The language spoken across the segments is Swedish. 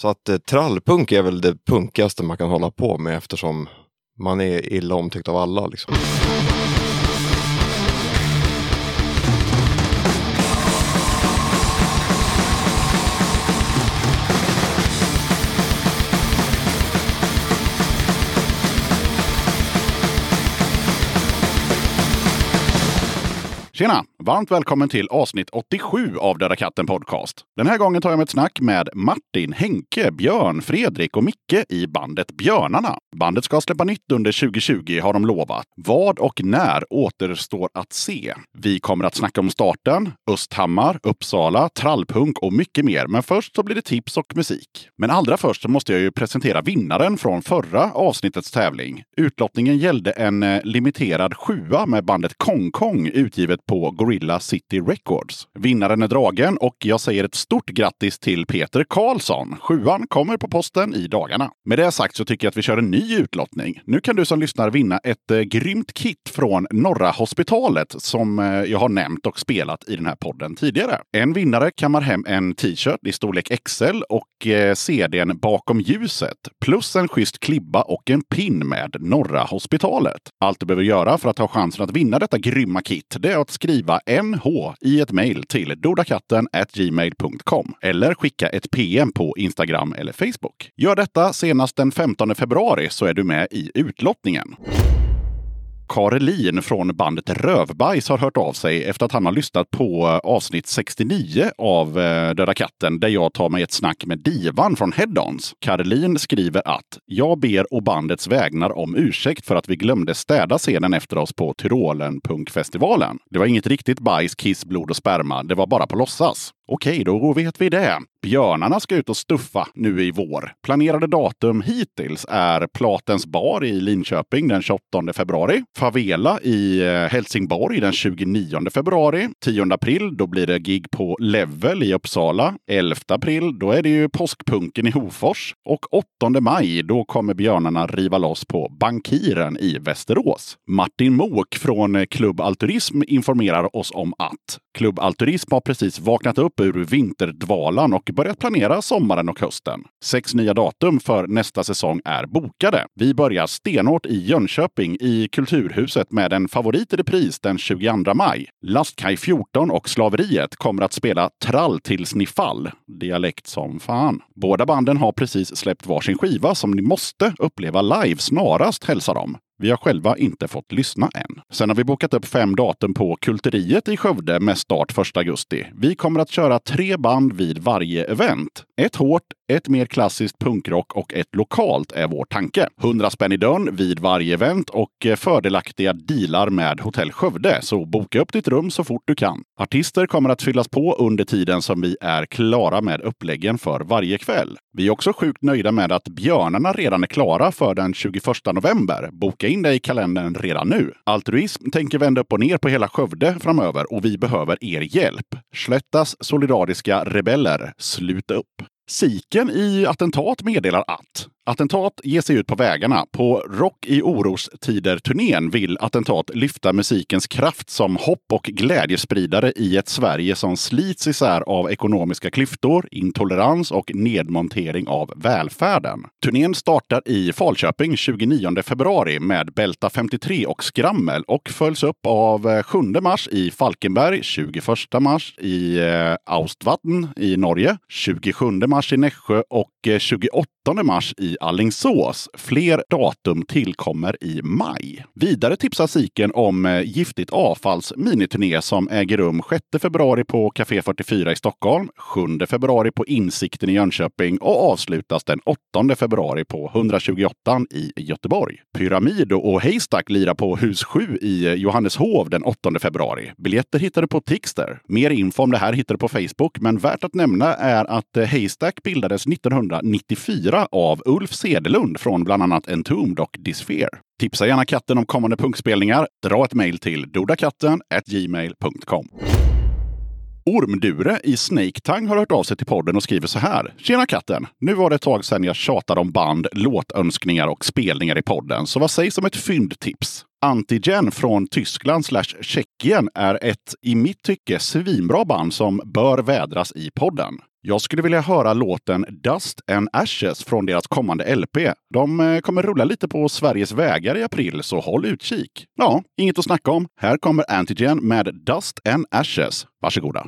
Så att eh, trallpunk är väl det punkigaste man kan hålla på med eftersom man är illa omtyckt av alla. Liksom. Tjena! Varmt välkommen till avsnitt 87 av Döda katten Podcast. Den här gången tar jag med ett snack med Martin, Henke, Björn, Fredrik och Micke i bandet Björnarna. Bandet ska släppa nytt under 2020 har de lovat. Vad och när återstår att se. Vi kommer att snacka om starten, Östhammar, Uppsala, trallpunk och mycket mer. Men först så blir det tips och musik. Men allra först så måste jag ju presentera vinnaren från förra avsnittets tävling. Utlottningen gällde en eh, limiterad sjua med bandet Kong Kong utgivet på Gorilla City Records. Vinnaren är dragen och jag säger ett stort grattis till Peter Karlsson. Sjuan kommer på posten i dagarna. Med det sagt så tycker jag att vi kör en ny utlottning. Nu kan du som lyssnar vinna ett eh, grymt kit från Norra Hospitalet som eh, jag har nämnt och spelat i den här podden tidigare. En vinnare kammar hem en t-shirt i storlek XL och eh, CDn Bakom ljuset plus en schysst klibba och en pin med Norra Hospitalet. Allt du behöver göra för att ha chansen att vinna detta grymma kit det är att skriva NH i ett mejl till dodakatten gmail.com eller skicka ett PM på Instagram eller Facebook. Gör detta senast den 15 februari så är du med i utlottningen. Karelin från bandet Rövbajs har hört av sig efter att han har lyssnat på eh, avsnitt 69 av eh, Döda katten där jag tar mig ett snack med Divan från Headons. Karelin skriver att jag ber å bandets vägnar om ursäkt för att vi glömde städa scenen efter oss på Tyrolen punkfestivalen. Det var inget riktigt bajs, kiss, blod och sperma. Det var bara på låtsas. Okej, då vet vi det. Björnarna ska ut och stuffa nu i vår. Planerade datum hittills är Platens bar i Linköping den 28 februari. Favela i eh, Helsingborg den 29 februari. 10 april, då blir det gig på Level i Uppsala. 11 april, då är det ju påskpunken i Hofors. Och 8 maj, då kommer Björnarna riva loss på Bankiren i Västerås. Martin Mok från Klubb Alturism informerar oss om att Klubb Alturism har precis vaknat upp ur vinterdvalan och börjat planera sommaren och hösten. Sex nya datum för nästa säsong är bokade. Vi börjar stenhårt i Jönköping i Kulturhuset med en favorit i repris den 22 maj. Lastkaj 14 och Slaveriet kommer att spela Trall tills ni fall. Dialekt som fan. Båda banden har precis släppt varsin skiva som ni måste uppleva live snarast, hälsar de. Vi har själva inte fått lyssna än. Sen har vi bokat upp fem datum på Kulteriet i Skövde med start 1 augusti. Vi kommer att köra tre band vid varje event. Ett hårt, ett mer klassiskt punkrock och ett lokalt är vår tanke. 100 spänn i dörren vid varje event och eh, fördelaktiga dealar med Hotell Skövde. Så boka upp ditt rum så fort du kan. Artister kommer att fyllas på under tiden som vi är klara med uppläggen för varje kväll. Vi är också sjukt nöjda med att Björnarna redan är klara för den 21 november. Boka in dig i kalendern redan nu. Altruism tänker vända upp och ner på hela Skövde framöver och vi behöver er hjälp. Slättas solidariska rebeller, sluta upp. Siken i attentat meddelar att Attentat ger sig ut på vägarna. På Rock i orostider-turnén vill Attentat lyfta musikens kraft som hopp och glädjespridare i ett Sverige som slits isär av ekonomiska klyftor, intolerans och nedmontering av välfärden. Turnén startar i Falköping 29 februari med Bälta 53 och Skrammel och följs upp av eh, 7 mars i Falkenberg, 21 mars i eh, Austvatn i Norge, 27 mars i Nässjö och eh, 28 mars i Allingsås. Fler datum tillkommer i maj. Vidare tipsar Siken om eh, Giftigt avfalls miniturné som äger rum 6 februari på Café 44 i Stockholm, 7 februari på Insikten i Jönköping och avslutas den 8 februari på 128 i Göteborg. Pyramid och Haystack lirar på Hus 7 i eh, Johanneshov den 8 februari. Biljetter hittar du på Tixter. Mer info om det här hittar du på Facebook, men värt att nämna är att eh, Haystack bildades 1994 av Ulf Sedelund från bland annat Entombed och Disfear. Tipsa gärna katten om kommande punkspelningar. Dra ett mejl till dodakatten gmail.com. Ormdure i Snake Tang har hört av sig till podden och skriver så här. Tjena katten! Nu var det ett tag sedan jag tjatade om band, låtönskningar och spelningar i podden, så vad sägs om ett fyndtips? Antigen från Tyskland slash Tjeckien är ett, i mitt tycke, svinbra band som bör vädras i podden. Jag skulle vilja höra låten Dust and Ashes från deras kommande LP. De eh, kommer rulla lite på Sveriges vägar i april, så håll utkik. Ja, inget att snacka om. Här kommer Antigen med Dust and Ashes. Varsågoda.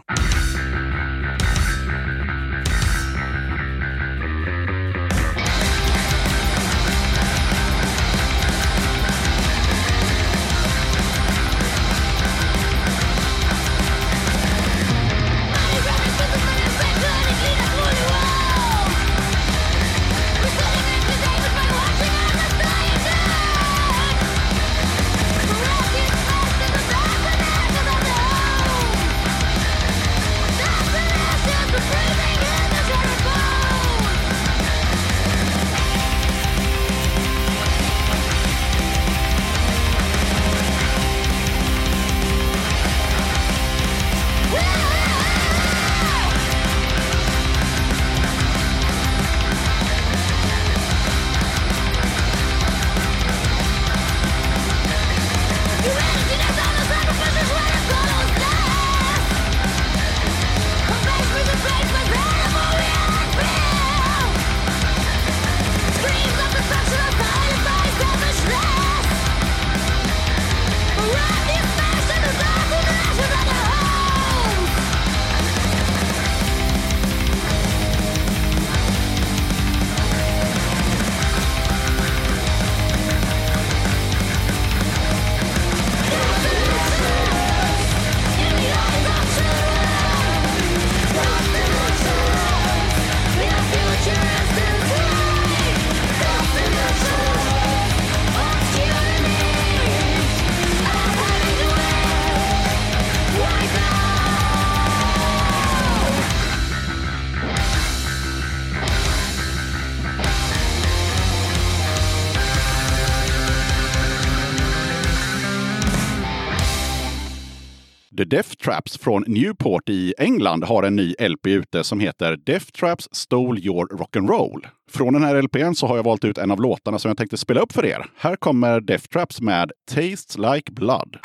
Death Traps från Newport i England har en ny LP ute som heter Death Traps Stole Your Rock'n'Roll. Från den här LPn så har jag valt ut en av låtarna som jag tänkte spela upp för er. Här kommer Death Traps med Tastes Like Blood.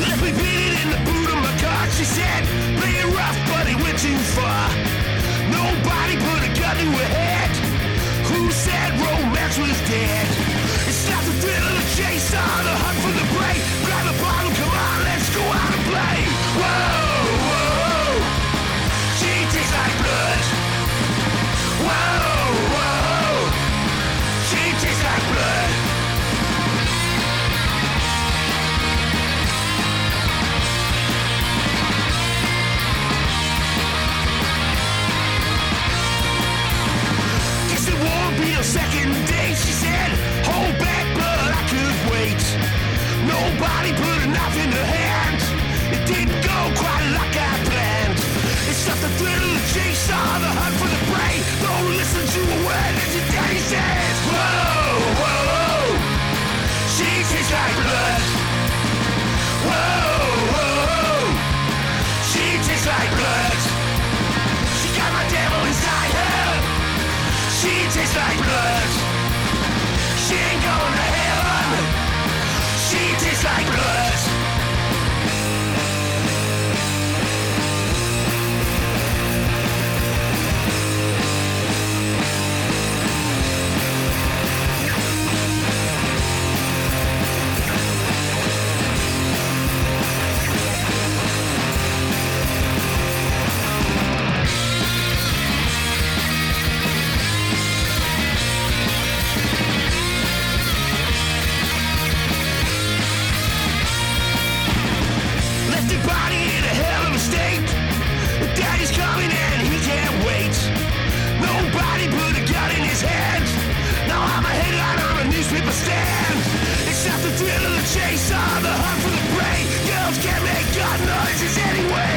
Left me Who said romance was dead? It's not the thrill of the chase or the hunt Nobody put a knife in her hand. It didn't go quite like I planned. It's not the thrill of the chase the hunt for the prey. Don't listen to a word that your daddy says. Whoa, whoa. She tastes like blood. Whoa, whoa, whoa. She tastes like blood. She got my devil inside her. She tastes like blood. She ain't going to thrill of the chase or the hunt for the prey. Girls can't make gun noises anyway.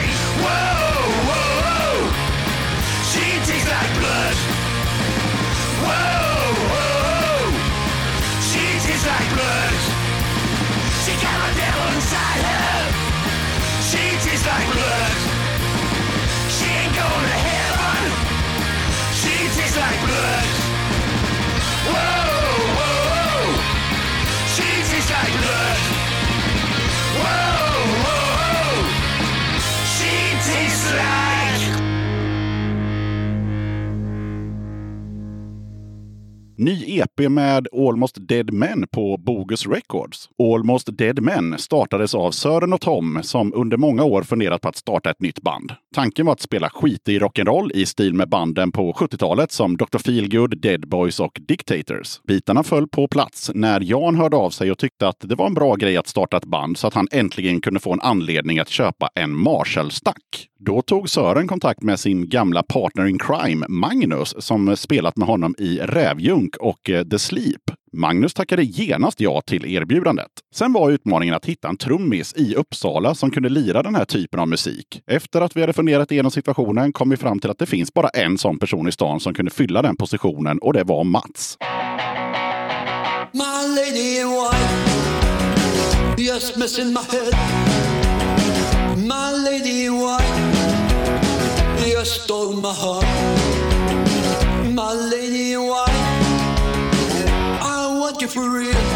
Ny EP med Almost Dead Men på Bogus Records. Almost Dead Men startades av Sören och Tom som under många år funderat på att starta ett nytt band. Tanken var att spela skit i rock'n'roll i stil med banden på 70-talet som Dr. Feelgood, Dead Boys och Dictators. Bitarna föll på plats när Jan hörde av sig och tyckte att det var en bra grej att starta ett band så att han äntligen kunde få en anledning att köpa en Marshall-stack. Då tog Sören kontakt med sin gamla partner in crime, Magnus, som spelat med honom i Rävjunk och eh, The Sleep. Magnus tackade genast ja till erbjudandet. Sen var utmaningen att hitta en trummis i Uppsala som kunde lira den här typen av musik. Efter att vi hade funderat igenom situationen kom vi fram till att det finns bara en sån person i stan som kunde fylla den positionen och det var Mats. My lady in white, just messing my head. My lady in white, just stole my heart. My lady in white, I want you for real.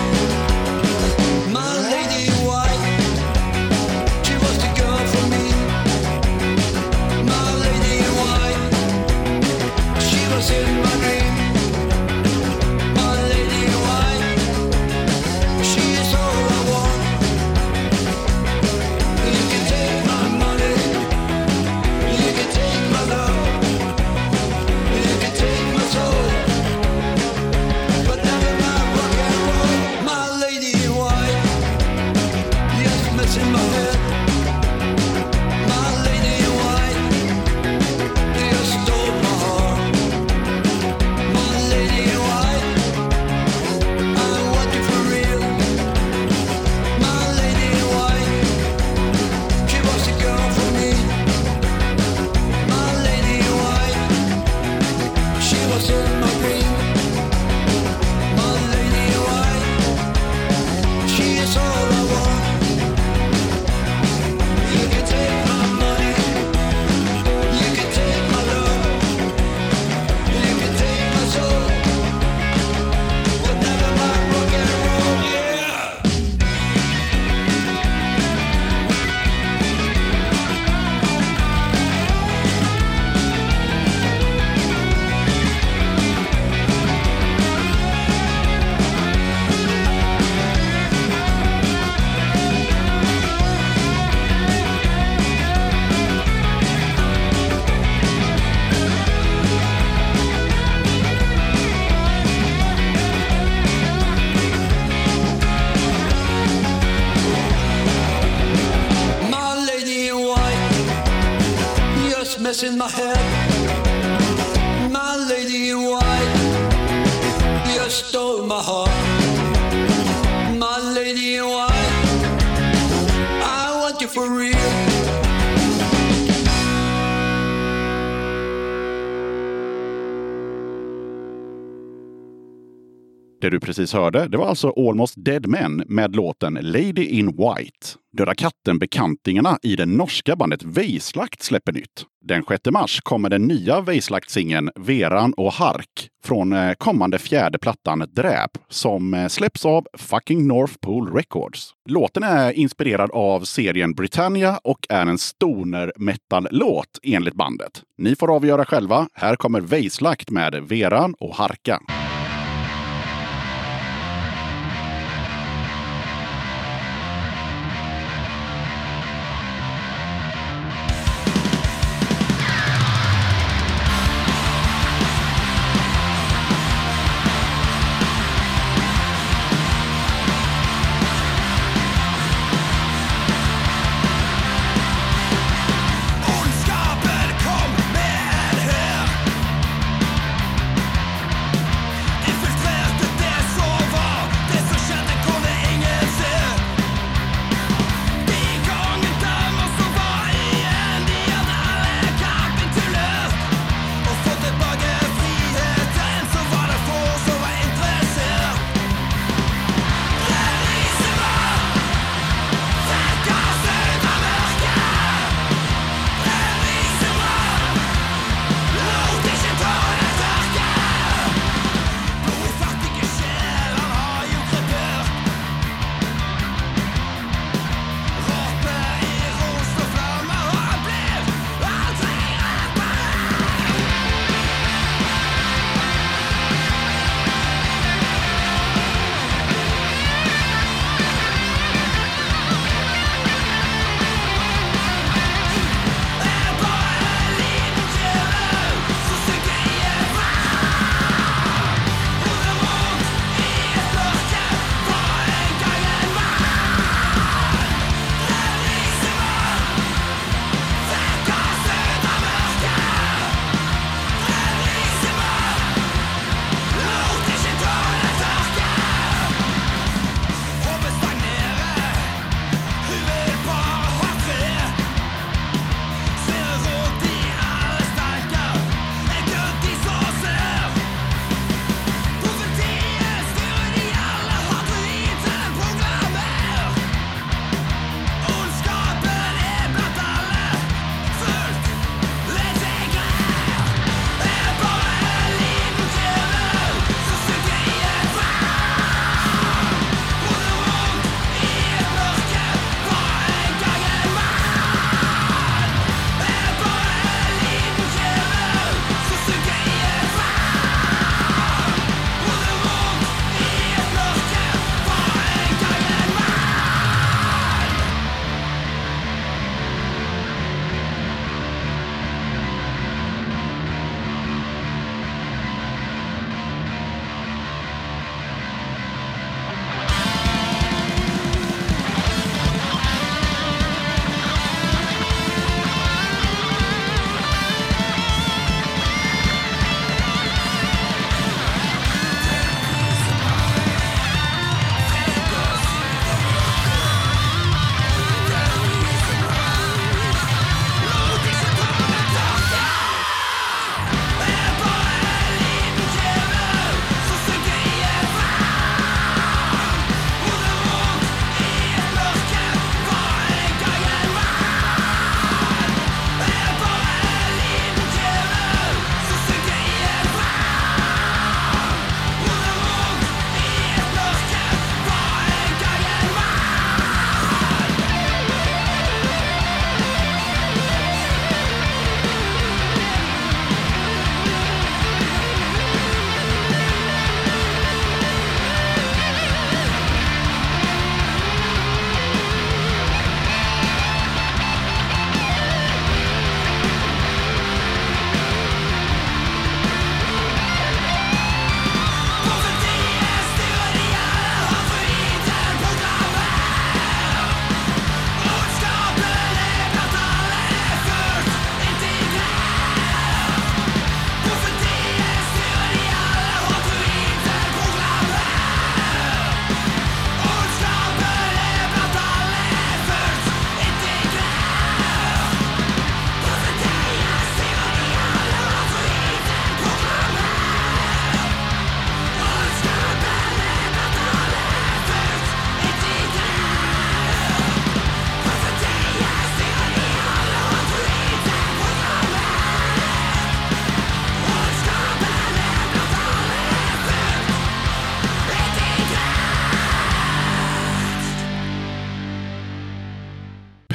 Du precis hörde, det var alltså Almost Dead Men med låten Lady in White. Döda katten-bekantingarna i det norska bandet Vejslakt släpper nytt. Den 6 mars kommer den nya Vejslakt-singeln Veran och Hark från eh, kommande fjärde plattan Dräp som eh, släpps av fucking North Pole Records. Låten är inspirerad av serien Britannia och är en stoner metal-låt enligt bandet. Ni får avgöra själva. Här kommer Vejslakt med Veran och Harka.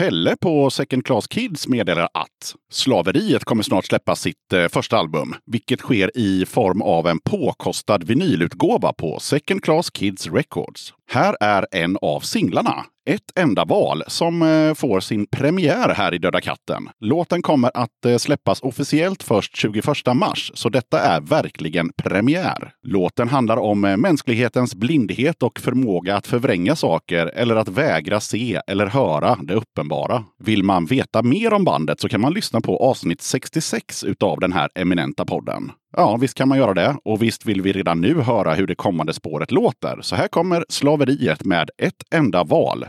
Pelle på Second Class Kids meddelar att Slaveriet kommer snart släppa sitt eh, första album, vilket sker i form av en påkostad vinylutgåva på Second Class Kids Records. Här är en av singlarna, Ett enda val, som eh, får sin premiär här i Döda katten. Låten kommer att eh, släppas officiellt först 21 mars, så detta är verkligen premiär. Låten handlar om eh, mänsklighetens blindhet och förmåga att förvränga saker eller att vägra se eller höra det uppenbara. Vill man veta mer om bandet så kan man lyssna på avsnitt 66 utav den här eminenta podden. Ja, visst kan man göra det. Och visst vill vi redan nu höra hur det kommande spåret låter. Så här kommer Slaveriet med ett enda val.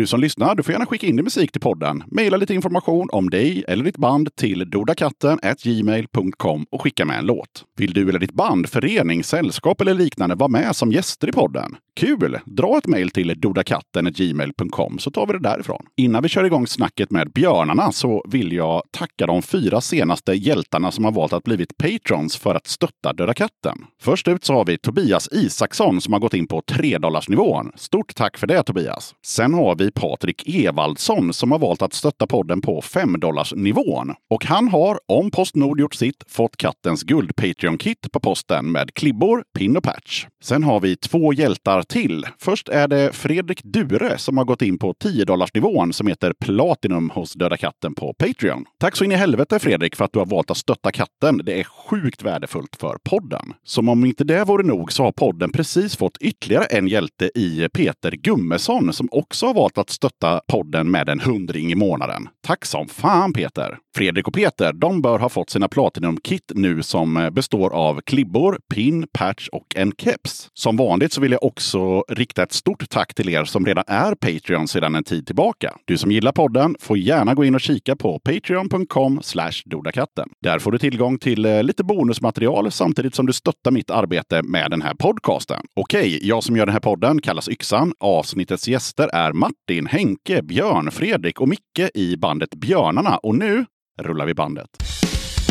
Du som lyssnar, du får gärna skicka in din musik till podden. Maila lite information om dig eller ditt band till dodakatten.gmail.com och skicka med en låt. Vill du eller ditt band, förening, sällskap eller liknande vara med som gäster i podden? Kul! Dra ett mejl till dodakatten.gmail.com så tar vi det därifrån. Innan vi kör igång snacket med björnarna så vill jag tacka de fyra senaste hjältarna som har valt att blivit patrons för att stötta Döda katten. Först ut så har vi Tobias Isaksson som har gått in på 3 nivån. Stort tack för det Tobias! Sen har vi Patrik Evaldsson som har valt att stötta podden på 5 nivån. Och han har, om Postnord gjort sitt, fått kattens guld Patreon-kit på posten med klibbor, pin och patch. Sen har vi två hjältar till. Först är det Fredrik Dure som har gått in på 10 nivån som heter Platinum hos Döda katten på Patreon. Tack så in i helvete Fredrik för att du har valt att stötta katten. Det är sjukt värdefullt för podden. Som om inte det vore nog så har podden precis fått ytterligare en hjälte i Peter Gummesson som också har valt att stötta podden med en hundring i månaden. Tack som fan Peter! Fredrik och Peter, de bör ha fått sina Platinum-kit nu som eh, består av klibbor, pin, patch och en keps. Som vanligt så vill jag också rikta ett stort tack till er som redan är Patreon sedan en tid tillbaka. Du som gillar podden får gärna gå in och kika på patreon.com dodakatten. Där får du tillgång till eh, lite bonusmaterial samtidigt som du stöttar mitt arbete med den här podcasten. Okej, jag som gör den här podden kallas Yxan. Avsnittets gäster är Martin, Henke, Björn, Fredrik och Micke i bandet Björnarna. Och nu rullar vi bandet.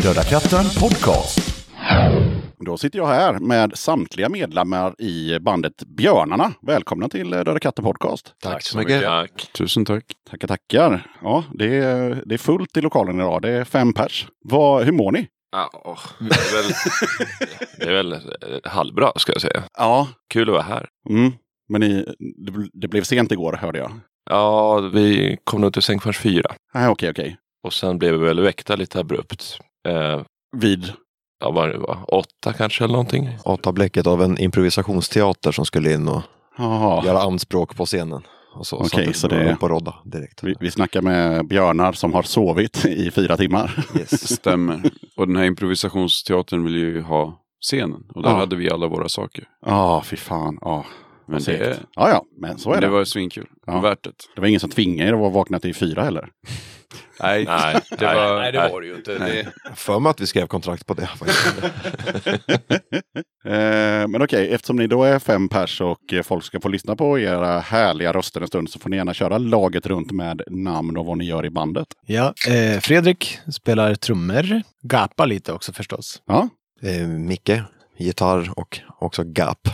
Döda katten podcast. Då sitter jag här med samtliga medlemmar i bandet Björnarna. Välkomna till eh, Döda katten podcast. Tack så mycket. Tack. Tusen tack. Tackar, tackar. Ja, det är, det är fullt i lokalen idag. Det är fem pers. Vad, hur mår ni? Ja, åh, det är väl, det är väl eh, halvbra ska jag säga. Ja, Kul att vara här. mm. men ni, det, bl- det blev sent igår hörde jag. Ja, vi kom nog till säng först fyra. Nej, okej, okej. Och sen blev vi väl väckta lite abrupt. Eh, Vid? ja, vad det var, åtta kanske eller någonting. Åtta bläcket av en improvisationsteater som skulle in och Jaha. göra anspråk på scenen. Och så Okej, så det- upp och rodda direkt. Vi, vi snackar med björnar som har sovit i fyra timmar. Yes. Stämmer. Och den här improvisationsteatern vill ju ha scenen. Och där Ja. hade vi alla våra saker. Ja, fy fan. Ja, Men det, segt. Ja, ja, men så är det det. var svinkul. Ja. Värt det. Det var ingen som tvingade er att vakna till fyra heller. Nej, Nej, det var... nej, det var det ju inte. Det, För mig att vi skrev kontrakt på det. Eh, men okej, eftersom ni då är fem pers och folk ska få lyssna på era härliga röster en stund så får ni gärna köra laget runt med namn och vad ni gör i bandet. Ja, eh, Fredrik spelar trummor. Gapa lite också förstås. Ja, Eh, Micke, gitarr och också gap.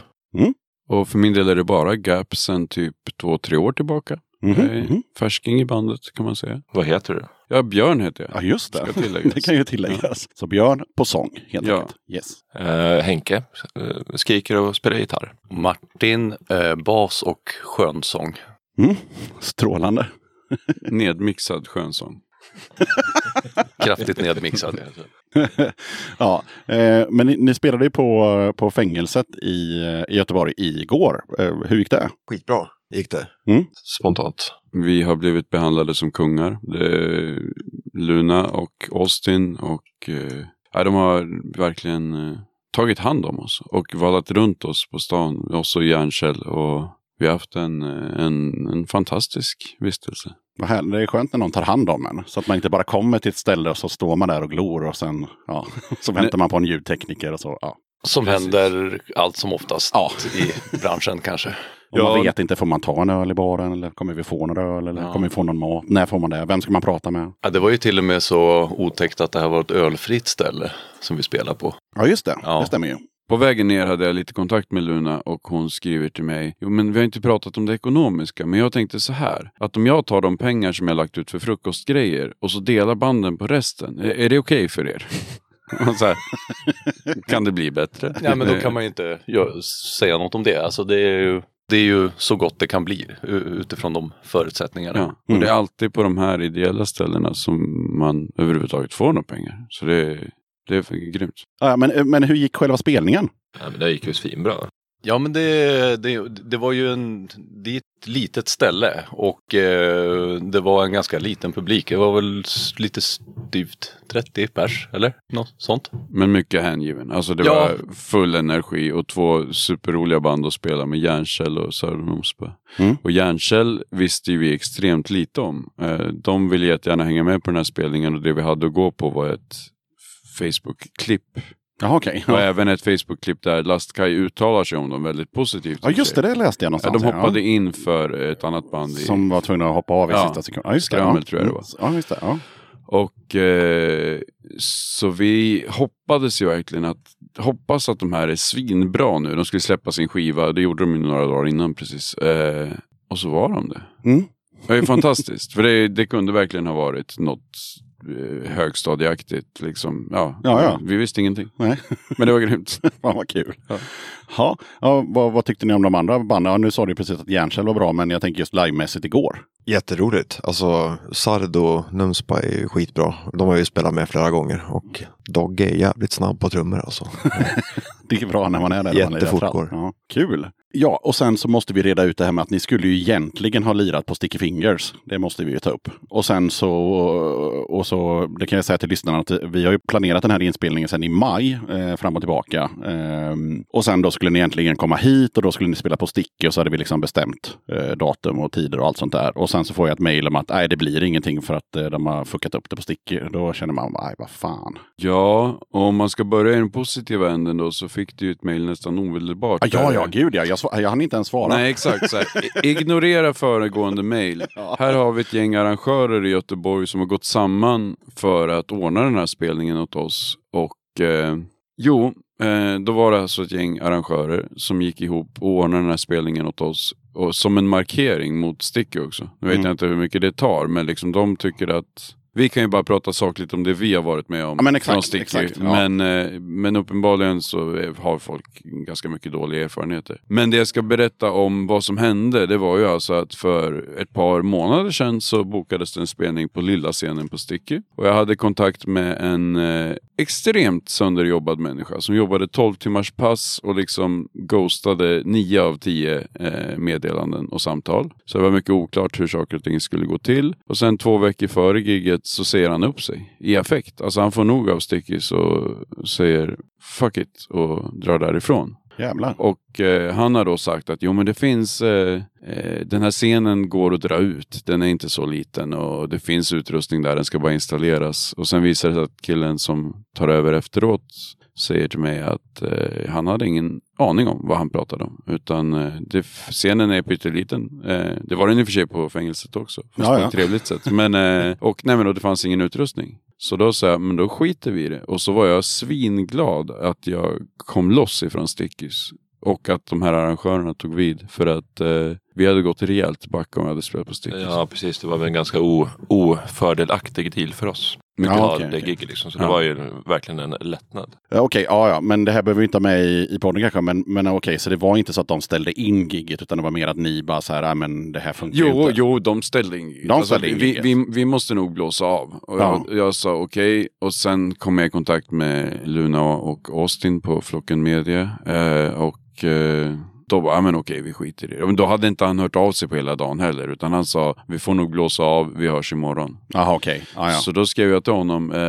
Och för min del är det bara Gap sen typ två, tre år tillbaka. Mhm, Jag är mhm. Färsking i bandet kan man säga. vad heter du? Ja, Björn heter jag. ja just det. Det kan ju tilläggas. Så Björn på sång helt Ja. enkelt. Yes. Eh, Henke, eh, skriker och spelar gitarr. Martin, eh, bas och skönsång. Mm. Strålande. Nedmixad skönsång. Kraftigt nedmixad. ja, eh, men ni, ni spelade ju på, på fängelset i, i Göteborg igår. Eh, hur gick det? Skitbra gick det. Mm. Spontant. Vi har blivit behandlade som kungar. Luna och Austin och eh, ja, de har verkligen eh, tagit hand om oss och vallat runt oss på stan, oss och Järnkäll. Och vi har haft en, eh, en, en fantastisk vistelse. Vad. Det är skönt när någon tar hand om en. Så att man inte bara kommer till ett ställe och så står man där och glor och sen ja, så väntar man på en ljudtekniker och så. Ja. Som händer allt som oftast Ja. i branschen kanske. Och man vet inte, får man ta en öl i baren eller kommer vi få någon öl eller Ja. kommer vi få någon mat? När får man det? Vem ska man prata med? Ja, det var ju till och med så otäckt att det här var ett ölfritt ställe som vi spelar på. Ja just det, Ja. det stämmer ju. På vägen ner hade jag lite kontakt med Luna och hon skriver till mig. Jo men vi har inte pratat om det ekonomiska men jag tänkte så här. Att om jag tar de pengar som jag lagt ut för frukostgrejer och så delar banden på resten. Är, är det okej för er? Här, kan det bli bättre? Ja, men då kan man ju inte säga något om det. Alltså, det, är ju, det är ju så gott det kan bli utifrån de förutsättningarna. Ja, och det är alltid på de här ideella ställena som man överhuvudtaget får några pengar. Så det, det är grymt. Ja, men, men hur gick själva spelningen? Ja, men det gick ju svinbra. Ja men det, det, det var ju en, det är ett litet ställe och eh, det var en ganska liten publik. Det var väl lite styvt 30 pers eller något sånt. Men mycket hängiven. Alltså det Ja. var full energi och två superroliga band att spela med Järnkäll och Sören Osberg. Mm. Och Järnkäll visste ju vi extremt lite om. Eh, De ville jättegärna hänga med på den här spelningen och det vi hade att gå på var ett Facebook-klipp. Jaha okej. Och Ja. även ett Facebook-klipp där Lastkaj uttalar sig om dem väldigt positivt. ja just det, det läste jag Ja, någonstans. de hoppade in för ett annat band. I, Som var tvungna att hoppa av i Ja. sista sekunden. Ja, just det, Skrammel ja. tror jag det var. Ja, just det. Ja. Och eh, så vi hoppades ju verkligen att, hoppas att de här är svinbra nu. De skulle släppa sin skiva, det gjorde de ju några dagar innan precis. Eh, och så var de det. Mm. Det är fantastiskt, för det, det kunde verkligen ha varit något högstadieaktigt. Liksom. Ja, Ja, ja. Vi visste ingenting, Nej. men det var grymt. Fan vad kul. Ja. Ja, vad, vad tyckte ni om de andra banden? Ja, nu sa du precis att Järnkäll var bra, men jag tänker just livemässigt igår. Jätteroligt. Alltså Sard och Numspa är ju skitbra. De har ju spelat med flera gånger och Dogge är jävligt snabb på trummor alltså. Det är bra när man är där. Jättefort går. Ja, kul. Ja, och sen så måste vi reda ut det här med att ni skulle ju egentligen ha lirat på Sticky Fingers. Det måste vi ju ta upp. Och sen så, och så, det kan jag säga till lyssnarna att vi har ju planerat den här inspelningen sedan i maj, eh, fram och tillbaka. Ehm, och sen då skulle ni egentligen komma hit och då skulle ni spela på Sticky och så hade vi liksom bestämt eh, datum och tider och allt sånt där. Och sen så får jag ett mejl om att nej, det blir ingenting för att eh, de har fuckat upp det på Sticky. Då känner man, nej, vad fan. Ja, och om man ska börja i den positiva änden då så fick du ju ett mejl nästan omedelbart. Ah, ja, ja, gud ja. Jag, sva- jag hann inte ens svara. Nej, exakt. Så här, ignorera föregående mejl. Här har vi ett gäng arrangörer i Göteborg som har gått samman för att ordna den här spelningen åt oss. Och eh, jo, eh, då var det alltså ett gäng arrangörer som gick ihop och ordnade den här spelningen åt oss. Och som en markering mot Sticky också. Nu vet Mm. jag inte hur mycket det tar, men liksom de tycker att Vi kan ju bara prata sakligt om det vi har varit med om. Ja, men exakt, från Sticky. exakt, ja. men, eh, men uppenbarligen så har folk ganska mycket dåliga erfarenheter. Men det jag ska berätta om vad som hände, det var ju alltså att för ett par månader sedan så bokades det en spelning på lilla scenen på Sticky. Och jag hade kontakt med en eh, extremt sönderjobbad människa som jobbade 12 timmars pass och liksom ghostade 9 av 10 eh, meddelanden och samtal. Så det var mycket oklart hur saker och ting skulle gå till. Och sen två veckor före giget så säger han upp sig i affekt. Alltså han får nog av Stickys och säger fuck it och drar därifrån. Jävlar. Och eh, han har då sagt att jo men det finns, eh, eh, den här scenen går att dra ut. Den är inte så liten och det finns utrustning där, den ska bara installeras. Och sen visar det sig att killen som tar över efteråt säger till mig att eh, han hade ingen aning om vad han pratade om. Utan eh, det, scenen är pytteliten. Eh, det var den i och för sig på fängelset också. Fast Ja, på ett trevligt sätt. Men, eh, och, nej, men, och det fanns ingen utrustning. Så då sa jag, men då skiter vi i det. Och så var jag svinglad att jag kom loss ifrån Stickys. Och att de här arrangörerna tog vid. För att eh, vi hade gått rejält back om vi hade spelat på Stickys. Ja, precis. Det var väl en ganska o, ofördelaktig deal för oss. Mycket. Ja, Ja, okej, det okej. giget liksom. Så Ja. det var ju verkligen en lättnad. Ja, Okej, ja, ja, men det här behöver vi inte ha med i, i podden kanske. Men, men okej, så det var inte så att de ställde in gigget utan det var mer att ni bara så här, "Nej, men det här funkar Jo, inte. jo, de ställde in giget. De ställde in vi, giget. vi, vi måste nog blåsa av. Och Ja. jag, jag sa okej. Och sen kom jag i kontakt med Luna och Austin på Flocken Media. Eh, och eh, då var ja men okej, vi skiter i det. Men då hade inte han hört av sig på hela dagen heller. Utan han sa, vi får nog blåsa av, vi hörs imorgon. Jaha, okej. Ja, ja. Så då skrev jag till honom, eh,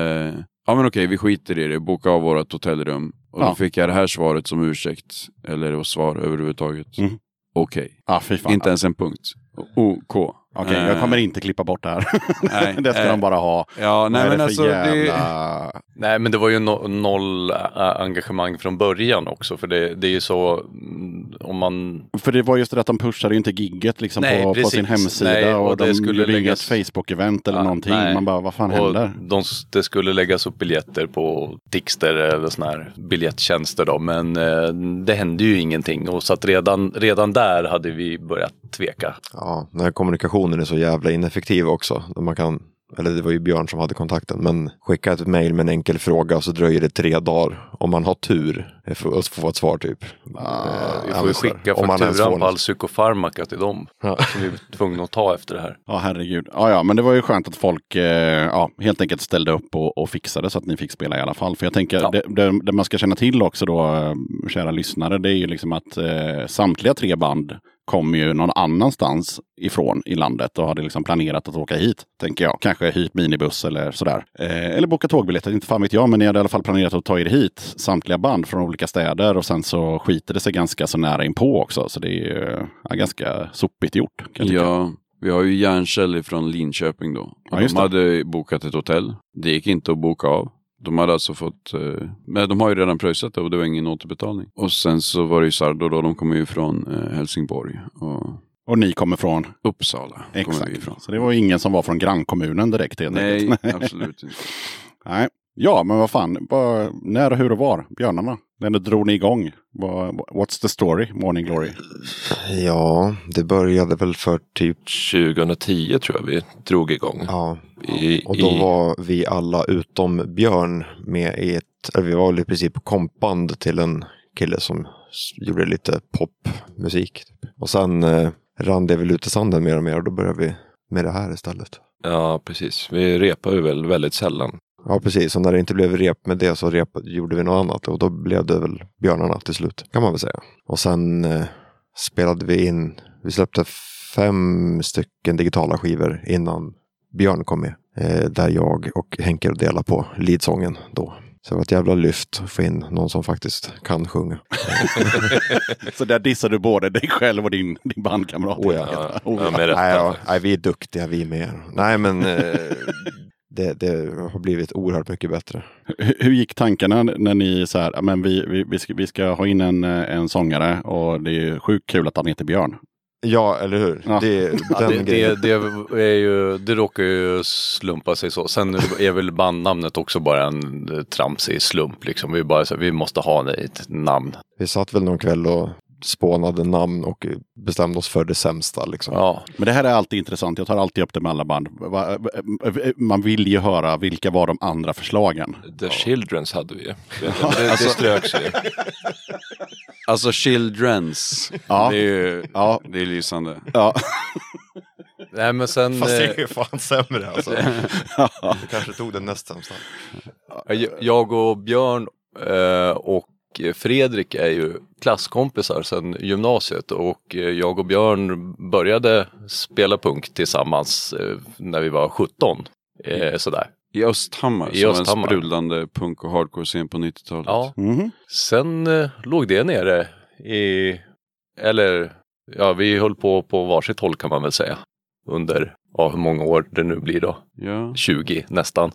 ja men okej, vi skiter i det, boka av vårt hotellrum. Och Ja. då fick jag det här svaret som ursäkt, eller svar överhuvudtaget. Mm. Okej, fan. inte ens en punkt. OK. Okej, jag Eh, kommer inte klippa bort det här. Nej, det ska eh, de bara ha. Ja, nej men det alltså för det... jävla... Nej, men det var ju no noll ä, engagemang från början också. För det, det är ju så mm, om man... För det var just det att de pushade ju inte gigget liksom Nej, på, på sin hemsida. Nej, och, och det de skulle läggas- inget Facebook-event eller Ja, någonting. nej. Man bara, vad fan Och händer? de, det skulle läggas upp biljetter på Tixter eller såna här biljettjänster då. Men eh, det hände ju ingenting. Och så att redan, redan där hade vi börjat tveka. Ja, den här kommunikationen är så jävla ineffektiv också. Man kan, eller det var ju Björn som hade kontakten, men skicka ett mejl med en enkel fråga så dröjer det tre dagar. Om man har tur eh, för att få ett svar typ. Ah, vi Ja, får ju skicka fakturan på all psykofarmaka till dem. Ja. Som vi var tvungna att ta efter det här. Ja, herregud. Ja, ja, men det var ju skönt att folk eh, ja, helt enkelt ställde upp och, och fixade så att ni fick spela i alla fall. För jag tänker, Ja. det, det, det man ska känna till också då, eh, kära lyssnare, det är ju liksom att eh, samtliga tre band kom ju någon annanstans ifrån i landet och hade liksom planerat att åka hit, tänker jag. Kanske hyrt minibuss eller sådär. Eh, eller boka tågbiljetter, inte fan vet jag, men ni hade i alla fall planerat att ta er hit, samtliga band från olika städer och sen så skiter det sig ganska så nära inpå också. Så det är ju ja, ganska sopigt gjort. Ja, vi har ju Järnkäll från Linköping då. Ja, de hade bokat ett hotell. Det gick inte att boka av. De hade alltså fått, eh, men de har ju redan pröjsat det och det var ingen återbetalning. Och sen så var det ju Sardo då, de kommer ju från eh, Helsingborg och Och ni kommer från? Uppsala. Kommer vi Exakt. ifrån. Så det var ingen som var från grannkommunen direkt helt Nej, absolut inte. Nej. Ja, men vad fan. Vad, när, hur och var? Björnarna? När drog ni igång? What's the story? Morning Glory? Ja, det började väl för typ, 2010 tror jag vi drog igång. ja. I, Och då i, var vi alla utom Björn med i ett, eller vi var väl i princip kompband till en kille som gjorde lite popmusik. Typ. Och sen eh, rann det väl ut i sanden mer och mer och då började vi med det här istället. Ja, precis. Vi repar ju väl väldigt sällan. Ja, precis. Och när det inte blev rep med det så rep, gjorde vi något annat och då blev det väl Björnarna till slut, kan man väl säga. Och sen eh, spelade vi in, vi släppte fem stycken digitala skivor innan Björn kom med. Eh, där jag och Henke delade på leadsången då. Så det var ett jävla lyft att få in någon som faktiskt kan sjunga. Så där dissar du både dig själv och din, din bandkamrat. Oh ja. Ja, Oh, ja, med rätta. Nej, ja, nej, vi är duktiga vi med. Nej, men eh, det, det har blivit oerhört mycket bättre. Hur, hur gick tankarna när ni så här, "Ja, men vi, vi, vi, ska, vi ska ha in en, eh, en sångare och det är ju sjukt kul att han heter Björn. Ja, eller hur? Ja. Det, Ja, det, det, det, är ju, det råkar ju slumpa sig så. Sen är väl bandnamnet också bara en eh, tramsig slump. Liksom. Vi, bara, så, vi måste ha ett namn. Vi satt väl någon kväll och spånade namn och eh, bestämde oss för det sämsta. Liksom. Ja, Men det här är alltid intressant. Jag tar alltid upp det med alla band. Va- Man vill ju höra vilka var de andra förslagen. The Childrens hade vi ju. Det, det, det ströks ju. Alltså Childrens. Ja. Det är ju Ja. det är lysande. Ja. nej men sen... Fast det eh, är ju fan sämre alltså. Du kanske tog den näst sämsta. Jag- och Björn eh, och Fredrik är ju klasskompisar sedan gymnasiet och eh, jag och Björn började spela punk tillsammans eh, när vi var 17. Eh, sådär. I Östhammar, I som Östhammar. en sprudlande punk och hardcore-scen på 90-talet. Ja. Mhm. Sen eh, låg det nere i, eller ja vi höll på på varsitt håll kan man väl säga. Under, ja hur många år det nu blir då. Ja. 20 nästan.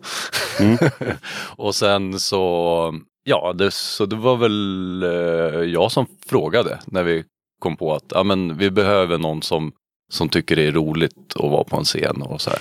Mm. och sen så, ja, det, så det var väl eh, jag som frågade när vi kom på att ja, men vi behöver någon som, som tycker det är roligt att vara på en scen och så här.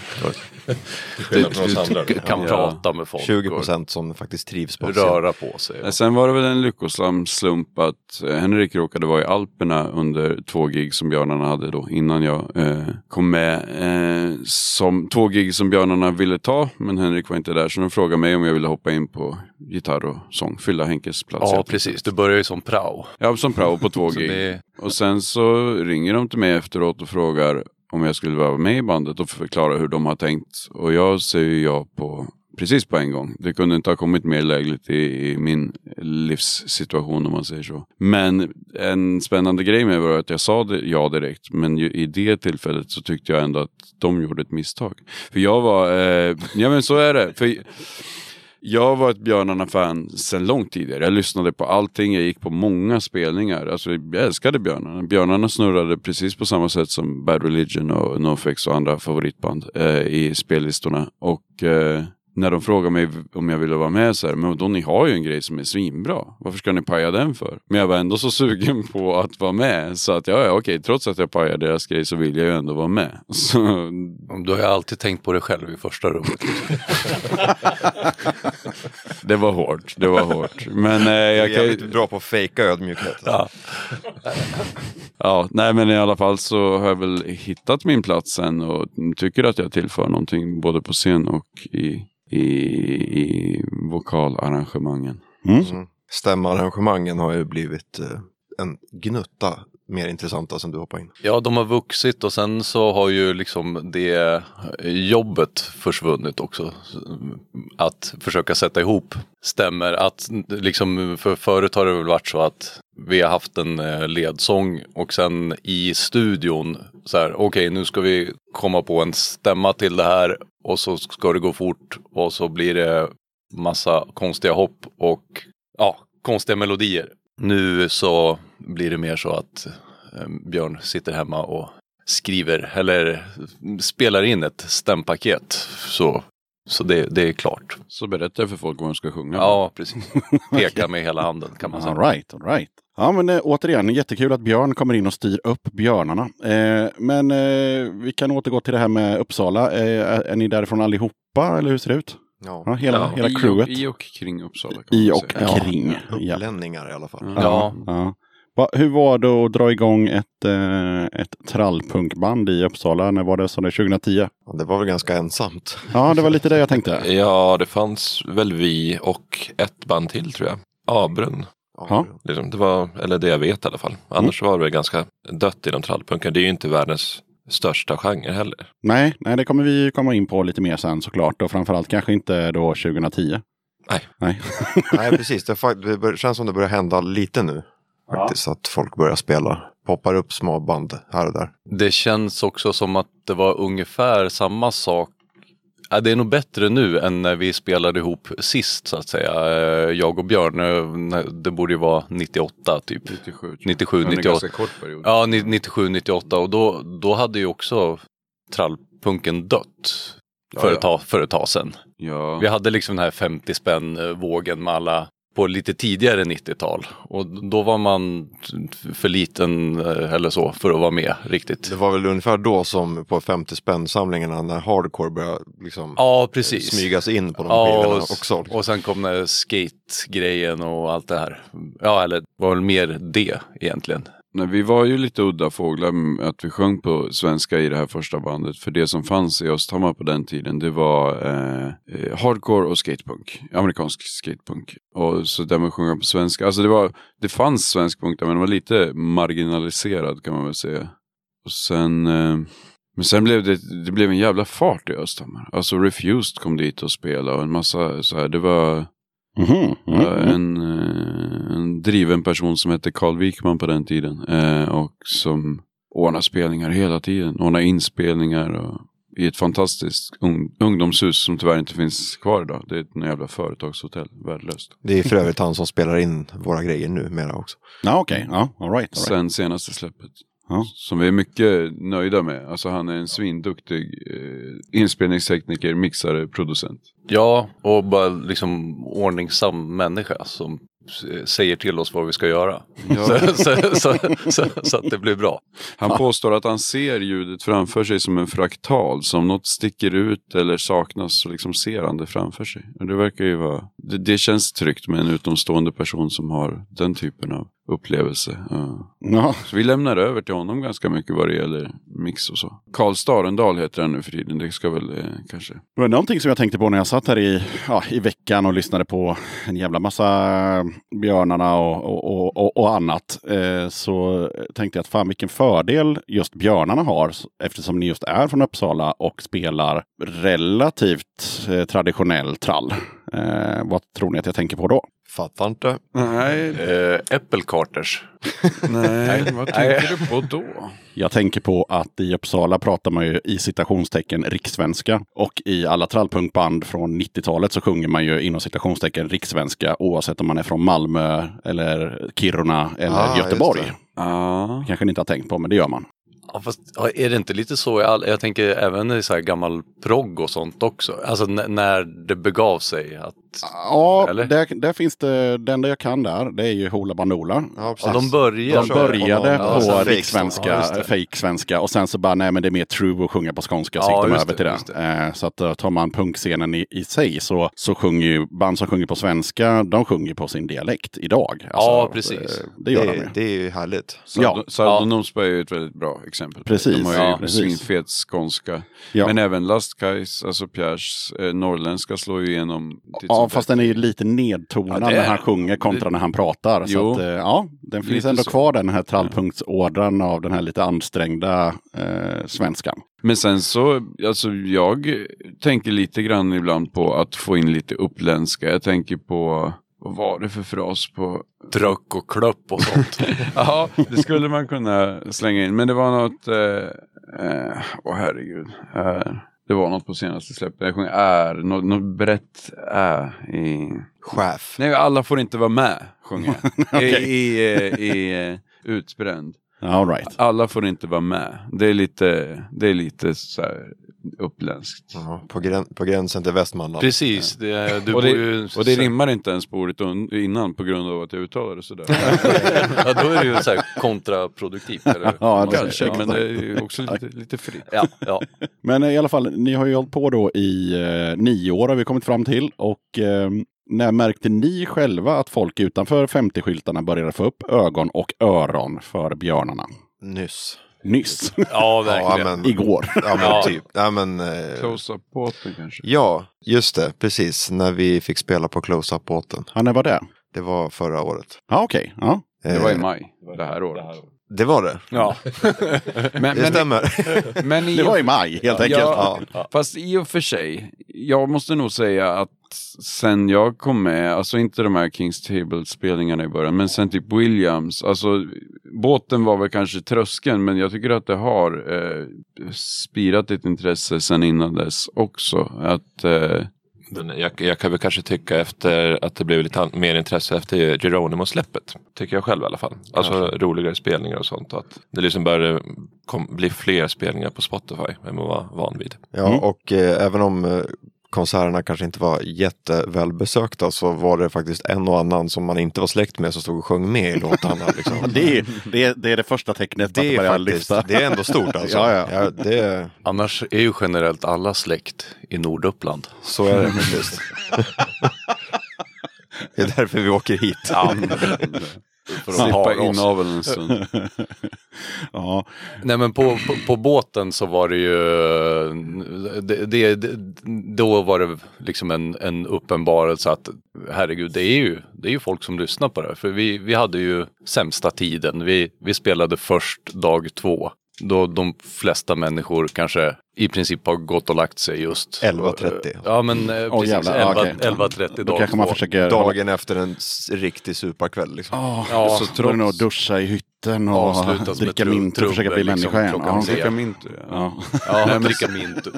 oss andra. Du kan Ja. prata med folk 20 och procent som faktiskt trivs på scen. röra på sig. Eh, Sen var det väl en lyckosam slump att eh, Henrik råkade vara i Alperna under två gig som björnarna hade då innan jag eh, kom med. Eh, som två gig som björnarna ville ta men Henrik var inte där så de frågade mig om jag ville hoppa in på gitarr och sång, fylla Henkes plats. Ja, precis. Du börjar ju som prao. Ja, som prao på två gig. det, Och sen så ringer de till mig efteråt och frågar om jag skulle vara med i bandet och förklara hur de har tänkt. Och jag säger ja på precis på en gång. Det kunde inte ha kommit mer lägligt i, i min livssituation om man säger så. Men en spännande grej med det var att jag sa det, ja direkt. Men ju, i det tillfället så tyckte jag ändå att de gjorde ett misstag. För jag var, eh, ja men så är det. För jag har varit Björnarna-fan sedan långt tidigare. Jag lyssnade på allting, jag gick på många spelningar. Alltså, jag älskade Björnarna. Björnarna snurrade precis på samma sätt som Bad Religion och NoFX och andra favoritband eh, i spellistorna. Och eh, när de frågade mig om jag ville vara med så här, men då ni har ju en grej som är svinbra. Varför ska ni paja den för? Men jag var ändå så sugen på att vara med. Så att ja, ja okej, trots att jag pajar deras grej så vill jag ju ändå vara med. Så du har ju alltid tänkt på dig själv i första rummet. det var hårt, det var hårt. Men eh, Jag är kan ju... jävligt bra på att fejka ödmjukhet. Ja. Ja, nej men i alla fall så har jag väl hittat min plats sen och tycker att jag tillför någonting både på scen och i, i, i vokalarrangemangen. Mm. Mm. Stämarrangemangen har ju blivit eh, en gnutta mer intressanta sen du hoppade in. Ja, de har vuxit och sen så har ju liksom det jobbet försvunnit också. Att försöka sätta ihop stämmer. Att liksom, för förut har det väl varit så att vi har haft en eh, ledsång och sen i studion så här, okej nu ska vi komma på en stämma till det här och så ska det gå fort och så blir det massa konstiga hopp och ja, konstiga melodier. Nu så blir det mer så att eh, Björn sitter hemma och skriver eller spelar in ett stämpaket. Så, så det, det är klart. Så berättar jag för folk vad de ska sjunga. Ja, precis. Peka med hela handen kan man säga. All right, all right. Ja, men eh, återigen, jättekul att Björn kommer in och styr upp björnarna. Eh, men eh, vi kan återgå till det här med Uppsala. Eh, är, ni därifrån allihopa, eller hur ser det ut? Ja, Ja, hela, Ja, hela i, crewet. och, I och kring Uppsala. kan I man och säga. kring. Ja. upplänningar i alla fall. Mm. Ja. Ja. Va, hur var det att dra igång ett, eh, ett trallpunkband i Uppsala? När var det? Så det 2010? Ja, det var väl ganska ensamt. Ja, det var lite det jag tänkte. Ja, det fanns väl vi och ett band till tror jag. Abrunn. Ja. Liksom, det var, eller det jag vet i alla fall. Annars var det ganska dött inom trallpunken. Det är ju inte världens största genre heller. Nej, nej, det kommer vi komma in på lite mer sen såklart. Och framförallt kanske inte då 2010. Nej. Nej. Nej, precis. Det, det känns som det börjar hända lite nu. Faktiskt, att folk börjar spela. Poppar upp små band här och där. Det känns också som att det var ungefär samma sak. Ja, det är nog bättre nu än när vi spelade ihop sist så att säga. Eh, Jag och Björn, eh, det borde ju vara 98 typ. 97. tror jag. 97, Men en 98. ganska kort period. Ja, ni- 97, 98 och då, då hade ju också trallpunken dött. För, Ja, ett tag, för ett tag sedan. Ja. Vi hade liksom den här 50 spänn eh, vågen med alla på lite tidigare 90-tal. Och då var man för liten eh, eller så för att vara med riktigt. Det var väl ungefär då som på 50 spänn samlingarna när hardcore började liksom Ja, precis. smygas in på de Ja, skivorna också. och sen kom det skate-grejen och allt det här. Ja, eller var väl mer det egentligen. Nej, vi var ju lite udda fåglar med att vi sjöng på svenska i det här första bandet. För det som fanns i Östhammar på den tiden det var eh, eh hardcore och skatepunk. Amerikansk skatepunk. Och så där man sjunger på svenska. Alltså det, var, det fanns svensk punk där men den var lite marginaliserad kan man väl säga. Och sen... Eh, men sen blev det, det blev en jävla fart i Östhammar. Alltså Refused kom dit och spelade och en massa så här. Det var... Mhm, mm, Ja, mm. en, eh, en driven person som hette Carl Wikman på den tiden. Eh, och som ordnar spelningar hela tiden. Ordnar inspelningar och i ett fantastiskt ung, ungdomshus som tyvärr inte finns kvar idag. Det är ett jävla företagshotell, värdelöst. Det är för övrigt han som spelar in våra grejer nu mera också. Ja, okej. Ja, all right. All right. Sen senaste släppet. Ja. Som vi är mycket nöjda med. Alltså han är en svinduktig eh, inspelningstekniker, mixare, producent. Ja, och bara liksom ordningsam människa som säger till oss vad vi ska göra. Ja. Så, så, så, så, så att det blir bra. Han påstår att han ser ljudet framför sig som en fraktal. Som något sticker ut eller saknas så liksom ser han det framför sig. Och det verkar ju vara, det, det känns tryggt med en utomstående person som har den typen av upplevelse. Ja. Ja. Så vi lämnar över till honom ganska mycket vad det gäller mix och så. Karl Starendal heter han nu för tiden. Det ska väl eh, kanske. Det var någonting som jag tänkte på när jag satt här i, ja, i veckan och lyssnade på en jävla massa björnarna och, och, och, och, annat. Eh, så tänkte jag att fan vilken fördel just björnarna har eftersom ni just är från Uppsala och spelar relativt eh, traditionell trall. Eh, vad tror ni att jag tänker på då? Fattar inte. Nej, Eh, Äppelkarters. nej. vad tänker du på då? Jag tänker på att i Uppsala pratar man ju i citationstecken rikssvenska. Och i alla trallpunkband från 90-talet så sjunger man ju inom citationstecken rikssvenska oavsett om man är från Malmö eller Kiruna eller Ah, Göteborg. det. Ja. kanske ni inte har tänkt på, men det gör man. Ja, fast, är det inte lite så? i all- Jag tänker även i så här gammal progg och sånt också. Alltså när det begav sig. Att, Ja, Eller? där, där finns det, det enda jag kan där, det är ju Hoola Bandoola. Ja, ja, de började. De började Ja, på sen fake rikssvenska, ja, fake-svenska och sen så bara, nej men det är mer true att sjunga på skånska, så Ja, gick de över till det. det. Eh, så att eh, tar man punkscenen i, i sig så, så sjunger ju band som sjunger på svenska, de sjunger på sin dialekt idag. Ja, precis. eh, Det gör de det, ju. det är ju härligt. Ja. Saldo Ja. Nosberg är ju ett väldigt bra exempel. Precis. De har ju Ja, precis. svinfet skånska. Ja. Men även Lastkajs, alltså Pierres eh, norrländska slår ju igenom. titt Ja, fast den är ju lite nedtonad Ja, när är han sjunger kontra när han pratar. Så att, eh, ja, den finns Lite ändå så. kvar den här trallpunktsådran av den här lite ansträngda eh, svenskan. Men sen så, alltså jag tänker lite grann ibland på att få in lite uppländska. Jag tänker på, vad var det för fras på Dröck och klöpp och sånt. Ja, det skulle man kunna slänga in. Men det var något, eh, eh, åh herregud. Eh, det var något på senaste släppet. Jag sjöng är, något, något brett är i... Chef. Nej, alla får inte vara med, sjunger jag. I, i, eh, i eh, Utbränd. All right. Alla får inte vara med. Det är lite, det är lite så här uppländskt. Ja, på, grän, på gränsen till Västmanland. Precis, det, du Och bor det, ju... och det rimmar inte ens på ordet innan på grund av att jag uttalar det sådär. ja, då är det ju så här kontraproduktivt. Eller? Ja, Kanske, Ja. men det är ju också lite, lite fritt. Ja, ja. Men eh, i alla fall, ni har ju hållit på då i eh, nio år har vi kommit fram till. Och eh, när märkte ni själva att folk utanför 50-skyltarna började få upp ögon och öron för björnarna? Nyss. Nyss. ja Ja, verkligen. men, Igår. ja, men Ja. typ. Ja, men, eh, Close-up-båten kanske. ja, just det. Precis. När vi fick spela på close-up-båten. Ja, när var det? Det var förra året. Ja, okej. Ja. Det var i Eh, maj det här året. Det var det. Ja. Men, Det stämmer. men i, Det var i maj helt enkelt. Ja, fast i och för sig, jag måste nog säga att sen jag kom med, alltså inte de här Kings Table-spelningarna i början, men sen typ Williams, alltså båten var väl kanske tröskeln, men jag tycker att det har eh, spirat ett intresse sen innan dess också. Att, eh, jag, jag kan väl kanske tycka efter att det blev lite mer intresse efter Geronimo-släppet. Tycker jag själv i alla fall. Alltså roligare spelningar och sånt. och Att det liksom började kom, bli fler spelningar på Spotify än man var van vid. Ja, och eh, även om eh, konserterna kanske inte var jättevälbesökta så var det faktiskt en och annan som man inte var släkt med som stod och sjöng med i låtarna. Liksom. Det, är, det, är, det är det första tecknet det är faktiskt, lyfta. det är ändå stort alltså. Ja, ja. det, Annars är ju generellt alla släkt i Norduppland. så är det faktiskt. det är därför vi åker hit. För att Slippa inaveln en stund. ja. Nej men på, på, på båten så var det ju, det, det, det, då var det liksom en, en uppenbarelse att herregud, det är ju, det är ju folk som lyssnar på det. här. För vi, vi hade ju sämsta tiden, vi, vi spelade först dag två. Då de flesta människor kanske i princip har gått och lagt sig just. 11.30. Ja men eh, Åh, precis, jävlar, 11, okej. 11.30 Då dag kanske man försöker... Dagen efter en riktig superkväll. Liksom. Ja, Ja, så tror jag nog duscha i hytten och som dricka mint och försöka bli liksom, människa igen. Ja. Dricka mint. Ja. Ja. Ja, dricka mint.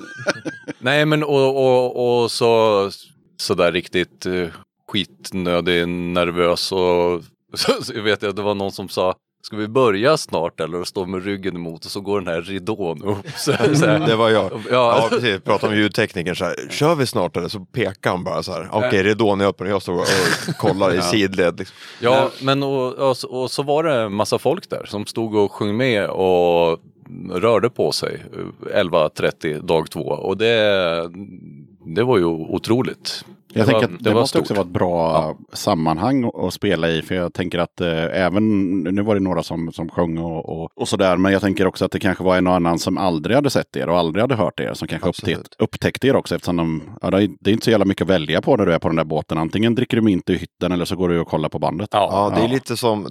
Nej men och, och, och så sådär riktigt uh, skitnödig, nervös och så, så jag vet jag, det var någon som sa Ska vi börja snart eller och stå med ryggen emot och så går den här ridån upp. Så, så här. Det var jag. Ja, Ja, precis. Pratade om ljudteknikern så här. Kör vi snart eller? Så pekar han bara så här. Okej, ridån är öppen och jag står och kollar i sidled. Liksom. ja men och, och, så- och så var det en massa folk där som stod och sjöng med och rörde på sig eh, 11.30 dag två och det, det var ju otroligt. Jag det tänker var, att det, måste stort. också vara ett bra sammanhang att- spela i. För jag tänker att eh, även, nu var det några som, som sjöng och, och, och sådär. Men jag tänker också att det kanske var en och annan som aldrig hade sett er och aldrig hade hört er. Som kanske Absolut. upptäckte, er också. Eftersom de, ja, det är det är inte så jävla mycket att välja på när du är på den där båten. Antingen dricker du mint i hytten eller så går du och kollar på bandet. Ja, Ja, det är Ja. lite som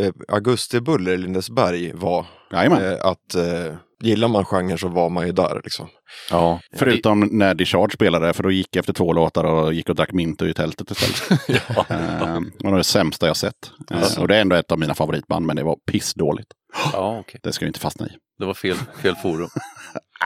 eh, Augustibuller i Lindesberg var. Eh, att eh, gillar man genren så var man ju där. Liksom. ja. Förutom när Discharge spelade, för då gick jag efter två låtar och gick och drack mint i tältet istället. ja. Eh, det var det sämsta jag sett. Eh, och det är ändå ett av mina favoritband, men det var pissdåligt. ja okej. Det ska jag inte fastna i. Det var fel, fel forum.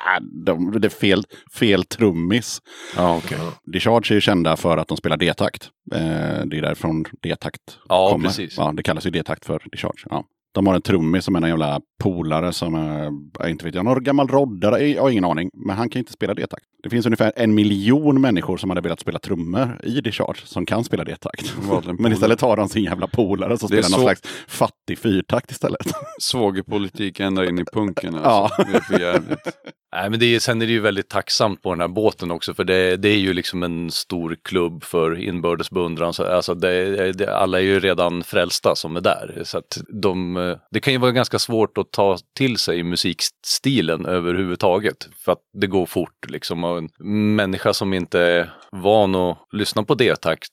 Ah, de, det är fel, fel trummis. Ja, okej. Discharge är ju kända för att de spelar D-takt. Eh, det är därifrån D-takt Ja, kommer. precis. Ja, det kallas ju D-takt för Discharge. Ja. De har en trummis som är en jävla polare som är, inte vet jag, någon gammal roddare, jag har ingen aning. Men han kan inte spela D-takt. Det finns ungefär en miljon människor som hade velat spela trummor i Discharge som kan spela D-takt. Men istället har de sin jävla polare som Det spelar någon så- slags fattig fyrtakt istället. Svågerpolitik ända in i punken alltså. Ja. Det är för jävligt. Nej, men det är, sen är det ju väldigt tacksamt på den här båten också för det, det är ju liksom en stor klubb för inbördes beundran. Så, alltså det, det, alla är ju redan frälsta som är där. Så att de, det kan ju vara ganska svårt att ta till sig musikstilen överhuvudtaget. För att det går fort liksom. Och en människa som inte är van att lyssna på D-takt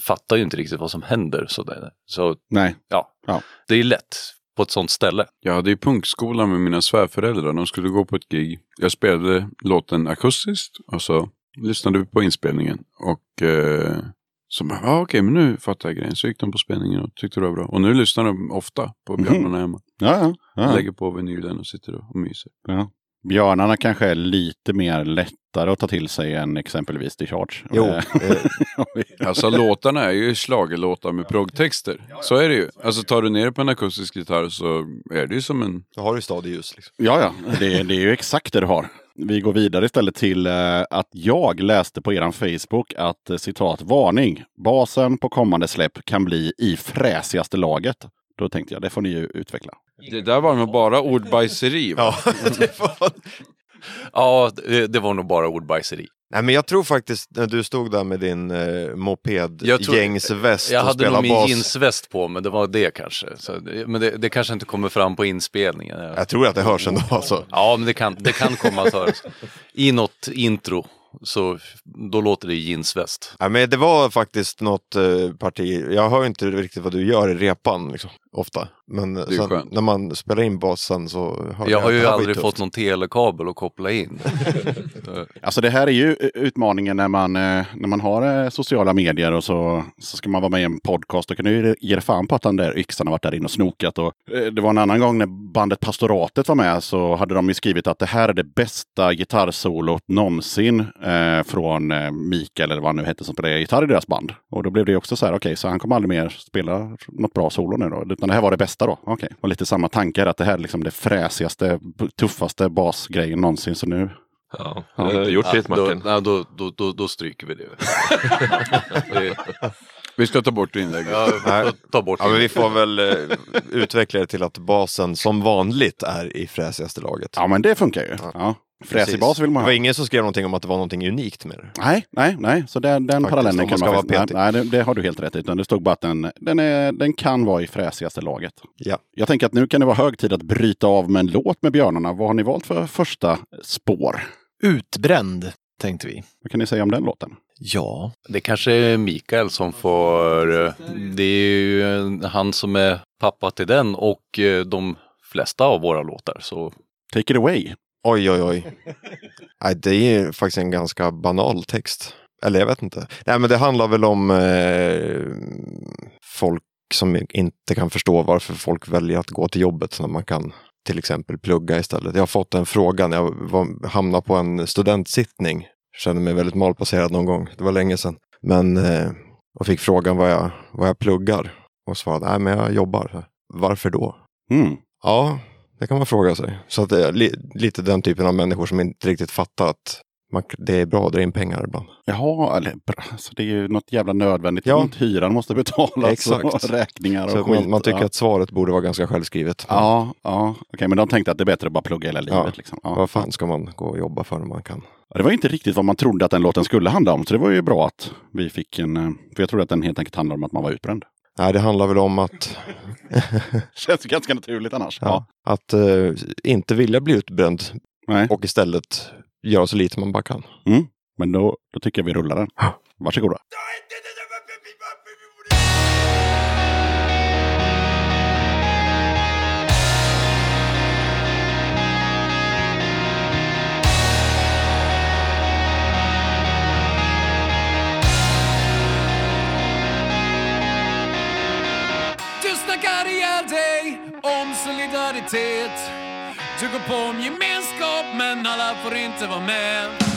fattar ju inte riktigt vad som händer. Så, det, så Nej. ja, Ja. det är lätt på ett sånt ställe. Jag hade ju punkskola med mina svärföräldrar. De skulle gå på ett gig. Jag spelade låten akustiskt och så lyssnade vi på inspelningen. Och eh, så bara, ah, okej, men nu fattar jag grejen. Så gick de på spelningen och tyckte det var bra. Och nu lyssnar de ofta på Björnarna hemma. Ja, ja. ja. Lägger på vinylen och sitter och myser. Ja. Björnarna kanske är lite mer lättare att ta till sig än exempelvis Discharge. Jo, Eh, eh, Alltså låtarna är ju schlagerlåtar med proggtexter. Så är det ju. Alltså tar du ner det på en akustisk gitarr så är det ju som en... då har du stadig ljus. Liksom. ja, ja. Det, det är ju exakt det du har. Vi går vidare istället till eh, att jag läste på eran Facebook att eh, citat varning. Basen på kommande släpp kan bli i fräsigaste laget. Då tänkte jag, det får ni ju utveckla. Det där var nog bara ordbajseri. va? Ja, det var... Ja, det, det var nog bara ordbajseri. Nej, men jag tror faktiskt när du stod där med din eh, Jag mopedgängsväst Jag och hade nog min bas. jeansväst på men det var det kanske. Så, men det, det kanske inte kommer fram på inspelningen. Jag tror att det hörs ändå. Alltså. Ja, men det kan, det kan komma att höras. I något intro, så då låter det jeansväst. Nej, men det var faktiskt något eh, parti. Jag hör inte riktigt vad du gör i repan liksom, ofta. Men sen, när man spelar in basen så hör Jag har ju aldrig fått någon telekabel att koppla in. Alltså det här är ju utmaningen när man, eh, när man har eh, sociala medier och så, så ska man vara med i en podcast. Då kan du ju ge fan på att den där yxan har varit där inne och snokat. Och, eh, det var en annan gång när bandet Pastoratet var med så hade de ju skrivit att det här är det bästa gitarrsolot någonsin eh, från Mikael eller vad han nu hette som spelade gitarr i deras band. Och då blev det också så här, okej, så han kommer aldrig mer spela något bra solo nu då. Utan det här var det bästa då. Okej, och lite samma tankar att det här är liksom det fräsigaste, tuffaste basgrejen någonsin. Så nu Ja, det har gjort ditt då, Martin. ja, då, då, då, då stryker vi det. det Vi ska ta bort inlägget. ja, ta bort Ja, men det. vi får väl eh, utveckla det till att basen som vanligt är i fräsigaste laget. Ja, men det funkar ju. Ja. Fräsig bas vill man Det ha. var ingen som skrev någonting om att det var någonting unikt med det. Nej, nej, nej. Så den, den Faktiskt, parallellen kan man vara faktiskt... Nej, nej det, det har du helt rätt i. Utan det stod bara att den, den, är, den kan vara i fräsigaste laget. Ja. Jag tänker att nu kan det vara hög tid att bryta av med en låt med björnarna. Vad har ni valt för första spår? Utbränd, tänkte vi. Vad kan ni säga om den låten? Ja, Det kanske är Mikael som får... eh, Det är ju eh, han som är pappa till den och eh, de flesta av våra låtar. Så Take it away. Oj, oj, oj. Nej, det är faktiskt en ganska banal text. Eller jag vet inte. Nej, men det handlar väl om eh, folk som inte kan förstå varför folk väljer att gå till jobbet när man kan till exempel plugga istället. Jag har fått den frågan. Jag var, hamnade på en studentsittning. Kände mig väldigt malplacerad någon gång. Det var länge sedan. Men eh, och fick frågan vad jag, vad jag pluggar. Och svarade, nej men jag jobbar. Varför då? Mm. Ja, det kan man fråga sig. Så att det är li, lite den typen av människor som inte riktigt fattar att man, det är bra att dra in pengar ibland. Jaha, eller, alltså, det är ju något jävla nödvändigt. Ja. Ja. Hyran måste betalas Exakt. och räkningar och Så skit. man, man tycker ja. att svaret borde vara ganska självskrivet. Ja, ja. okej, men de tänkte att det är bättre att bara plugga hela livet. Ja. Liksom. Ja. Vad fan ska man gå och jobba för när man kan? Det var inte riktigt vad man trodde att den låten skulle handla om. Så det var ju bra att vi fick en... eh, För jag trodde att den helt enkelt handlade om att man var utbränd. Nej, det handlar väl om att, Känns ju ganska naturligt annars. ja, att eh, inte vilja bli utbränd Nej. och istället göra så lite man bara kan. Mm. Men då, då tycker jag vi rullar den. Varsågoda. Solidaritet. Du går på om gemenskap men alla får inte vara med.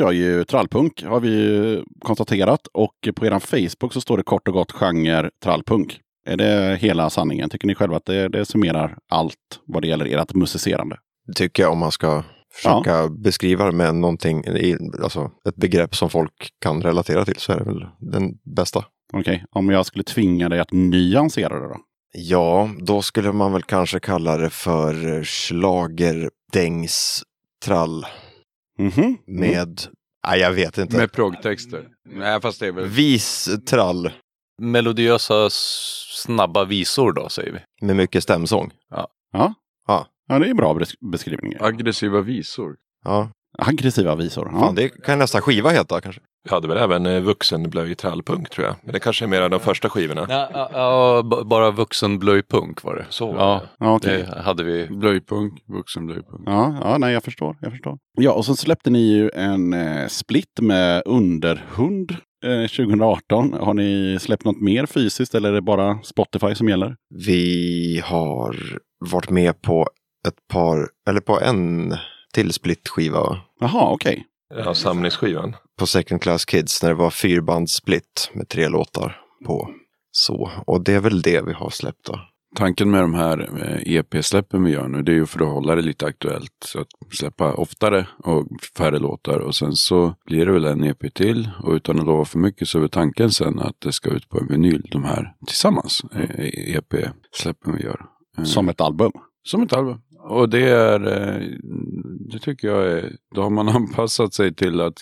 Kör ju trallpunk har vi ju konstaterat. Och på er Facebook så står det kort och gott genre trallpunk. Är det hela sanningen? Tycker ni själva att det, det summerar allt vad det gäller ert musicerande? Det tycker jag om man ska försöka beskriva det med någonting, alltså ett begrepp som folk kan relatera till så är det väl den bästa. Okej, om jag skulle tvinga dig att nyansera det då? Ja, då skulle man väl kanske kalla det för Mhm. med, nej jag vet inte, Med proggtexter. Nej, fast det är väl... vistrall Melodiösa snabba visor då säger vi. med mycket stämsång. Ja. Ja. ja, det är en bra bes- beskrivning. Aggressiva visor. Ja, Aggressiva visor. Ja. fan det kan nästa skiva heta kanske. Vi hade väl även eh, vuxenblöj trallpunk tror jag. Men det kanske är mer de första skivorna. Ja, ja, bara vuxenblöjpunk var det. Så ja, Ja, okej. det hade vi. Blöjpunk, vuxenblöjpunk. Ja, ja, nej jag förstår. Jag förstår. Ja, och så släppte ni ju en eh, split med Underhund eh, 2018. Har ni släppt något mer fysiskt eller är det bara Spotify som gäller? Vi har varit med på ett par, eller på en till split-skiva va? Jaha, okej. Ja, samlingsskivan. på Second Class Kids när det var fyrbandssplit med tre låtar på. Så, och det är väl det vi har släppt då. Tanken med de här eh, EP-släppen vi gör nu, det är ju för att hålla det lite aktuellt. Så att släppa oftare och färre låtar. Och sen så blir det väl en EP till. Och utan att lova för mycket så är tanken sen att det ska ut på en vinyl, de här tillsammans. eh, EP-släppen vi gör. Eh, Som ett album. Som ett album. Och det är, eh, det tycker jag är, då har man anpassat sig till att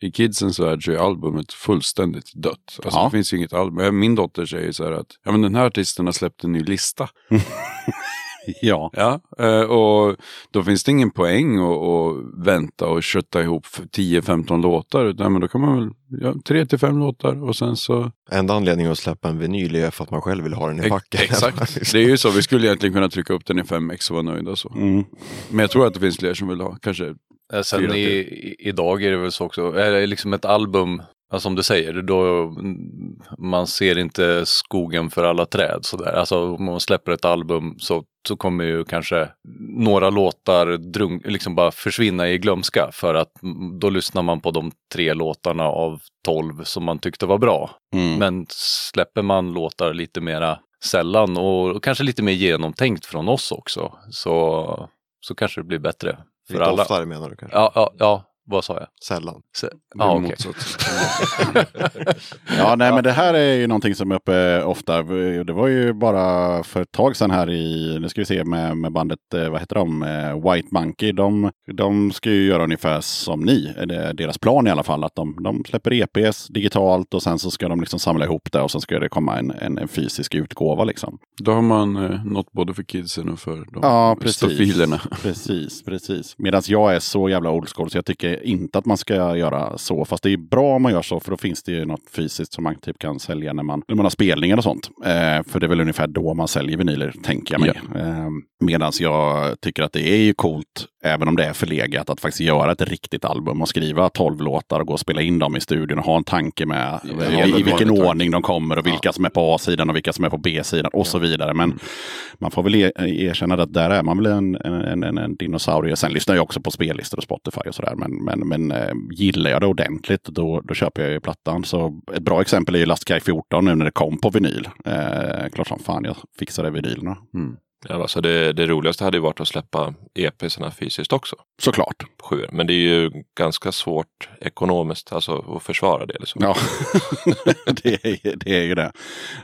i kidsens värld så är albumet fullständigt dött. Alltså Ja. det finns inget album. Min dotter säger så här att, ja men den här artisten har släppt en ny lista. Ja. Ja, eh, och då finns det ingen poäng att, att vänta och kötta ihop f- 10-15 låtar. Utan men då kan man väl, ja, 3-5 låtar och sen så Enda anledningen att släppa en vinyl är för att man själv vill ha den i Ex- packen. Exakt. Det är ju så. Vi skulle egentligen kunna trycka upp den i 5x och vara nöjda och så. Mm. Men jag tror att det finns fler som vill ha. Kanske Eh, Sen i, idag är det väl så också, är det liksom ett album, ja, som du säger, då man ser inte skogen för alla träd sådär. Alltså om man släpper ett album så, så kommer ju kanske några låtar drunk, liksom bara försvinna i glömska för att då lyssnar man på de tre låtarna av tolv som man tyckte var bra. Mm. Men släpper man låtar lite mera sällan och kanske lite mer genomtänkt från oss också så, så kanske det blir bättre för Lite alla. oftare menar du kanske? Ja, ja, ja, vad sa jag? Sällan. Se- okej. motsatt. Ja, nej, men det här är ju någonting som är uppe ofta. Det var ju bara för ett tag sedan här i, nu ska vi se med, med bandet, eh, vad heter de, Eh, White Monkey. De, de ska ju göra ungefär som ni, är det deras plan i alla fall. Att de, de släpper EPs digitalt och sen så ska de liksom samla ihop det och sen ska det komma en, en, en fysisk utgåva liksom. Då har man eh, något både för kidsen och för de Ja, precis. stofilerna. Precis, precis. Medan jag är så jävla old school så jag tycker inte att man ska göra så. Fast det är bra om man gör så för då finns det ju något fysiskt som man typ kan sälja när man, när man har spelningar och sånt. Eh, för det är väl ungefär då man säljer vinyler, tänker jag mig. Eh, Medan jag tycker att det är ju coolt, även om det är förlegat, att faktiskt göra ett riktigt album och skriva tolv låtar och gå och spela in dem i studion och ha en tanke med Ja, i, i vilken ordning de kommer och vilka som är på A-sidan och vilka som är på B-sidan och så vidare. Men man får väl e- erkänna att där är man väl en, en, en, en dinosaurie. Sen lyssnar jag också på spellistor och Spotify och sådär. Men, men, men eh, gillar jag det ordentligt då, då köper jag ju plattan. Så ett bra exempel är ju Last Guy 14 nu när det kom på vinyl. Eh, klart som fan jag fixade vinylerna. Ja, alltså det, det roligaste hade ju varit att släppa EPsarna fysiskt också. Såklart. Men det är ju ganska svårt ekonomiskt alltså, att försvara det. Liksom. Ja, det, är, det är ju det.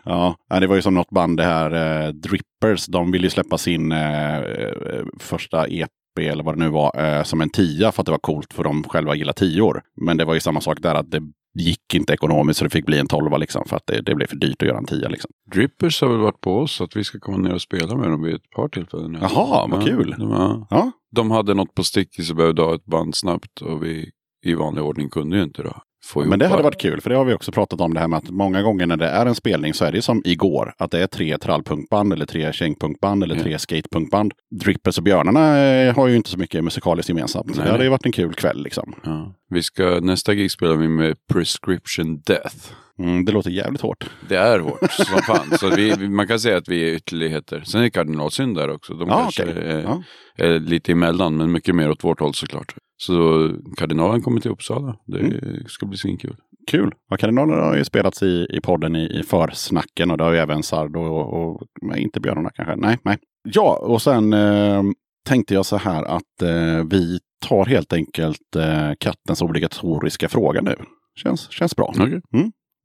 Ja, ja, det var ju som något band det här, eh, Drippers, de ville ju släppa sin eh, eh, första EP eller vad det nu var, eh, som en tia för att det var coolt för de själva gillar tior. Men det var ju samma sak där att det gick inte ekonomiskt så det fick bli en tolva liksom för att det, det blev för dyrt att göra en tia liksom. Drippers har väl varit på oss att vi ska komma ner och spela med dem vid ett par tillfällen. Jaha, vad Ja, kul. De, ja. Ja, de hade något på stickis och behövde ha ett band snabbt och vi i vanlig ordning kunde ju inte då ihop Men det hade varit kul, för det har vi också pratat om det här med att många gånger när det är en spelning så är det som igår. Att det är tre trallpunkband eller tre kängpunkband eller Ja. tre skatepunkband. Drippers och Björnarna eh, har ju inte så mycket musikaliskt gemensamt. Nej, det hade ju varit en kul kväll liksom. Ja. Vi ska, nästa gig spelar vi med Prescription Death. Mm, det låter jävligt hårt. Det är hårt som fan. Så vi, man kan säga att vi är ytterligheter. Sen är Kardinalsynd där också. De Ja, kanske okej. är, Ja. är lite emellan, men mycket mer åt vårt håll såklart. Så Kardinalen kommer till Uppsala. Det Mm. ska bli svinkul. Kul. Ja, Kardinalerna har ju spelats i, i podden i, i försnacken och det har ju även Sardo och, och inte Björnarna kanske. Nej, nej. Ja, och sen eh, tänkte jag så här att eh, vi tar helt enkelt eh, kattens obligatoriska fråga nu. Känns, känns bra. Okej.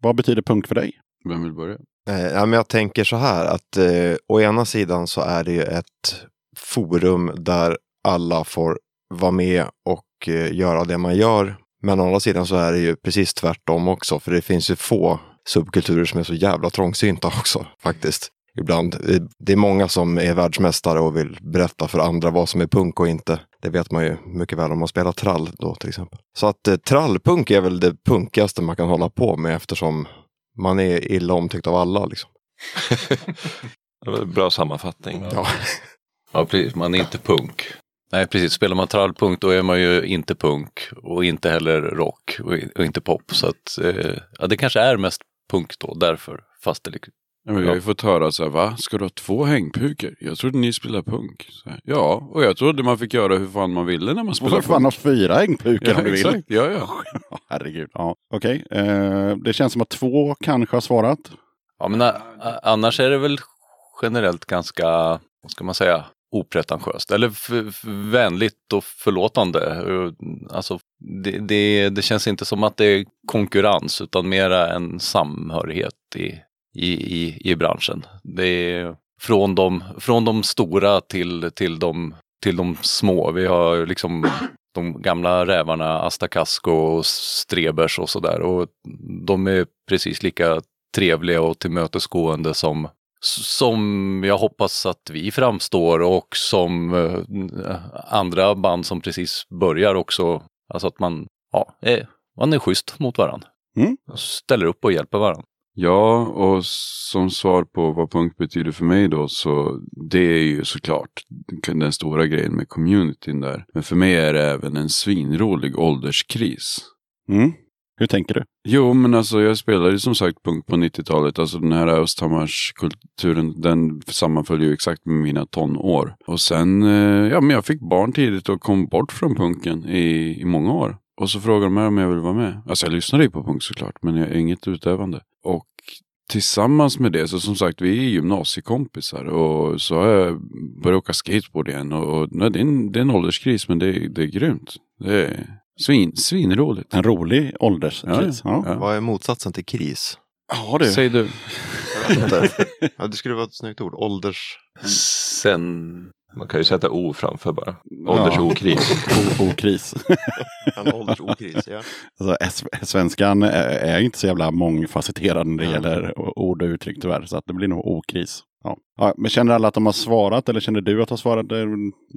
Vad betyder punkt för dig? Vem vill börja? Eh, ja, men jag tänker så här att eh, å ena sidan så är det ju ett forum där alla får vara med och eh, göra det man gör. Men å andra sidan så är det ju precis tvärtom också, för det finns ju få subkulturer som är så jävla trångsynta också faktiskt. Ibland. Det är många som är världsmästare och vill berätta för andra vad som är punk och inte. Det vet man ju mycket väl om man spelar trall då till exempel. Så att eh, trallpunk är väl det punkigaste man kan hålla på med eftersom man är illa omtyckt av alla. Liksom. Det var en bra sammanfattning. Ja. Ja, precis. Man är inte punk. Nej, precis. Spelar man trallpunk då är man ju inte punk och inte heller rock och, och inte pop. Så att, eh, ja, det kanske är mest punk då, därför. Fast det liksom- Ja, men vi har ju fått höra så här, va? Ska du ha två hängpukor? Jag trodde ni spelar punk. Så här, ja, och jag trodde man fick göra hur fan man ville när man Och spelar så får man ha fyra hängpukor Ja, om du vill. exakt. Ja, ja. Ja, Herregud. Ja. Okej, eh, det känns som att två kanske har svarat. Ja, men annars är det väl generellt ganska, vad ska man säga, opretentiöst. Eller vänligt och förlåtande. Alltså, det, det, det känns inte som att det är konkurrens utan mera en samhörighet i, i, i, i branschen. Det är från de, från de stora till, till, de, till de små. Vi har liksom de gamla rävarna Asta Casco och Strebers och sådär. Och de är precis lika trevliga och tillmötesgående som, som jag hoppas att vi framstår och som eh, andra band som precis börjar också. Alltså att man, ja, är, man är schysst mot varandra. Mm. Ställer upp och hjälper varandra. Ja, och som svar på vad punk betyder för mig då, så det är ju såklart den stora grejen med communityn där. Men för mig är det även en svinrolig ålderskris. Mm. Hur tänker du? Jo, men alltså jag spelade ju som sagt punk på 90-talet. Alltså den här Östhammarskulturen, den sammanföll ju exakt med mina tonår. Och sen, eh, ja men jag fick barn tidigt och kom bort från punken i, i många år. Och så frågade de mig om jag ville vara med. Alltså jag lyssnade ju på punk såklart, men jag är inget utövande. Och tillsammans med det, så som sagt, vi är gymnasiekompisar och så har jag börjat åka skateboard igen. Och, och nej, det, är en, det är en ålderskris, men det, är- det är grymt. Det är svin, svinroligt. En rolig ålderskris. Ja, Ja. Vad är motsatsen till kris? ja. du. Säg du. Ja, det skulle vara ett snyggt ord. Ålders... Sen, Man kan ju sätta O framför bara. Åldersokris. O- okris. Åldersokris, ja. Alltså, svenskan är, är inte så jävla mångfacetterad när det Ja. gäller ord och uttryck tyvärr. Så att det blir nog okris. Ja. Ja, men känner alla att de har svarat eller känner du att de har svarat? Det är,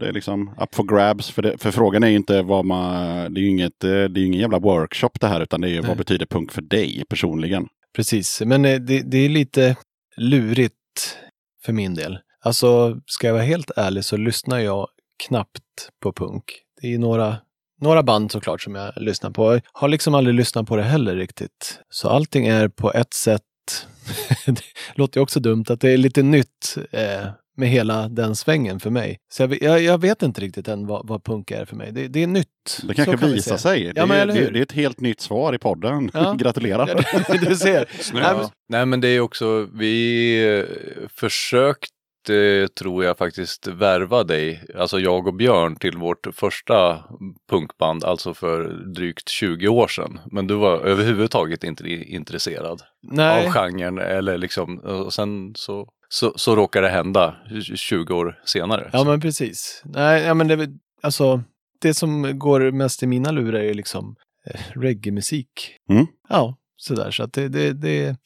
det är liksom up for grabs. För, det, för frågan är ju inte vad man... Det är ju inget, det är ingen jävla workshop det här utan det är ju vad betyder punk för dig personligen? Precis, men eh, det, det är lite lurigt för min del. Alltså, ska jag vara helt ärlig så lyssnar jag knappt på punk. Det är några, några band såklart som jag lyssnar på. Jag har liksom aldrig lyssnat på det heller riktigt. Så allting är på ett sätt, det låter ju också dumt, att det är lite nytt eh, med hela den svängen för mig. Så jag, vet- jag, jag vet inte riktigt än vad, vad punk är för mig. Det, det är nytt. Det kanske kan vi visar säga. sig. Ja, det, men är, eller det, hur? det är ett helt nytt svar i podden. Ja. Gratulerar. Ja, du ser. Nej, men- Nej men det är också, vi eh, försökte tror jag faktiskt värva dig, alltså jag och Björn till vårt första punkband, alltså för drygt 20 år sedan. Men du var överhuvudtaget inte intresserad Nej. av genren eller liksom, och sen så, så, så råkar det hända 20 år senare. Ja, men precis. Nej, ja, men det, alltså, det som går mest i mina lurar är liksom eh, reggae-musik. Mm. Ja, sådär. Så att det, det, det,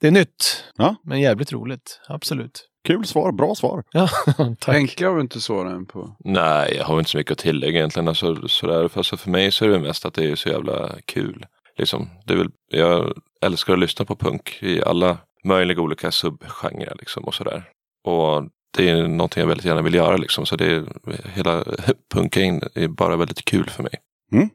det är nytt, Ja. men jävligt roligt. Absolut. Kul svar, bra svar. Ja, tack. Henke har vi inte svarat än på. Nej, jag har inte så mycket att tillägga egentligen. Alltså, sådär. För alltså, för mig så är det mest att det är så jävla kul. Liksom, det är väl, jag älskar att lyssna på punk i alla möjliga olika subgenrer liksom, och sådär. Och det är någonting jag väldigt gärna vill göra liksom. Så det är, hela punken är bara väldigt kul för mig. Mm.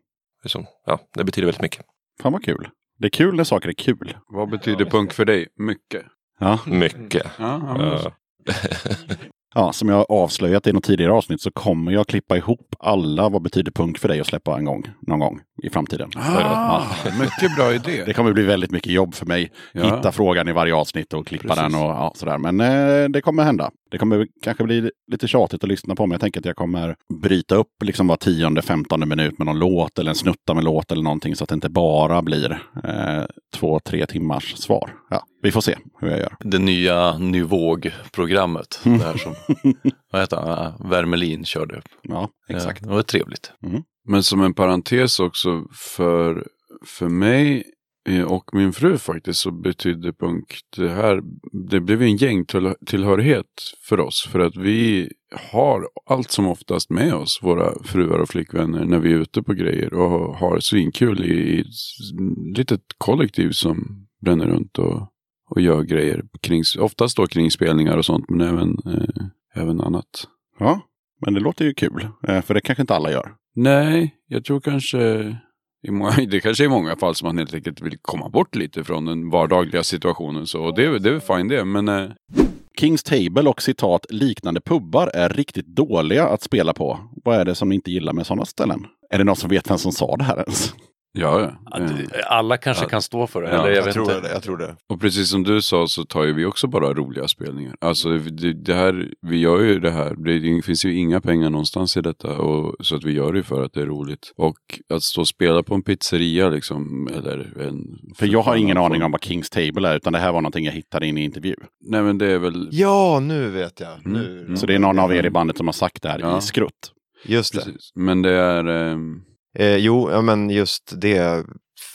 Liksom, ja, det betyder väldigt mycket. Fan vad kul. Det är kul när saker är kul. Vad betyder punk för dig? Mycket. Ja. Mycket. Ja, ja, men Ja. som jag avslöjat i något tidigare avsnitt så kommer jag klippa ihop alla vad betyder punk för dig och släppa en gång. Någon gång i framtiden. Ah, mycket bra idé. Det kommer bli väldigt mycket jobb för mig. Ja. Hitta frågan i varje avsnitt och klippa Precis. den och ja, sådär. Men eh, det kommer hända. Det kommer kanske bli lite tjatigt att lyssna på, men jag tänker att jag kommer bryta upp liksom var tionde, femtonde minut med någon låt eller en snutta med låt eller någonting så att det inte bara blir eh, två, tre timmars svar. Ja, vi får se hur jag gör. Det nya Nyvåg-programmet. Mm. Det här som, vad heter han, Wermelin körde. Ja, exakt. Det var trevligt. Men som en parentes också för, för mig eh, och min fru faktiskt så betydde punk det här. Det blev en gängtillhörighet för oss. För att vi har allt som oftast med oss våra fruar och flickvänner när vi är ute på grejer och har svinkul i ett litet kollektiv som bränner runt och, och gör grejer. Kring, oftast då kring spelningar och sånt men även, eh, även annat. Ja, men det låter ju kul. Eh, för det kanske inte alla gör. Nej, jag tror kanske i många, det kanske är i många fall som man helt enkelt vill komma bort lite från den vardagliga situationen. Så det, är- det är väl fine det, men eh, Kings Table och citat liknande pubbar är riktigt dåliga att spela på. Vad är det som ni inte gillar med sådana ställen? Är det någon som vet vem som sa det här ens? Ja, ja. Alla kanske kan stå för det. Ja, eller jag, jag vet tror inte. det, jag tror det. Och precis som du sa så tar ju vi också bara roliga spelningar. Alltså det, det här, vi gör ju det här. Det finns ju inga pengar någonstans i detta. Och, så att vi gör det för att det är roligt. Och att stå och spela på en pizzeria liksom. Eller en... För jag har ingen aning om vad Kings Table är, utan det här var någonting jag hittade in i intervju. Nej men det är väl... Ja, nu vet jag. Nu. Mm. Så det är någon av er i bandet som har sagt det här Ja. i skrutt. Just det. Precis. Men det är... ehm, Eh, jo, ja, men just det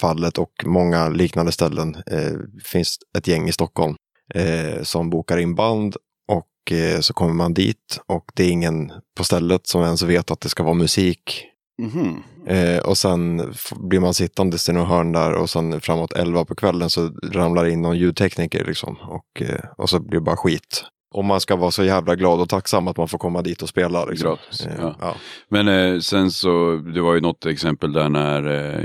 fallet och många liknande ställen eh, finns ett gäng i Stockholm eh, som bokar in band och eh, så kommer man dit och det är ingen på stället som ens vet att det ska vara musik. Mhm. Eh, och sen blir man sittandes i någon hörn där och sen framåt 11 på kvällen så ramlar in någon ljudtekniker liksom och, eh, och så blir det bara skit. Och man ska vara så jävla glad och tacksam att man får komma dit och spela. Liksom. Gratis, Eh, ja. ja. Men eh, sen så, det var ju något exempel där när eh,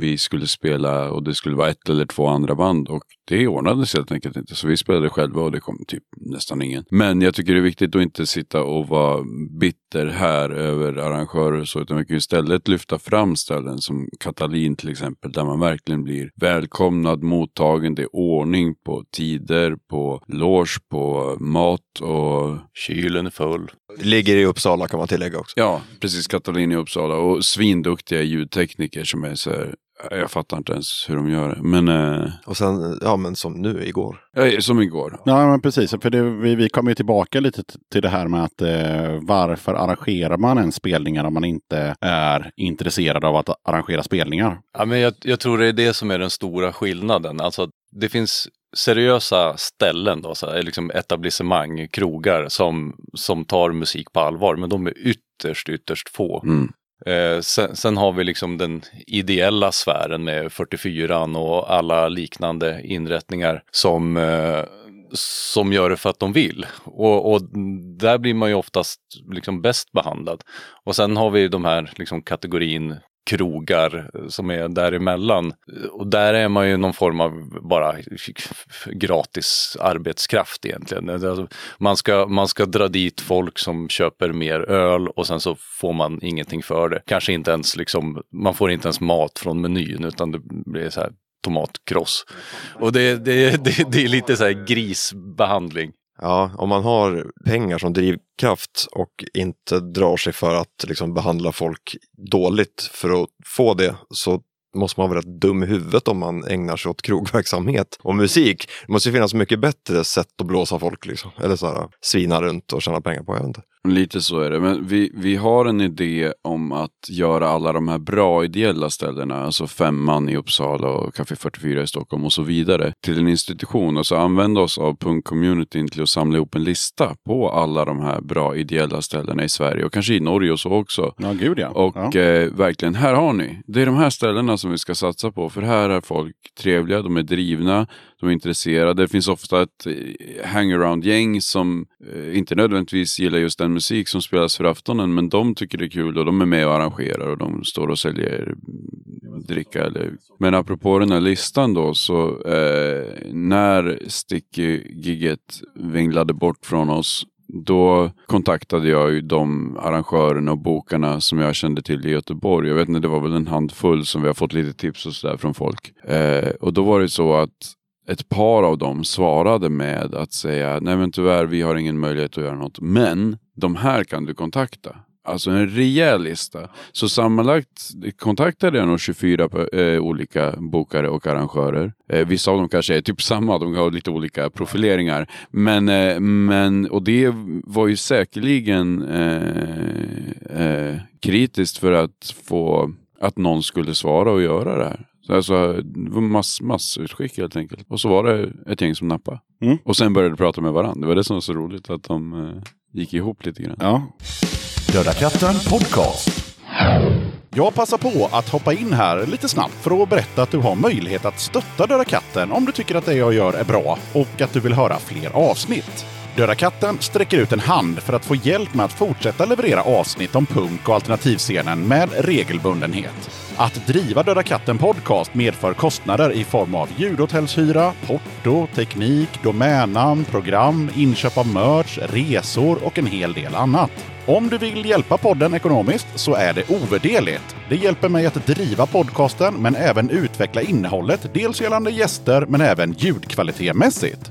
vi skulle spela och det skulle vara ett eller två andra band och det ordnades helt enkelt inte. Så vi spelade själva och det kom typ nästan ingen. Men jag tycker det är viktigt att inte sitta och vara bitter här över arrangörer och så, utan vi kan istället lyfta fram ställen som Katalin till exempel, där man verkligen blir välkomnad, mottagen, det är ordning på tider, på loge, på mat och Kylen är full. Ligger i Uppsala kan man tillägga också. Ja, precis. Katalin i Uppsala. Och svinduktiga ljudtekniker som är så här, jag fattar inte ens hur de gör det. Men eh, Och sen, ja men som nu igår. ja, som igår. Ja, men precis. För det, vi, vi kommer ju tillbaka lite till det här med att eh, varför arrangerar man en spelningar om man inte är intresserad av att arrangera spelningar? Ja, men jag, jag tror det är det som är den stora skillnaden. Alltså, det finns seriösa ställen, då, så här, liksom etablissemang, krogar som, som tar musik på allvar. Men de är ytterst, ytterst få. Mm. Eh, sen, sen har vi liksom den ideella sfären med 44 och alla liknande inrättningar som, eh, som gör det för att de vill. Och, och där blir man ju oftast liksom bäst behandlad. Och sen har vi de här liksom kategorin krogar som är däremellan. Och där är man ju någon form av bara gratis arbetskraft egentligen. Alltså, man ska, man ska dra dit folk som köper mer öl och sen så får man ingenting för det. Kanske inte ens liksom, man får inte ens mat från menyn utan det blir så här tomatkross. Och det, det, det, det är lite så här grisbehandling. Ja, om man har pengar som drivkraft och inte drar sig för att liksom behandla folk dåligt för att få det så måste man vara rätt dum i huvudet om man ägnar sig åt krogverksamhet och musik. Det måste ju finnas mycket bättre sätt att blåsa folk liksom. Eller så här, svina runt och tjäna pengar på, jag vet inte. Lite så är det. Men vi, vi har en idé om att göra alla de här bra ideella ställena, alltså Femman i Uppsala och Café 44 i Stockholm och så vidare, till en institution. Och så använda oss av punk-communityn till att samla ihop en lista på alla de här bra ideella ställena i Sverige och kanske i Norge och så också. Ja, gud ja. Och ja. eh, verkligen, här har ni. Det är de här ställena som vi ska satsa på. För här är folk trevliga, de är drivna, de är intresserade. Det finns ofta ett eh, hangaround-gäng som eh, inte nödvändigtvis gillar just den musik som spelas för aftonen. Men de tycker det är kul och de är med och arrangerar och de står och säljer mm, dricka. Eller... Men apropå den här listan då så eh, när Sticky-giget vinglade bort från oss då kontaktade jag ju de arrangörerna och bokarna som jag kände till i Göteborg. Jag vet inte, det var väl en handfull som vi har fått lite tips och sådär från folk. Eh, och då var det så att ett par av dem svarade med att säga nej men tyvärr vi har ingen möjlighet att göra något. Men de här kan du kontakta. Alltså en rejäl lista. Så sammanlagt kontaktade jag nog 24 eh, olika bokare och arrangörer. Eh, vissa av dem kanske är typ samma, de har lite olika profileringar. Men, eh, men och det var ju säkerligen eh, eh, kritiskt för att få att någon skulle svara och göra det här. Så Alltså, det var mass, massutskick helt enkelt. Och så var det ett gäng som nappade. Mm. Och sen började de prata med varandra. Det var det som var så roligt, att de eh, gick ihop lite grann. Ja. Döda katten podcast. Jag passar på att hoppa in här lite snabbt för att berätta att du har möjlighet att stötta Döda katten om du tycker att det jag gör är bra och att du vill höra fler avsnitt. Döda katten sträcker ut en hand för att få hjälp med att fortsätta leverera avsnitt om punk och alternativscenen med regelbundenhet. Att driva Döda katten podcast medför kostnader i form av ljudhotellshyra, porto, teknik, domännamn, program, inköp av merch, resor och en hel del annat. Om du vill hjälpa podden ekonomiskt så är det ovärderligt. Det hjälper mig att driva podcasten men även utveckla innehållet, dels gällande gäster men även ljudkvalitetmässigt.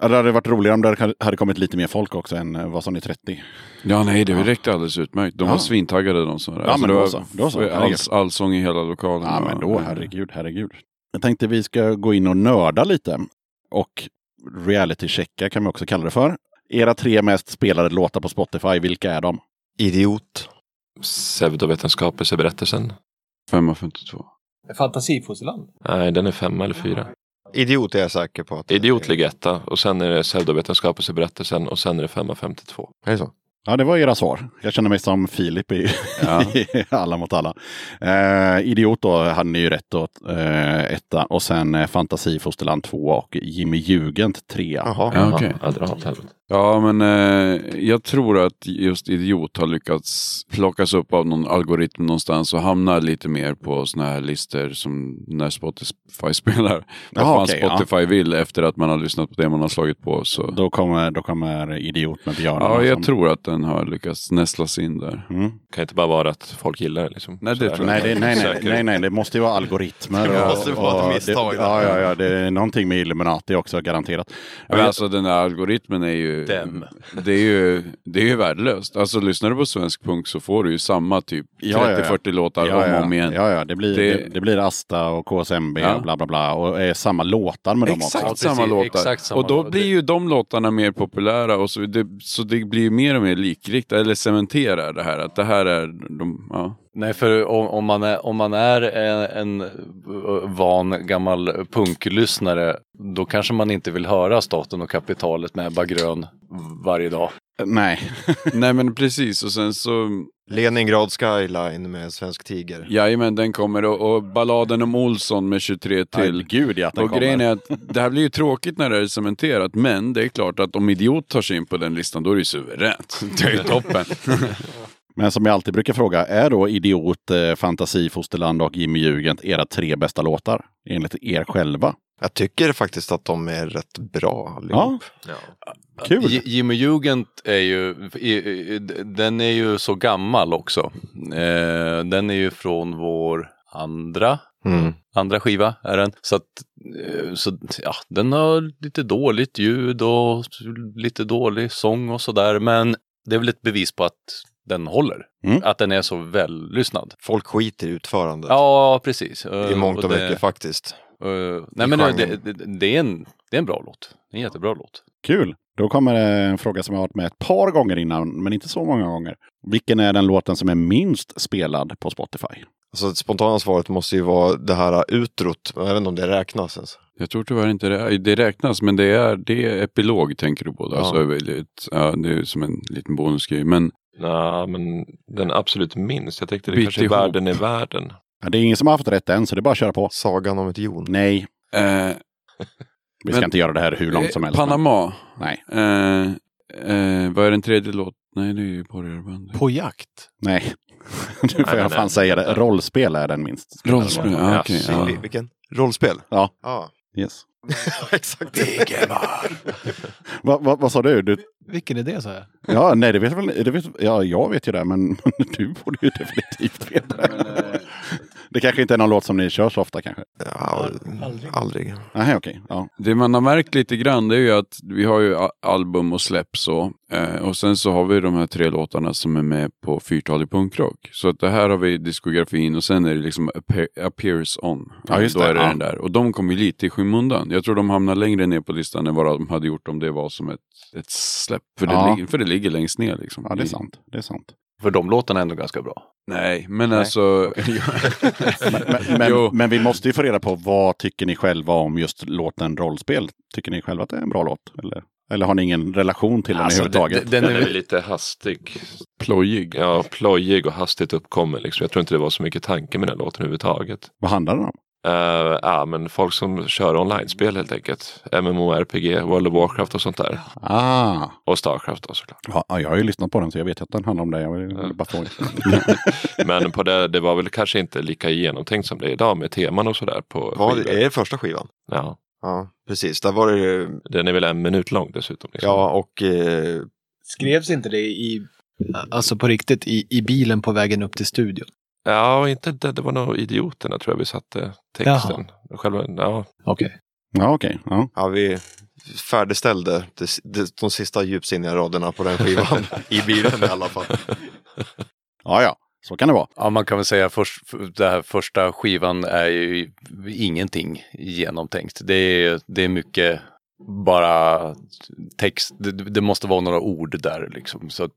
Ja, det hade varit roligare om det hade kommit lite mer folk också än eh, vad som är 30. Ja, nej, det räckte alldeles utmärkt. De var Ja. svintaggade de som var där. Ja, Alltså, men då var så. Då så. all, Herregud. allsång i hela lokalen. Ja, men då herregud, herregud. Jag tänkte vi ska gå in och nörda lite. Och reality-checka kan vi också kalla det för. Era tre mest spelade låtar på Spotify, vilka är de? Idiot. Pseudovetenskapelseberättelsen. 552. Fantasifosterland. Nej, den är femma eller fyra. Idiot är jag säker på. Att Idiot ligger etta och sen är det pseudovetenskapelseberättelsen och sen är det femma 52. Är det så? Ja, det var era svar. Jag känner mig som Filip i, Ja. i Alla mot alla. Eh, Idiot då hade ni ju rätt då, eh, etta. Och sen eh, Fantasi Fosterland 2 och Jimmy Jugend 3. Jaha. Ja, okej. Ja, åt. Ja, men eh, jag tror att just Idiot har lyckats plockas upp av någon algoritm någonstans och hamnar lite mer på såna här listor som när Spotify spelar. Vad Jaha, fan okej, ja. Spotify vill efter att man har lyssnat på det man har slagit på. Så. Då, kommer, då kommer Idiot med Björn. Ja, jag tror att den har lyckats nästlas in där. Mm. kan inte bara vara att folk gillar det. Liksom. Nej, det tror Nej, det, nej, nej, nej, nej, det måste ju vara algoritmer. Det och- måste vara ett misstag Det, ja, ja, ja, det är någonting med Illuminati också garanterat. Men alltså den där algoritmen är ju... Dem. Det är ju, det är ju värdelöst. Alltså lyssnar du på svensk punk så får du ju samma typ Ja, ja, ja. 30-40 låtar ja, om ja, och om igen. Ja, ja, det blir, det... Det- Det, blir Asta och KSMB Ja. och bla bla bla. Och är samma låtar med dem Exakt också. Ja, samma låtar. Exakt samma och då låtar. blir ju de låtarna mer populära och så det, så det blir ju mer och mer likriktar eller cementerar det här att det här är de, ja. Nej, för om, om, man är, om man är en, en van gammal punklyssnare då kanske man inte vill höra Staten och kapitalet med Ebba Grön varje dag. Nej, Nej men precis och sen så, Leningrad Skyline med Svensk Tiger. jajamän den kommer och, och balladen om Olsson med 23 till. till gud ja, den Och kommer. grejen är att det här blir ju tråkigt när det är cementerat, men det är klart att om Idiot tar sig in på den listan, då är det ju suveränt. Det är ju toppen. Men som jag alltid brukar fråga, är då Idiot, eh, Fantasi, Fosterland och Jimmy Jugend era tre bästa låtar? Enligt er själva? Jag tycker faktiskt att de är rätt bra allihop. Kul! Jimmy Jugend är ju, den är ju så gammal också. Eh, den är ju från vår andra Mm. andra skiva är den. Så att, eh, så, ja, den har lite dåligt ljud och lite dålig sång och sådär. Men det är väl ett bevis på att den håller. Mm. Att den är så vällyssnad. Folk skiter i utförandet. Ja, precis. I mångt och mycket faktiskt. eh, nej, men det, det, det, är en, det är en bra låt. En jättebra låt. Kul! Då kommer det en fråga som jag har varit med ett par gånger innan, men inte så många gånger. Vilken är den låten som är minst spelad på Spotify? Alltså, det spontana svaret måste ju vara det här utrot. Jag vet inte om det räknas ens. Jag tror tyvärr inte det, det räknas, men det är, det är epilog tänker du på. Då. Ja. Alltså, ja, det är som en liten bonusgrej. Men Nej, men den absolut minst. Jag tänkte det Bit kanske är världen i världen. Ja, det är ingen som har haft rätt än, så det är bara att köra på. Sagan om ett jon. Nej, eh, vi ska Men- inte göra det här hur långt som helst. men- Panama. Nej, Eh, eh, vad är den tredje låt? Nej, det är ju Borgarbandet. På jakt? nej. nu får nej, jag fan nej. säga det. Rollspel är den minst. Rollspel, ja, okej. Jaså. ja. Vil- Vilken? Rollspel? Ja. Ja, Yes. exakt. Va, va, vad sa du? du? Vilken är det, sa jag? Ja, nej, det vet väl det vet, Ja, jag vet ju det, men, men du borde ju definitivt veta det. Det kanske inte är någon låt som ni kör så ofta kanske? Ja, Aldrig. aldrig. Nej, okej. Ja. Det man har märkt lite grann det är ju att vi har ju album och släpp så. Eh, och sen så har vi de här tre låtarna som är med på fyrtalig punkrock. Så att det här har vi diskografin och sen är det liksom appear, appears on. Ja, just Då det, är det ja. den där. Och de kommer ju lite i skymundan. Jag tror de hamnar längre ner på listan än vad de hade gjort om det var som ett, ett släpp. För, Ja. det, ligger, för det ligger längst ner liksom. ja, det är sant. Det är sant. För de låtarna är ändå ganska bra. Nej, men alltså... Men, men, Jo. men vi måste ju få reda på vad tycker ni själva om just låten Rollspel? Tycker ni själva att det är en bra låt? Eller, eller har ni ingen relation till den Alltså, överhuvudtaget? Den är väl lite hastig. Plojig. Ja, plojig och hastigt uppkommen. Liksom. Jag tror inte det var så mycket tanke med den låten överhuvudtaget. Vad handlar den om? Uh, ja, men folk som kör online-spel helt enkelt. MMORPG, World of Warcraft och sånt där. Ah, Och Starcraft då såklart. ja, ja, jag har ju lyssnat på den så jag vet att den handlar om det. Jag vill bara fråga. Men på det, det var väl kanske inte lika genomtänkt som det är idag med teman och sådär. På Vad skivor. är det första skivan? Ja, Ja, precis. Där var det ju, den är väl en minut lång dessutom. Liksom. ja och eh, Skrevs inte det i, alltså på riktigt, i, i bilen på vägen upp till studion? Ja, inte det, det var nog Idioterna tror jag vi satte texten. Själva, ja, Okej. Ja, okej. Ja. ja, vi färdigställde det, de sista djupsinniga raderna på den skivan. I bilen i alla fall. ja, ja. Så kan det vara. Ja, man kan väl säga först, den här första skivan är ju ingenting genomtänkt. Det är, det är mycket bara text. Det, det måste vara några ord där liksom. Så, att-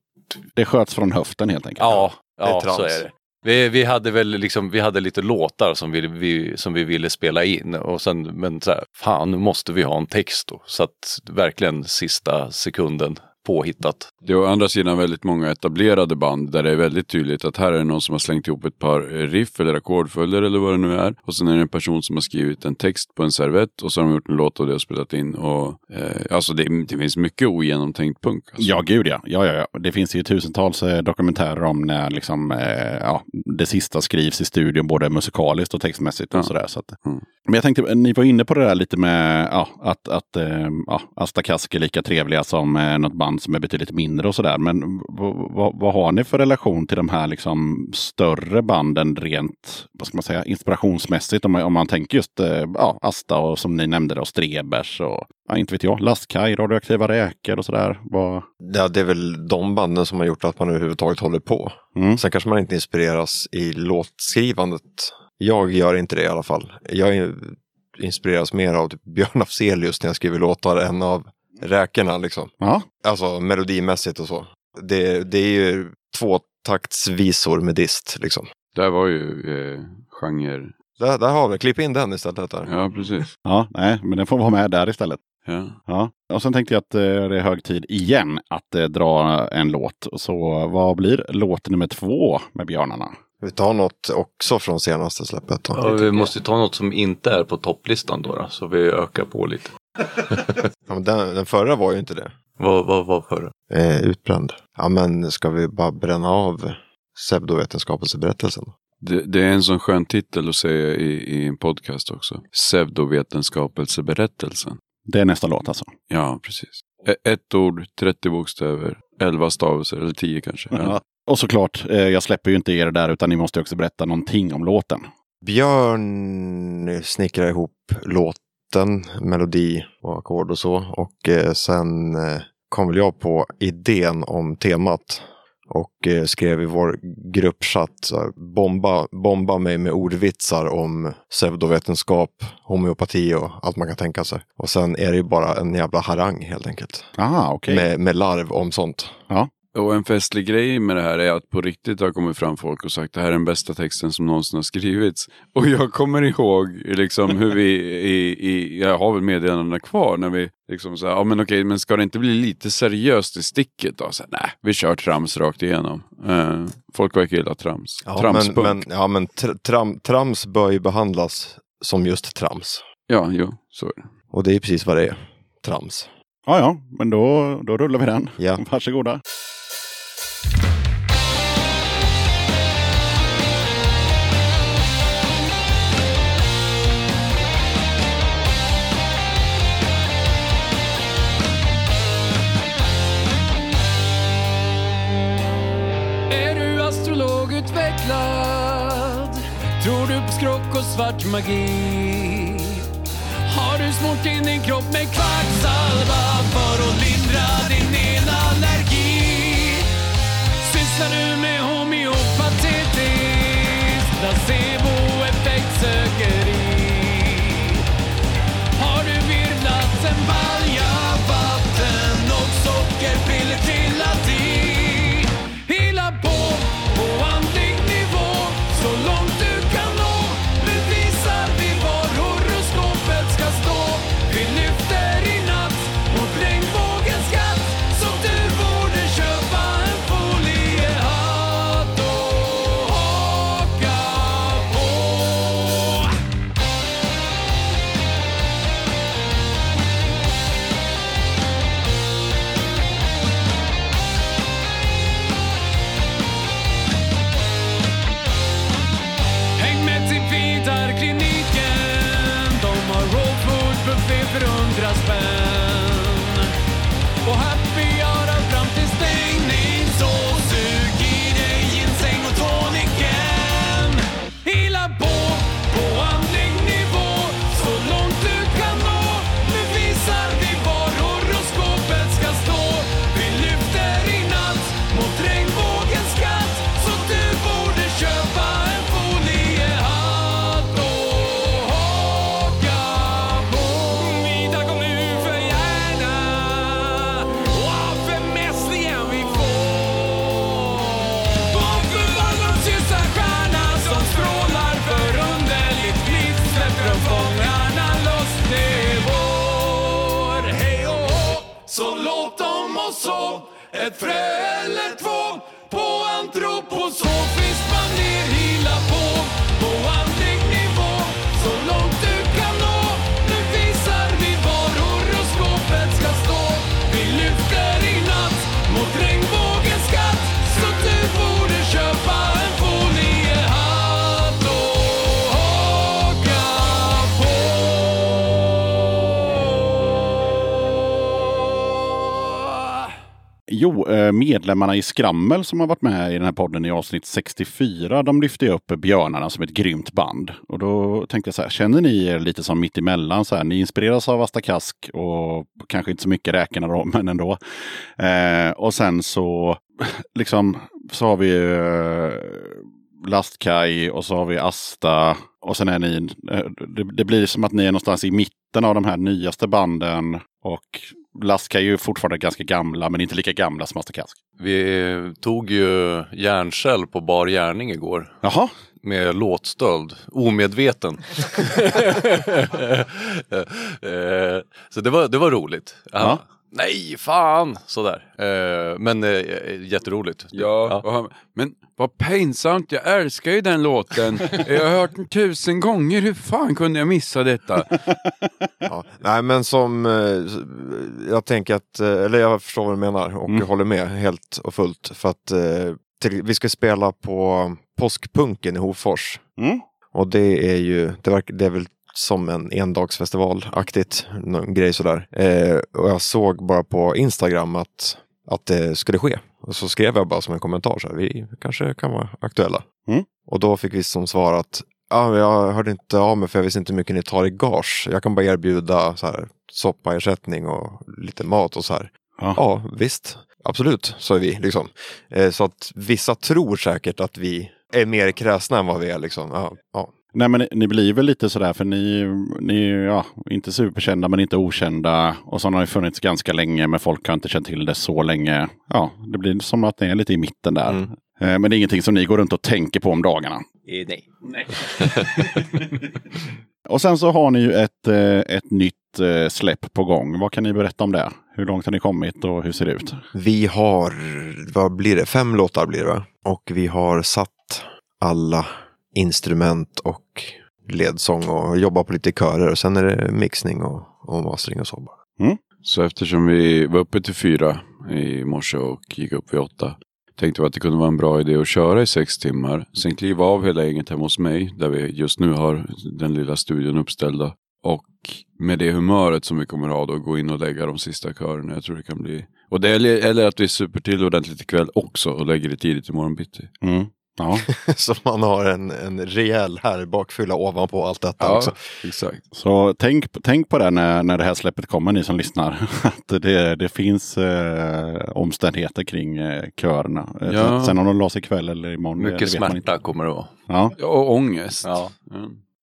Det sköts från höften helt enkelt. ja, det är ja så är det. Vi, vi hade väl liksom, vi hade lite låtar som vi, vi, som vi ville spela in och sen, men så här, fan nu måste vi ha en text då. Så att verkligen sista sekunden påhittat. Det är å andra sidan väldigt många etablerade band där det är väldigt tydligt att här är det någon som har slängt ihop ett par riff eller ackordföljder eller vad det nu är. Och sen är det en person som har skrivit en text på en servett och så har de gjort en låt och det och spelat in. Och, eh, alltså det, det finns mycket ogenomtänkt punk. Alltså. Ja, gud ja. ja, ja, ja. Det finns ju tusentals eh, dokumentärer om när liksom, eh, ja, det sista skrivs i studion, både musikaliskt och textmässigt. Och Ja. sådär, så att, Mm. Men jag tänkte, ni var inne på det där lite med ja, att, att eh, ja, Asta Kask är lika trevliga som eh, något band som är betydligt mindre och sådär. Men vad, har ni för relation till de här liksom större banden rent, vad ska man säga, inspirationsmässigt? Om man, om man tänker just eh, ja, Asta och som ni nämnde då, Strebers och ja, inte vet jag, Lastkaj, Radioaktiva räkor och sådär. Vad, Ja, det är väl de banden som har gjort att man överhuvudtaget håller på. mm. Sen kanske man inte inspireras i låtskrivandet. Jag gör inte det i alla fall. Jag är- inspireras mer av typ Björn Afzelius när jag skriver låtar än av räkorna liksom. Ja, Alltså melodimässigt och så. Det, det är ju tvåtaktsvisor med dist liksom. Där var ju eh, genre... Där, där har vi, klipp in den istället där. Ja, precis. ja, nej, men den får vara med där istället. Ja. Ja, och sen tänkte jag att eh, det är hög tid igen att eh, dra en låt. Så vad blir låt nummer två med Björnarna? Vi tar något också från senaste släppet. Då. Ja, vi måste ta något som inte är på topplistan då, då så vi ökar på lite. Ja, men den, den förra var ju inte det. Vad vad var förra? Eh, utbränd. Ja men ska vi bara bränna av pseudovetenskapelseberättelsen? Det, det är en sån skön titel att säga i, i en podcast också. Pseudovetenskapelseberättelsen. Det är nästa låt alltså. Ja, precis. E- Ett ord, 30 bokstäver, 11 stavelser, eller 10 kanske. Ja. Och såklart, eh, jag släpper ju inte er där utan ni måste också berätta någonting om låten. Björn snickrar ihop låten, melodi och ackord och så. Och eh, sen eh, kom väl jag på idén om temat. Och eh, skrev i vår gruppchatt, bomba, bomba mig med ordvitsar om pseudovetenskap, homeopati och allt man kan tänka sig. Och sen är det ju bara en jävla harang helt enkelt. Ah, okej. Med, med larv om sånt. Ja. Och en festlig grej med det här är att på riktigt har kommit fram folk och sagt det här är den bästa texten som någonsin har skrivits. Och jag kommer ihåg liksom hur vi, i, i, jag har väl meddelandena kvar, när vi liksom sa, ja men okej, men ska det inte bli lite seriöst i sticket då? Så, nej, vi kör trams rakt igenom. Eh, folk verkar gilla trams. Ja, men, Tramspunk. men, ja, men tr- tram, trams bör ju behandlas som just trams. Ja, jo, så är det. Och det är precis vad det är. Trams. Ja, ja, men då, då rullar vi den. Ja. Varsågoda. Svart magi? Har du smort in din kropp med kvacksalva för att Ett frö eller Jo, eh, medlemmarna i Skrammel som har varit med i den här podden i avsnitt 64, de lyfte ju upp Björnarna som ett grymt band. Och då tänkte jag så här, känner ni er lite som mittemellan? Så här, ni inspireras av Asta Kask och kanske inte så mycket Räkorna då, men ändå. Eh, och sen så, liksom, så har vi eh, Lastkaj och så har vi Asta. Och sen är ni, eh, det, det blir som att ni är någonstans i mitten av de här nyaste banden. Och Lastkaj är ju fortfarande ganska gamla, men inte lika gamla som Asta Kask. Vi tog ju järnkäll på bar gärning igår. Jaha. Med låtstöld, omedveten. Eh, Så det var, det var roligt. Ja. Nej, fan! Sådär. Eh, Men eh, jätteroligt. Ja, och han, men vad pinsamt, jag älskar ju den låten. Jag har hört den tusen gånger, hur fan kunde jag missa detta? Ja. Nej men som, eh, jag tänker att, eh, eller jag förstår vad du menar och Mm. håller med helt och fullt. För att eh, till, vi ska spela på Påskpunken i Hofors. Mm. Och det är ju, det, verkar, det är väl som en endagsfestival-aktigt, någon grej sådär. Eh, och jag såg bara på Instagram att, att det skulle ske. Och så skrev jag bara som en kommentar, så här, vi kanske kan vara aktuella. Mm. Och då fick vi som svar att ja, jag hörde inte av mig för jag visste inte hur mycket ni tar i gage. Jag kan bara erbjuda så här, soppaersättning och lite mat och så här. Ja. Ja, visst. Absolut, sa vi. Liksom. Eh, så att vissa tror säkert att vi är mer kräsna än vad vi är. Liksom. Ja, ja. Nej men ni, ni blir väl lite sådär för ni, ni är ja, inte superkända men inte okända. Och så har ni funnits ganska länge men folk har inte känt till det så länge. Ja, det blir som att ni är lite i mitten där. Mm. Eh, Men det är ingenting som ni går runt och tänker på om dagarna. nej. Och sen så har ni ju ett, eh, ett nytt eh, släpp på gång. Vad kan ni berätta om det? Hur långt har ni kommit och hur ser det ut? Vi har, vad blir det, fem låtar blir det va? Och vi har satt alla instrument och ledsång och jobbar på lite körer. Och sen är det mixning och, och mastering och så. bara. Så eftersom vi var uppe till fyra i morse och gick upp vid åtta. Tänkte vi att det kunde vara en bra idé att köra i sex timmar. Sen kliva av hela gänget hemma hos mig. Där vi just nu har den lilla studion uppställda. Och med det humöret som vi kommer ha då gå in och lägga de sista körerna. Jag tror det kan bli... Och det, eller, eller att vi super till ordentligt ikväll också och lägger det tidigt imorgon bitti. Mm. Ja, Så man har en, en rejäl här bakfylla ovanpå allt detta Ja, också. exakt. så tänk, tänk på det när, när det här släppet kommer, ni som lyssnar. Att det, det finns eh, omständigheter kring eh, körerna. Eh, Ja. Sen om de lades ikväll eller imorgon. Mycket det vet man inte. smärta kommer det vara. Ja. Och ångest. Ja. Ja.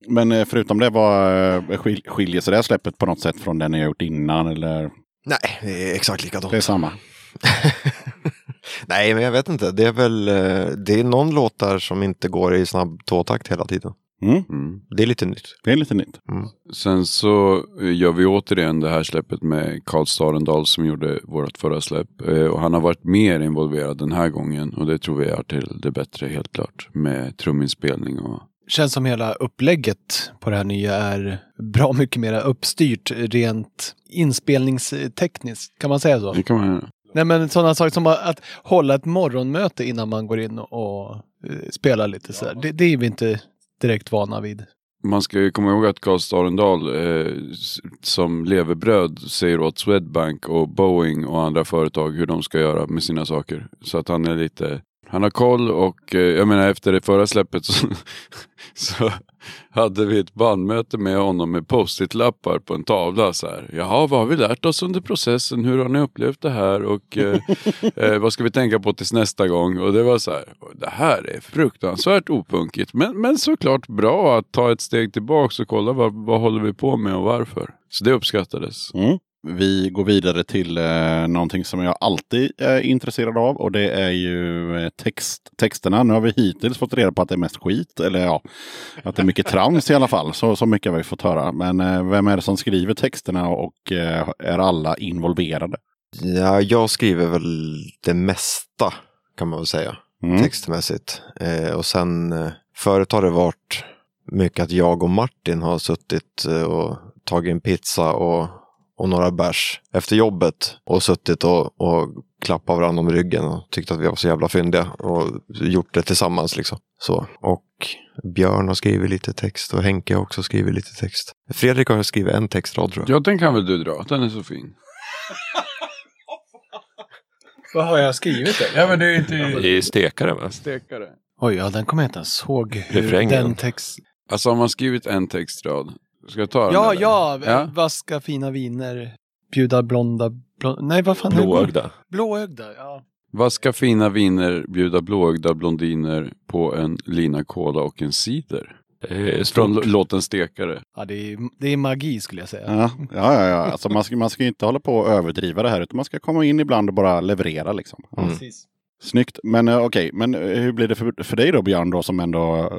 Men eh, förutom det, vad eh, skil- skiljer sig det här släppet på något sätt från det ni har gjort innan? Eller? Nej, det är exakt likadant. Det är samma. Nej, men jag vet inte. Det är väl, eh, det är någon låt där som inte går i snabb tåtakt hela tiden. Mm. Mm. Det är lite nytt. Det är lite nytt. Sen så eh, gör vi återigen det här släppet med Karl Starendal som gjorde vårt förra släpp. Eh, Och han har varit mer involverad den här gången och det tror vi är till det bättre helt klart. Med truminspelning och Känns som hela upplägget på det här nya är bra mycket mer uppstyrt rent inspelningstekniskt. Kan man säga så? det kan man göra. Nej men sådana saker som att hålla ett morgonmöte innan man går in och eh, spelar lite sådär. Det, det är vi inte direkt vana vid. Man ska ju komma ihåg att Karl Starendal eh, som levebröd säger åt Swedbank och Boeing och andra företag hur de ska göra med sina saker. Så att han är lite, han har koll och eh, jag menar efter det förra släppet så, så hade vi ett bandmöte med honom med post-it-lappar på en tavla så här. Jaha, vad har vi lärt oss under processen? Hur har ni upplevt det här? Och eh, eh, vad ska vi tänka på tills nästa gång? Och det var så här, det här är fruktansvärt opunkigt. Men, men såklart bra att ta ett steg tillbaks och kolla vad, vad håller vi på med och varför. Så det uppskattades. Mm. Vi går vidare till eh, någonting som jag alltid är intresserad av och det är ju eh, text, texterna. Nu har vi hittills fått reda på att det är mest skit, eller ja, att det är mycket trams i alla fall. Så, så mycket har vi fått höra. Men eh, vem är det som skriver texterna och eh, är alla involverade? Ja, jag skriver väl det mesta kan man väl säga. Mm. Textmässigt. Eh, och sen eh, förut har det varit mycket att jag och Martin har suttit och tagit en pizza och, och några bärs efter jobbet. Och suttit och, och klappat varandra om ryggen och tyckt att vi var så jävla fyndiga. Och gjort det tillsammans liksom. Så. Och Björn har skrivit lite text och Henke har också skrivit lite text. Fredrik har skrivit en textrad tror jag. Ja, den kan väl du dra? Den är så fin. Vad har jag skrivit då? Ja, men det är inte I stekare va? stekare. Oj, ja den kommer jag inte ens såg. Hur Refrängen. den text... Alltså har man skrivit en textrad. Ska jag ta den? Ja, eller? ja, Ja. Vad ska fina viner bjuda blonda... Blond... Nej, vad fan? Blåögda. Blåögda, ja. Vad ska fina viner bjuda blåögda blondiner på en lina cola och en cider? Eh, Från låten Stekare. Ja, det är, det är magi skulle jag säga. Ja, ja, ja. ja. Alltså, man, ska, man ska ju inte hålla på och överdriva det här utan man ska komma in ibland och bara leverera liksom. Ja. Precis. Snyggt. Men okej, okej, men eh, hur blir det för, för dig då Björn då som ändå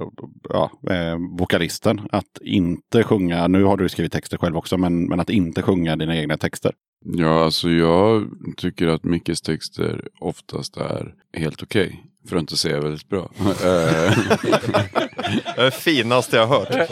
ja, eh, vokalisten? Att inte sjunga, nu har du skrivit texter själv också, men, men att inte sjunga dina egna texter. Ja, alltså jag tycker att Mickes texter oftast är helt okej. För att inte säga väldigt bra. Eh, Det är finaste jag har hört.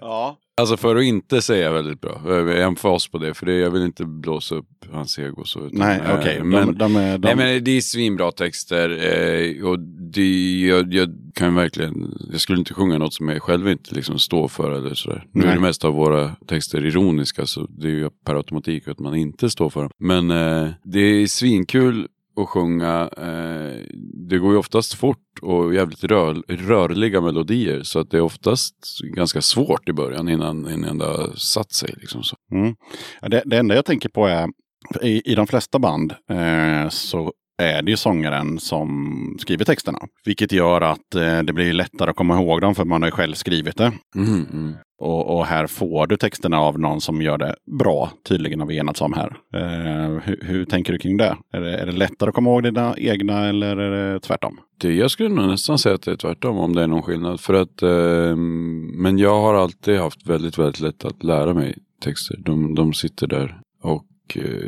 Ja. alltså för att inte säga väldigt bra. Jag emfas på det, för det, jag vill inte blåsa upp hans ego. Så, utan, Nej, eh, okej. men, De, de, är- de, Nej men det är svinbra texter eh, och det, jag, jag kan verkligen, jag skulle inte sjunga något som jag själv inte liksom står för eller sådär. Nu är det mest av våra texter ironiska så det är ju per automatik att man inte står för dem. Men eh, det är svinkul och sjunga. Eh, det går ju oftast fort och jävligt rör, rörliga melodier så att det är oftast ganska svårt i början innan, innan det har satt sig. Liksom så. Mm. Det, det enda jag tänker på är, i, i de flesta band eh, så är det ju sångaren som skriver texterna. Vilket gör att eh, det blir lättare att komma ihåg dem för man har ju själv skrivit det. Mm, mm. Och, och här får du texterna av någon som gör det bra, tydligen har vi enats om här. Eh, hur, hur tänker du kring det? Är, det? är det lättare att komma ihåg dina egna eller är det tvärtom? Det, jag skulle nog nästan säga att det är tvärtom om det är någon skillnad. För att, eh, men jag har alltid haft väldigt, väldigt lätt att lära mig texter. De, de sitter där. Och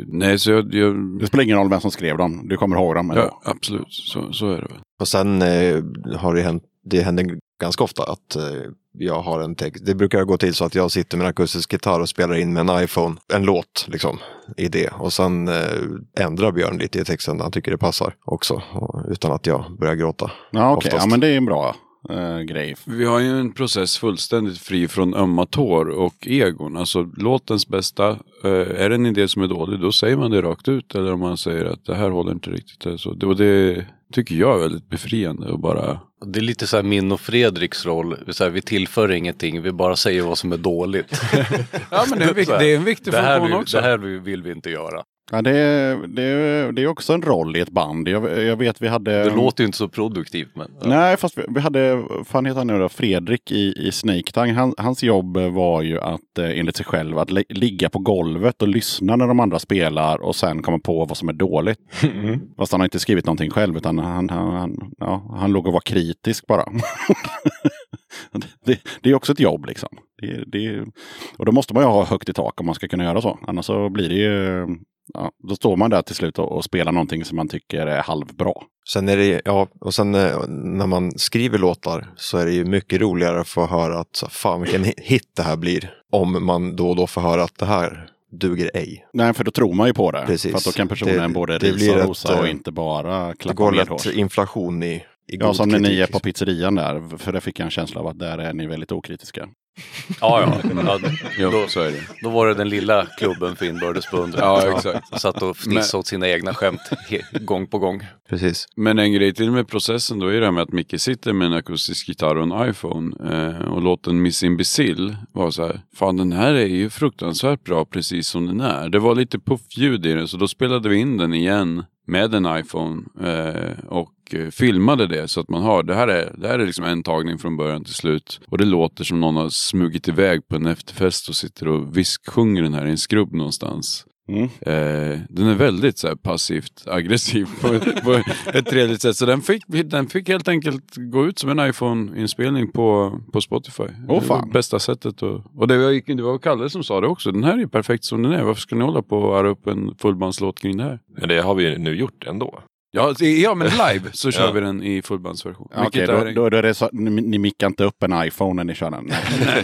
nej, så jag, jag Det spelar ingen roll vem som skrev dem, du kommer ihåg dem. ja, absolut, så, så är det väl. Och sen eh, har det hänt, det händer ganska ofta att eh, jag har en text. Det brukar gå till så att jag sitter med en akustisk gitarr och spelar in med en iPhone en låt liksom i det. Och sen eh, ändrar Björn lite i texten när han tycker det passar också. Och, utan att jag börjar gråta. Ja, okej. Oftast. Ja, men det är en bra eh, grej. Vi har ju en process fullständigt fri från ömma tår och egon. Alltså låtens bästa, eh, är det en idé som är dålig då säger man det rakt ut. Eller om man säger att det här håller inte riktigt. Eller Så, det, och det tycker jag är väldigt befriande att bara Det är lite så här min och Fredriks roll. Så här, vi tillför ingenting, vi bara säger vad som är dåligt. Ja men det är en, vik- Så här, det är en viktig funktion vill, också. det här vill vi inte göra. Ja, det, är- det, det är också en roll i ett band. Jag, jag vet vi hade... Det låter ju inte så produktivt men. ja. Nej, fast vi, vi hade, fan heter han nu då, Fredrik i, i Snake Tang. Han, hans jobb var ju att eh, enligt sig själv att li- ligga på golvet och lyssna när de andra spelar och sen komma på vad som är dåligt. Fast han har inte skrivit någonting själv utan han, han, han, ja, han låg och var kritisk bara. det, det är också ett jobb liksom. Det, det, och då måste man ju ha högt i tak om man ska kunna göra så. Annars så blir det ju, ja, då står man där till slut och, och spelar någonting som man tycker är halvbra. Sen är det, ja, och sen eh, när man skriver låtar så är det ju mycket roligare att få höra att så, fan vilken hi- hit det här blir. Om man då och då får höra att det här duger ej. Nej, för då tror man ju på det. Precis. För att då kan personen Det- både det risa och rosa och eh, inte bara Det klappa går med lätt hårs. inflation i, i Ja, som när ni är på pizzerian där. För där fick jag en känsla av att där är ni väldigt okritiska. Ja, ja. ja då, så är det. då var det den lilla klubben för inbördes beundran. Ja, exakt. Satt och fnissade åt sina egna skämt gång på gång. Precis. Men en grej till med processen då är det här med att Micke sitter med en akustisk gitarr och en iPhone eh, och låten Miss Imbecile var så här. Fan den här är ju fruktansvärt bra precis som den är. Det var lite puffljud i den så då spelade vi in den igen med en iPhone eh, och eh, filmade det så att man hör. det här är, det här är liksom en tagning från början till slut. Och det låter som någon har smugit iväg på en efterfest och sitter och visksjunger den här i en skrubb någonstans. Mm. Eh, den är väldigt så här, passivt aggressiv på, ett- på ett trevligt sätt. Så den fick, den fick helt enkelt gå ut som en iPhone-inspelning på, på Spotify. Det var fan. bästa sättet. Och, och det, var, det var Kalle som sa det också. Den här är ju perfekt som den är. Varför ska ni hålla på och arra upp en fullbandslåt kring det här? Men det har vi nu gjort ändå. Ja, det- ja men live så kör Ja. vi den i fullbandsversion. Ja, Vilket då, är- då, då är det så, ni, ni mickar inte upp en iPhone när ni kör den.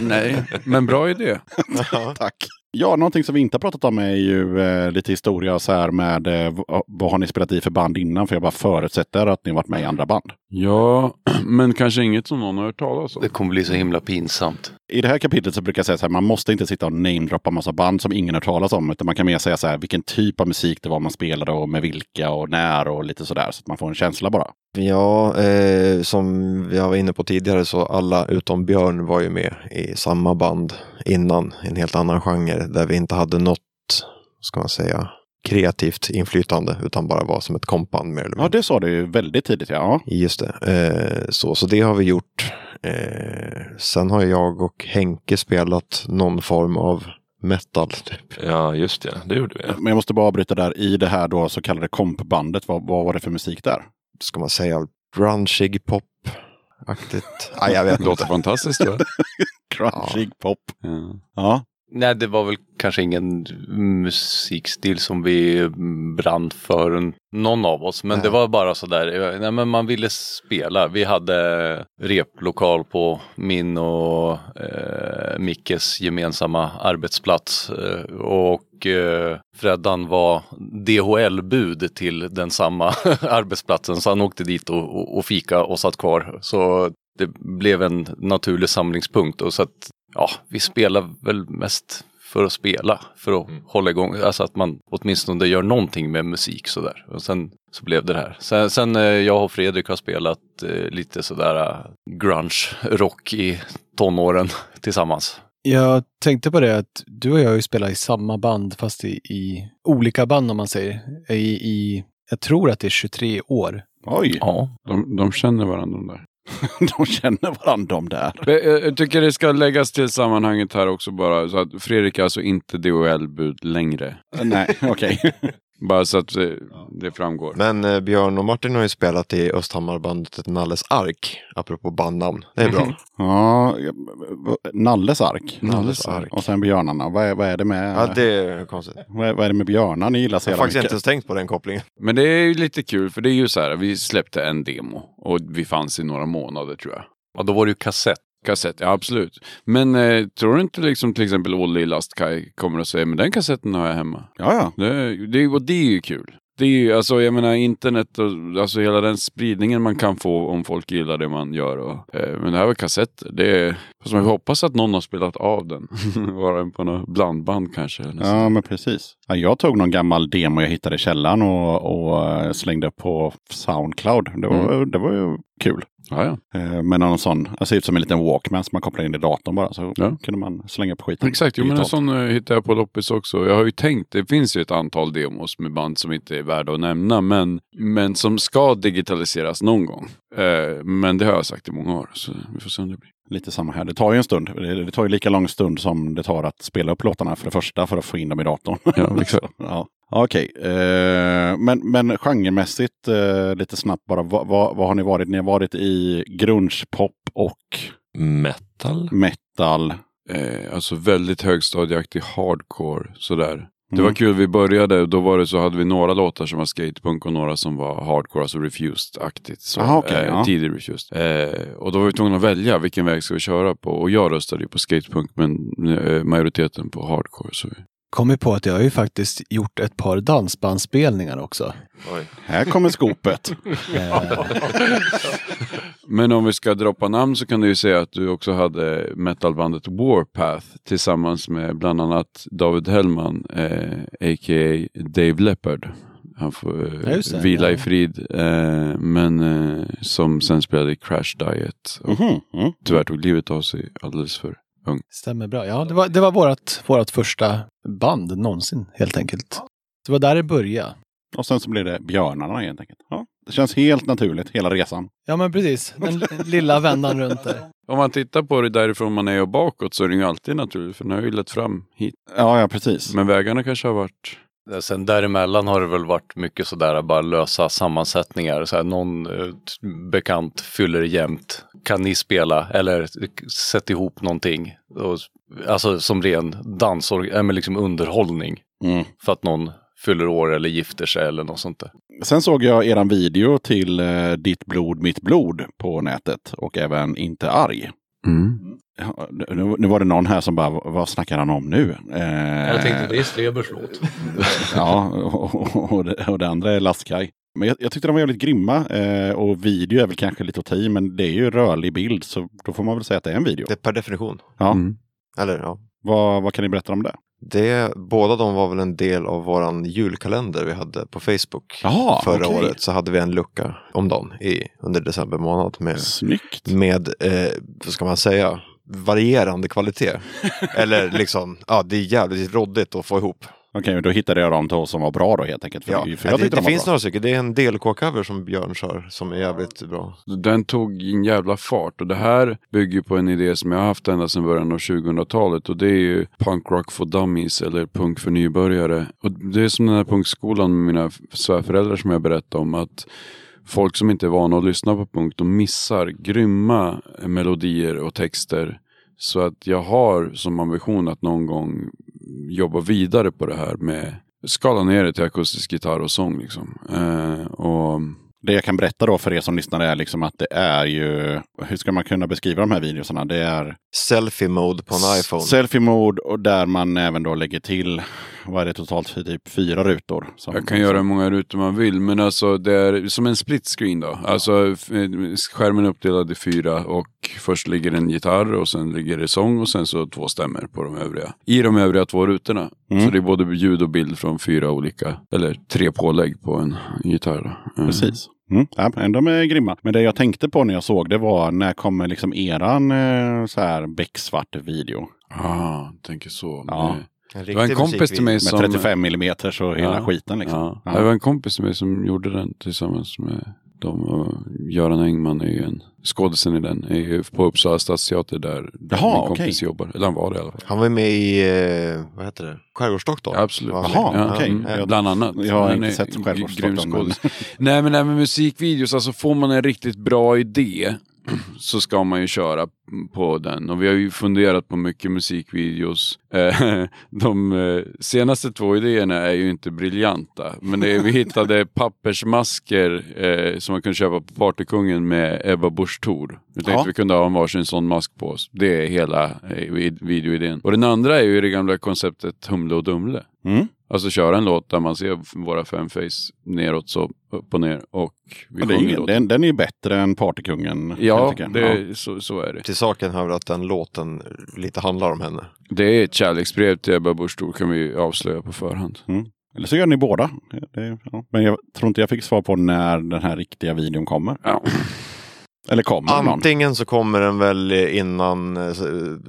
nej, nej, men bra idé. Tack. Ja, någonting som vi inte har pratat om är ju eh, lite historia så här med eh, vad, har ni spelat i för band innan? För jag bara förutsätter att ni varit med i andra band. Ja, men kanske inget som någon har hört talas om. Det kommer bli så himla pinsamt. I det här kapitlet så brukar jag säga så här, man måste inte sitta och namedroppa massa band som ingen har talas om. Utan man kan mer säga så här, vilken typ av musik det var man spelade och med vilka och när och lite sådär. Så att man får en känsla bara. Ja, eh, som vi var inne på tidigare så alla utom Björn var ju med i samma band innan, en helt annan genre där vi inte hade något, ska man säga, kreativt inflytande utan bara var som ett kompband mer eller Ja, mindre. det sa du ju väldigt tidigt. Ja. Just det, eh, så, så det har vi gjort. Eh, sen har jag och Henke spelat någon form av metal. Typ. Ja, just det. Det gjorde vi. Men jag måste bara avbryta där. I det här då så kallade kompbandet, vad, vad var det för musik där? Ska man säga grungig pop-aktigt? Nej, jag vet inte. låter fantastiskt va? Crunchig pop. Ja. Ja. Nej, det var väl kanske ingen musikstil som vi brann för någon av oss. Men Nej. det var bara sådär, nej men man ville spela. Vi hade replokal på min och eh, Mickes gemensamma arbetsplats. Eh, och eh, Freddan var DHL-bud till den samma arbetsplatsen. Så han åkte dit och, och, och fika och satt kvar. Så det blev en naturlig samlingspunkt. Och så att, ja, vi spelar väl mest för att spela, för att hålla igång, alltså att man åtminstone gör någonting med musik sådär. Och sen så blev det det här. Sen, sen eh, jag och Fredrik har spelat eh, lite sådär eh, grunge-rock i tonåren tillsammans. Jag tänkte på det att du och jag har ju spelat i samma band fast i, i olika band om man säger. I, i Jag tror att det är 23 år. Oj! Ja. De, de känner varandra de där. de känner varandra de där. Jag, jag tycker det ska läggas till sammanhanget här också bara. Så att Fredrik är alltså inte DHL-bud längre. Nej, okej. Bara så att eh, det framgår. Men eh, Björn och Martin har ju spelat i Östhammarbandet Nalles Ark, apropå bandnamn. Det är bra. Ja, Nalles ark. Nalles ark. Och sen björnarna. Vad är, vad är det med? Ja, det är konstigt. vad, är, vad är det med björnar ni gillar så Jag har faktiskt inte mycket? ens tänkt på den kopplingen. Men det är ju lite kul för det är ju så här. Vi släppte en demo och vi fanns i några månader tror jag. Ja, då var det ju kassett. Kassett, ja absolut. Men eh, tror du inte liksom till exempel Olle Lastkaj kommer att säga men den kassetten har jag hemma. Ja, ja. Det, det, och det är ju kul. Det är ju, alltså jag menar internet och alltså hela den spridningen man kan få om folk gillar det man gör. Och, eh, men det här var kassetter. Det är, fast man hoppas att någon har spelat av den. Var den på något blandband kanske. Så. Ja, men precis. Ja, jag tog någon gammal demo jag hittade i källaren och, och eh, slängde på Soundcloud. Det var, det var ju kul. Ja, ja. Eh, Men någon sån, det ser ut som en liten Walkman som man kopplar in i datorn bara. Så Ja. kunde man slänga på skiten. Exakt, jo, men en sån eh, hittade jag på loppis också. Jag har ju tänkt, det finns ju ett antal demos med band som inte är värda att nämna, men, men som ska digitaliseras någon gång. Eh, men det har jag sagt i många år, så vi får se om det blir. Lite samma här. Det tar ju en stund. Det det tar ju lika lång stund som det tar att spela upp låtarna för det första för att få in dem i datorn. Ja, exakt. ja. Okej, eh, men, men genremässigt eh, lite snabbt bara. Vad, vad, vad har ni varit? Ni har varit i grunge-pop och Metal? metal. Eh, alltså väldigt högstadieaktig hardcore sådär. Det Mm. var kul, vi började, då var det så hade vi några låtar som var skatepunk och några som var hardcore, alltså refused-aktigt. Aha, okej, eh, ja. Tidig refused. Eh, och då var vi tvungna att välja vilken väg ska vi köra på. Och jag röstade ju på skatepunk, men eh, majoriteten på hardcore. Så vi... Kom ju på att jag har ju faktiskt gjort ett par dansbandspelningar också. Oj. Här kommer skopet. Eh, Men om vi ska droppa namn så kan du ju säga att du också hade metalbandet Warpath tillsammans med bland annat David Hellman, eh, a.k.a. Dave Leppard. Han får eh, det, vila ja. i frid. Eh, men eh, som sen spelade i Crash Diet. Och Mhm, mm. tyvärr tog livet av sig alldeles för ung. stämmer bra. Ja, det var, det var vårt, vårt första band någonsin helt enkelt. Det var där det började. Och sen så blir det björnarna helt enkelt. Ja, det känns helt naturligt, hela resan. Ja, men precis. Den lilla vändan runt där. Om man tittar på det därifrån man är och bakåt så är det ju alltid naturligt för den har ju lett fram hit. Ja, ja precis. Men vägarna kanske har varit Sen däremellan har det väl varit mycket sådär bara lösa sammansättningar. Så här, någon eh, bekant fyller jämt. Kan ni spela? Eller sätt ihop någonting. Och, alltså som ren dans, äh, men liksom underhållning. Mm. För att någon fyller år eller gifter sig eller något sånt där. Sen såg jag eran video till eh, Ditt blod, mitt blod på nätet och även Inte arg. Ja, nu, nu var det någon här som bara, vad snackar han om nu? Eh, det är Strebers låt. Ja, och, och, och, det, och det andra är Lastkaj. Men jag, jag tyckte de var jävligt grymma. Eh, och video är väl kanske lite att ta i, men det är ju rörlig bild. Så då får man väl säga att det är en video. Det är per definition. Ja. Mm. Eller ja. Vad, vad kan ni berätta om det? Det, båda de var väl en del av våran julkalender vi hade på Facebook. Jaha, Förra okej. året så hade vi en lucka om dagen i, under december månad med, Snyggt. med eh, vad ska man säga, varierande kvalitet. Eller liksom, ja det är jävligt råddigt att få ihop. Okej, då hittade jag de två som var bra då helt enkelt. För, Ja, för jag det, det de var finns bra. några stycken, det är en DLK-cover som Björn kör som är jävligt bra. Den tog en jävla fart och det här bygger på en idé som jag har haft ända sedan början av 2000-talet och det är ju punk rock for dummies eller punk för nybörjare. Och det är som den här punkskolan med mina svärföräldrar som jag berättade om att folk som inte är vana att lyssna på punk de missar grymma melodier och texter. Så att jag har som ambition att någon gång jobba vidare på det här med skala ner det till akustisk gitarr och sång liksom. Eh, och Det jag kan berätta då för er som lyssnar är liksom att det är ju, hur ska man kunna beskriva de här videorna? Det är Selfie-mode på en iPhone. selfie mode och där man även då lägger till, vad är det totalt typ fyra rutor? Som, Jag kan göra hur många rutor man vill, men alltså det är som en split screen då. Alltså f- skärmen är uppdelad i fyra och först ligger en gitarr och sen ligger det sång och sen så två stämmer på de övriga. I de övriga två rutorna. Mm. Så det är både ljud och bild från fyra olika, eller tre pålägg på en gitarr. Mm. Precis. Mm. Ja, de är grymma. Men det jag tänkte på när jag såg det var, när kommer liksom eran eh, så här becksvart video? Ah, tänker så. Ja. En Det var en kompis till mig Med som... 35 mm och hela Ja. skiten liksom. Ja. Ja. Det var en kompis till mig som gjorde den tillsammans med dem. Och Göran Engman är ju en skådisen i den. Är ju på Uppsala stadsteater där, Jaha, min kompis okej. jobbar. Eller han var det i alla fall. Han var med i, eh, vad heter det, Skärgårdsdoktorn? Absolut. Jaha, med? okej. Mm, bland annat. jag har inte sett Skärgårdsdoktorn, men-. Nej men även musikvideos, alltså får man en riktigt bra idé så ska man ju köra på den. Och vi har ju funderat på mycket musikvideos. Eh, De eh, senaste två idéerna är ju inte briljanta. Men är, vi hittade pappersmasker eh, som man kunde köpa på Partykungen med Ebba Busch Thor. Vi tänkte Ja. vi kunde ha en varsin sån mask på oss. Det är hela vid- videoidén. Och den andra är ju det gamla konceptet Humle och Dumle. Mm. Alltså köra en låt där man ser våra fem face neråt så upp och ner och vi Men det är ingen, den, den är bättre än Partykungen. Ja, det, Så, så är det. Till saken hör att den låten lite handlar om henne. Det är ett kärleksbrev till Ebba Busch kan vi avslöja på förhand. Eller så gör ni båda. Det, ja. Men jag tror inte jag fick svar på när den här riktiga videon kommer. Ja. Eller kommer någon? Antingen så kommer den väl innan eh,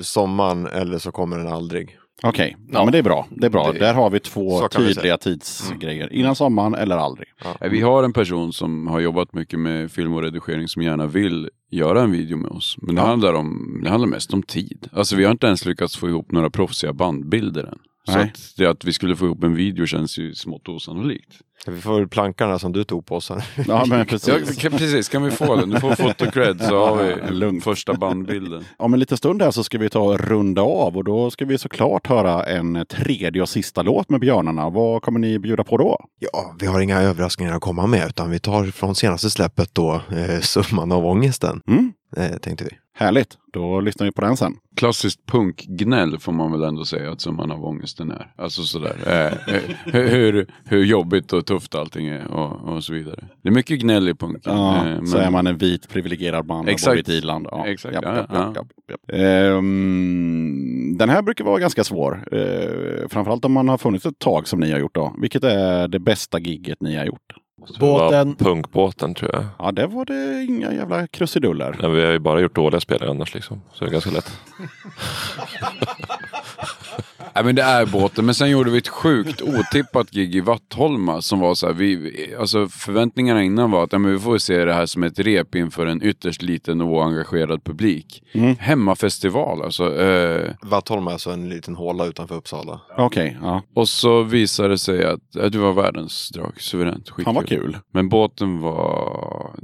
sommaren eller så kommer den aldrig. Okej, ja, men det är bra. Det är bra. Det- Där har vi två tydliga tidsgrejer. Innan sommaren eller aldrig. Nej, Vi har en person som har jobbat mycket med film och redigering som gärna vill göra en video med oss. Men det, Ja. handlar, om, det handlar mest om tid. Alltså vi har inte ens lyckats få ihop några proffsiga bandbilder än. Så att, det att vi skulle få ihop en video känns ju smått osannolikt. Vi får väl plankarna som du tog på sen. Ja, men Ja, precis. kan, precis, kan vi få den? Du får fotocred så har vi Lugnt. första bandbilden. Om en liten stund här så ska vi ta och runda av och då ska vi såklart höra en tredje och sista låt med Björnarna. Vad kommer ni bjuda på då? Ja, vi har inga överraskningar att komma med utan vi tar från senaste släppet då eh, Summan av ångesten. Mm? Eh, tänkte vi. Härligt, då lyssnar vi på den sen. Klassiskt punkgnäll får man väl ändå säga att summan av ångesten är. Alltså sådär. Eh, eh, hur, hur, jobbigt och tufft allting är och, och så vidare. Det är mycket gnäll i punken. Ja, eh, Så är man en vit privilegierad man och bor i ett i-land. Ja. Exakt, Japp, ja, japp, ja. japp, japp. Ehm, den här brukar vara ganska svår. Uh, framförallt om man har funnits ett tag som ni har gjort då. Vilket är det bästa gigget ni har gjort? Båten. Punkbåten tror jag. Ja, det var det inga jävla krusiduller. Nej, vi har ju bara gjort dåliga spelare annars liksom. Så det är ganska lätt. Nej men det är båten. Men sen gjorde vi ett sjukt otippat gig i Vattholma som var så här, vi, alltså förväntningarna innan var att ja, men vi får se det här som ett rep inför en ytterst liten och oengagerad publik. Mm. Hemmafestival alltså. Eh, Vattholma är alltså en liten håla utanför Uppsala. Okej, ja. och så visade det sig att eh, det var världens drag, suveränt. Skitkul. Fan vad kul. Men båten var...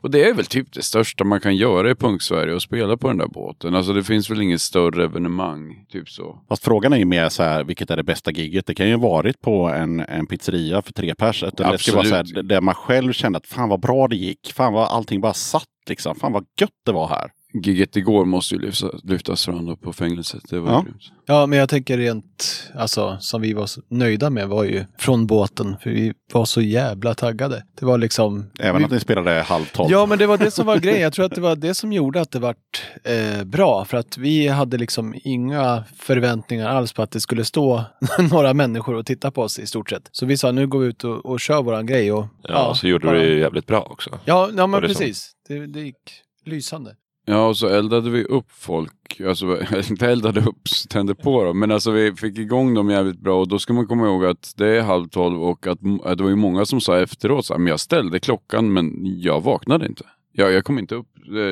Och det är väl typ det största man kan göra i punk-Sverige, att spela på den där båten. Alltså det finns väl inget större evenemang, typ så. Fast frågan är ju mer så här, vilket är det bästa gigget? Det kan ju varit på en, en pizzeria för tre pers. Eller det ska vara så här, Absolut. där man själv kände att fan vad bra det gick. Fan vad allting bara satt liksom. Fan vad gött det var här. Giget igår måste ju lyfta, lyftas fram på fängelset. Det var Ja. grymt. Ja, men jag tänker rent, alltså som vi var nöjda med var ju från båten, för vi var så jävla taggade. Det var liksom... Även vi, att ni spelade halv tolv. Ja, men det var det som var grejen. Jag tror att det var det som gjorde att det vart eh, bra. För att vi hade liksom inga förväntningar alls på att det skulle stå några människor och titta på oss i stort sett. Så vi sa nu går vi ut och, och kör våran grej. Och, Ja, och så gjorde bara- vi det jävligt bra också. Ja, ja men det som- precis. Det, det gick lysande. Ja, och så eldade vi upp folk. Alltså, inte eldade upp, tände på dem. Men alltså vi fick igång dem jävligt bra. Och då ska man komma ihåg att det är halv tolv och att, att det var ju många som sa efteråt så här, men jag ställde klockan men jag vaknade inte. Jag, jag kom inte upp.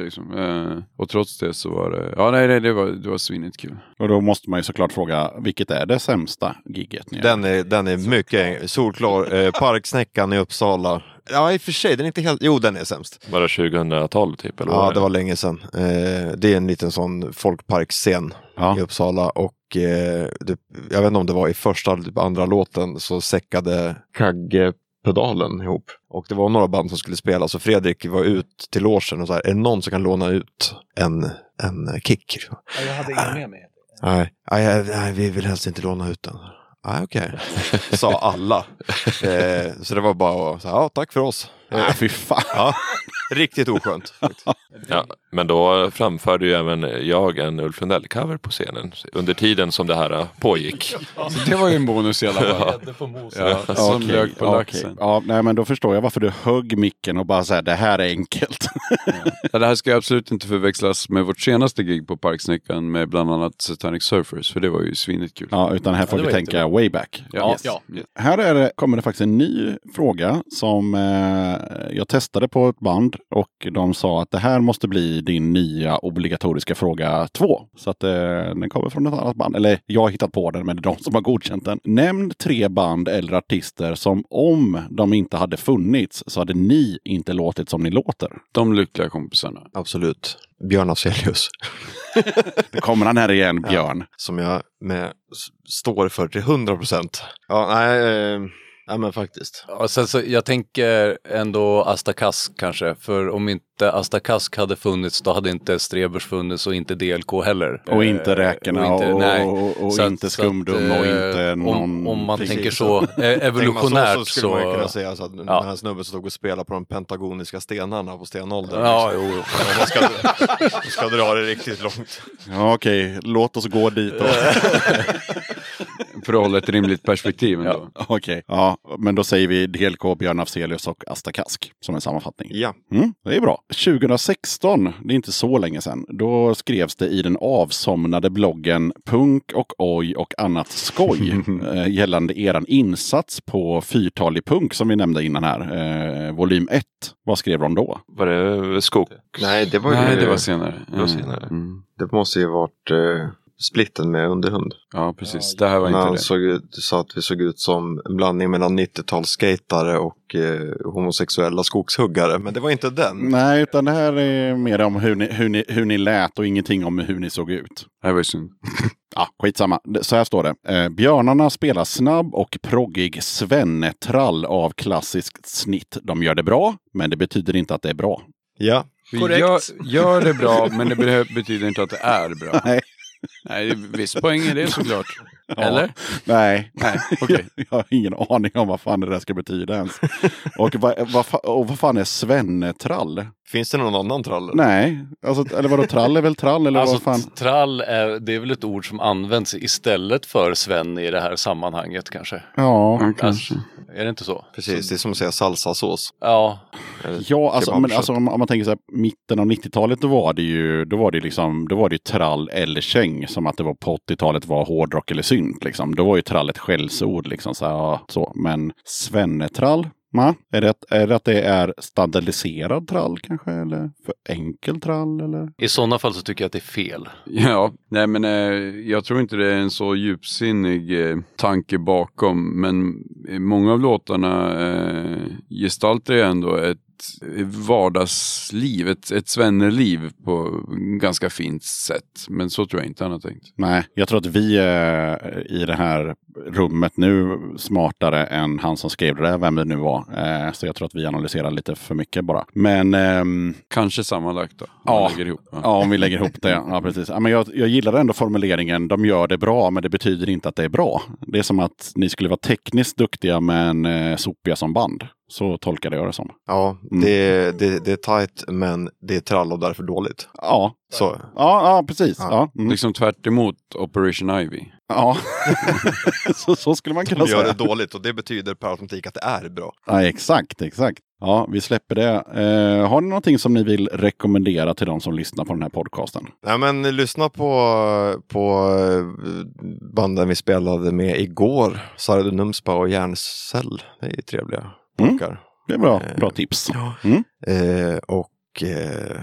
Liksom, eh, och trots det så var det, ja nej, nej det var, det var svinigt kul. Och då måste man ju såklart fråga, vilket är det sämsta gigget ni? Den är, den är mycket solklar. Eh, Parksnäckan i Uppsala. Ja, i och för sig, den är inte helt... Jo, den är sämst. Bara 2012 typ? Eller Ja, det var länge sedan. Eh, det är en liten sån folkparksscen Ja. i Uppsala och eh, det, jag vet inte om det var i första eller typ andra låten så säckade Kagge pedalen ihop. Och det var några band som skulle spela så Fredrik var ut till logen och så här, är det någon som kan låna ut en, en kick? jag hade ingen med mig. Nej, nej, nej, vi vill helst inte låna ut den. Nej, okej, sa alla. Eh, så det var bara att säga, ja, tack för oss. Ah, fy fan. Ja, riktigt oskönt. Ja, men då framförde ju även jag en Ulf Lundell-cover på scenen under tiden som det här äh, pågick. Så det var ju en bonus i alla fall. Ja, som Okej, lök på okej. laxen. Ja, nej, men då förstår jag varför du högg micken och bara så det här är enkelt. Ja, det här ska absolut inte förväxlas med vårt senaste gig på Parksnäckan med bland annat Satanic Surfers, för det var ju svinigt kul. Ja, utan här får vi tänka way back. Ja. Ja. Här är det, kommer det faktiskt en ny fråga som eh, jag testade på ett band och de sa att det här måste bli din nya obligatoriska fråga två. Så att eh, den kommer från ett annat band. Eller jag har hittat på den, men det är de som har godkänt den. Nämn tre band eller artister som om de inte hade funnits så hade ni inte låtit som ni låter. De lyckliga kompisarna. Absolut. Björn Afzelius. Det kommer han här igen, Björn. Som jag med står för till 100 procent. Ja, nej, eh, nej, men faktiskt. Ja, sen så, jag tänker ändå Asta Kask kanske, för om inte Asta Kask hade funnits då hade inte Strebers funnits och inte DLK heller. Och inte Eh, Räkorna inte- och, nej. och, och Så att- inte så att, Skumdum och eh, inte någon... Om, om man Precis. tänker så eh, Tänker evolutionärt man så, så skulle man kunna så... säga så att den Ja. här snubben som stod och spelade på de pentagoniska stenarna på stenåldern. Ja, jo, jo. Om man ska, man ska dra det riktigt långt. Ja, okej, låt oss gå dit då. För att hålla ett rimligt perspektiv ändå. Okej, ja, men då säger vi DLK, Björn Afzelius och Asta Kask som en sammanfattning. Ja, Mm, det är bra. 2016, det är inte så länge sedan, då skrevs det i den avsomnade bloggen Punk och oj och annat skoj eh, gällande eran insats på fyrtalig punk som vi nämnde innan här, eh, volym 1. Vad skrev de då? Var det skog? nej det var ju... Nej, det var senare. Det var senare. Mm. Det måste ju varit eh, splitten med underhund. Ja, precis. Det här var inte han det. såg ut, du sa att vi såg ut som en blandning mellan 90-talsskatare och eh, homosexuella skogshuggare. Men det var inte den. Nej, utan det här är mer om hur ni, hur ni, hur ni lät och ingenting om hur ni såg ut. Det var ju synd. Ja, skitsamma. Så här står det. Eh, björnarna spelar snabb och proggig svennetrall av klassiskt snitt. De gör det bra, men det betyder inte att det är bra. Ja, Vi Korrekt. gör, gör det bra, men det be- betyder inte att det är bra. Nej. Nej, viss poäng i det såklart. Eller? Nej, Nej, okej. jag har ingen aning om vad fan det där ska betyda ens. och, vad, vad, fa- och vad fan är svennetrall? Finns det någon annan trall? Nej, alltså, eller vadå, trall är väl trall eller Alltså vad fan? trall är, det är väl ett ord som används istället för Sven i det här sammanhanget kanske. Ja, kanske. Är det inte så? Precis, det är som att säga salsasås. Ja, Ja, alltså, men, alltså om, om man tänker så här, mitten av 90-talet då var det ju, då var det liksom, då var det ju trall eller käng. Som att det var på 80-talet var hårdrock eller synt liksom. Då var ju trall ett skällsord liksom. Så, här, ja, så. Men svennetrall? Ma? Är, det, att- är det att det är standardiserad trall kanske? Eller för enkel trall? Eller? i sådana fall så tycker jag att det är fel. Ja, nej men eh, jag tror inte det är en så djupsinnig eh, tanke bakom. Men eh, många av låtarna eh, gestaltar ju ändå ett vardagsliv, ett, ett svennerliv på ganska fint sätt. Men så tror jag inte han har tänkt. Nej, jag tror att vi är i det här rummet nu smartare än han som skrev det där, vem det nu var. Eh, så jag tror att vi analyserar lite för mycket bara. Men ehm, Kanske sammanlagt då. om Ja. lägger ihop. Ja. Ja, om vi lägger ihop det. Ja, precis. Ja, men jag, jag gillar ändå formuleringen, de gör det bra, men det betyder inte att det är bra. Det är som att ni skulle vara tekniskt duktiga men eh, sopiga som band. Så tolkade jag det som. Ja, Mm. det, det, det är tajt men det är trall och därför dåligt. Ja, Så. ja, ja precis. Ja. Ja, mm. Liksom tvärt emot Operation Ivy. ja. så, så skulle man kunna De gör säga. det dåligt och det betyder per automatik att det är bra. Ja, exakt, exakt. Ja, vi släpper det. Eh, har ni någonting som ni vill rekommendera till de som lyssnar på den här podcasten? Nej men lyssna på, på eh, banden vi spelade med igår. Sarado Numspa och Järncell. Det är ju trevliga Mm. punkar. Det är bra, Eh, bra tips. Ja. Mm. Eh, och eh,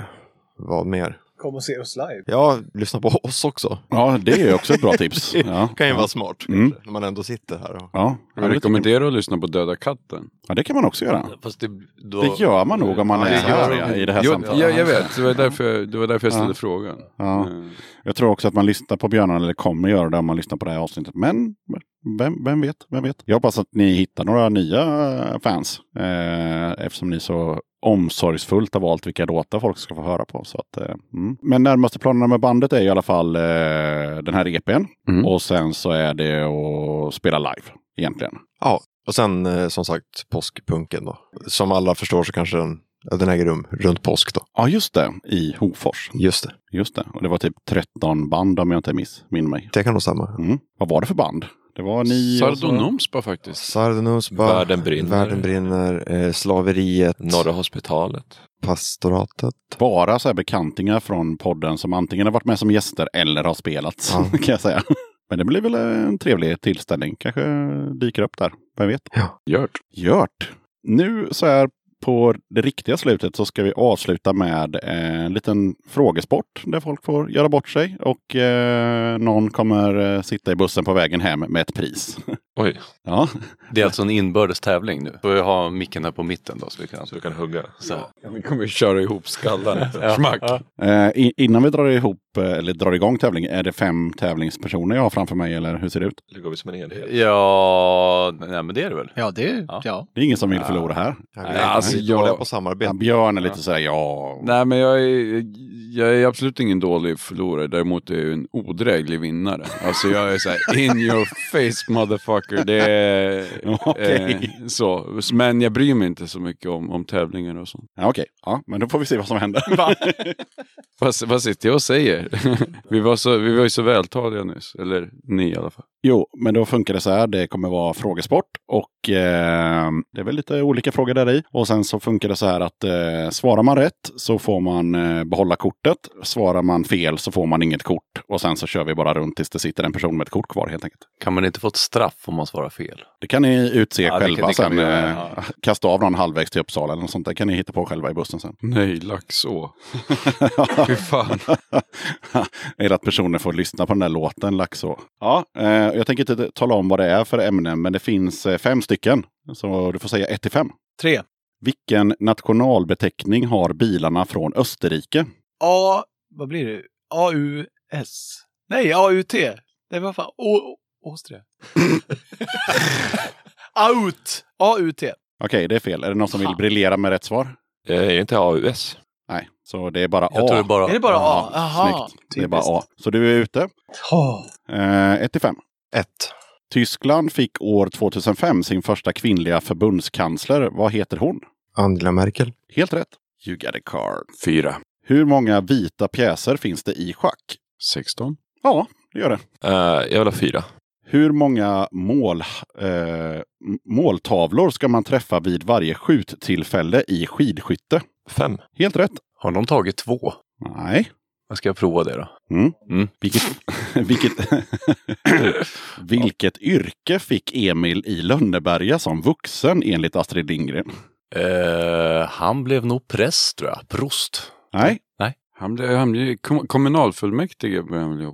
vad mer? Kom och se oss live. Ja, lyssna på oss också. Ja, det är också ett bra tips. Ja, kan ju ja. vara smart Mm. när man ändå sitter här. Och... Ja, Jag rekommenderar att lyssna på Döda katten. ja, det kan man också göra. Fast det, då, Det gör man nog om man Ja, är det här i det här Jo, samtalet. ja, jag vet, det var därför jag, det var därför jag ställde Ja. frågan. Ja. Eh, Jag tror också att man lyssnar på Björnarna, eller kommer göra det om man lyssnar på det här avsnittet. Men vem, vem vet, vem vet. Jag hoppas att ni hittar några nya fans. Eh, eftersom ni så omsorgsfullt har valt vilka låtar folk ska få höra på. Så att, eh, mm. Men närmaste planerna med bandet är i alla fall eh, den här EPn. Mm. Och sen så är det att spela live egentligen. Ja, Och sen eh, som sagt påskpunken då. Som alla förstår så kanske den, den äger rum runt påsk då. Ja, just det. I Hofors. Just det. Just det. Och det var typ 13 band om jag inte missminner mig. Det kan nog stämma. Mm. Vad var det för band? Det var ni... Sardonomspa faktiskt. Sardenusba, Världen brinner. Världen brinner, eh, slaveriet, Norra hospitalet. pastoratet. Bara så här bekantingar från podden som antingen har varit med som gäster eller har spelat. Ja. kan jag säga. Men det blir väl en trevlig tillställning. Kanske dyker upp där. Vem vet? Gjort. Gjort. Nu så här på det riktiga slutet så ska vi avsluta med eh, en liten frågesport där folk får göra bort sig och eh, någon kommer eh, sitta i bussen på vägen hem med ett pris. Oj, ja, Det är alltså en inbördes tävling nu. Får jag ha micken här på mitten då så vi kan... så du kan hugga. Så. Ja, vi kommer ju köra ihop skallarna. Ja. Eh, innan vi drar ihop eh, eller drar igång tävlingen, är det fem tävlingspersoner jag har framför mig eller hur ser det ut? Eller går vi som en enhet? Ja, nej men det är det väl. Ja, det Ja. ja. Det är ingen som vill förlora här. Ja, Nej, alltså, vi är jag- på samarbete. Björn är lite sådär, ja. Nej men jag är, jag är absolut ingen dålig förlorare. Däremot är jag en odräglig vinnare. Alltså jag är såhär in your face motherfucker. Det är Okej. eh, så. Men jag bryr mig inte så mycket om, om tävlingar och sånt. Ja, Okej, ja, men då får vi se vad som händer. Vad, vad sitter jag och säger? vi, var så, vi var ju så vältaliga nyss. Eller ni i alla fall. Jo, men då funkar det så här. Det kommer vara frågesport och eh, det är väl lite olika frågor där i. Och sen så funkar det så här att eh, svarar man rätt så får man eh, behålla kortet. Svarar man fel så får man inget kort. Och sen så kör vi bara runt tills det sitter en person med ett kort kvar helt enkelt. Kan man inte få ett straff om man svarar fel? Det kan ni utse Ja, det kan- själva det kan sen. göra, eh, ja. Kasta av någon halvvägs till Uppsala eller något sånt. Det kan ni hitta på själva i bussen sen. Nej, Laxå. Fy fan. är att personer får lyssna på den där låten Laxå. Ja, eh, jag tänker inte tala om vad det är för ämnen, men det finns eh, fem stycken. Så du får säga ett till fem. Tre. Vilken nationalbeteckning har bilarna från Österrike? A, vad blir det? AUS? Nej, AUT. Nej, vad fan? Å, Åstria. Out! AUT. Okej, det är fel. Är det någon som vill briljera med rätt svar? Eh, Är det inte AUS? Nej, så det är bara Jag A. tror det är bara... Är det bara A? Ja, Jaha. Snyggt. Det är bara A. Så du är ute. Eh, ett till fem. Ett. Tyskland fick år 2005 sin första kvinnliga förbundskansler. Vad heter hon? Angela Merkel. Helt rätt. You got a card. Fyra. Hur många vita pjäser finns det i schack? 16. Ja, det gör det. Eh, jag vill ha fyra. Hur många mål, eh, måltavlor ska man träffa vid varje skjuttillfälle i skidskytte? Fem. Helt rätt. Har de tagit två? Nej. Jag ska prova det då. Mm. Mm. Vilket, vilket, vilket yrke fick Emil i Lönneberga som vuxen enligt Astrid Lindgren? Eh, han blev nog präst tror jag. Prost. Nej. Han blev, han blev kom, kommunalfullmäktige.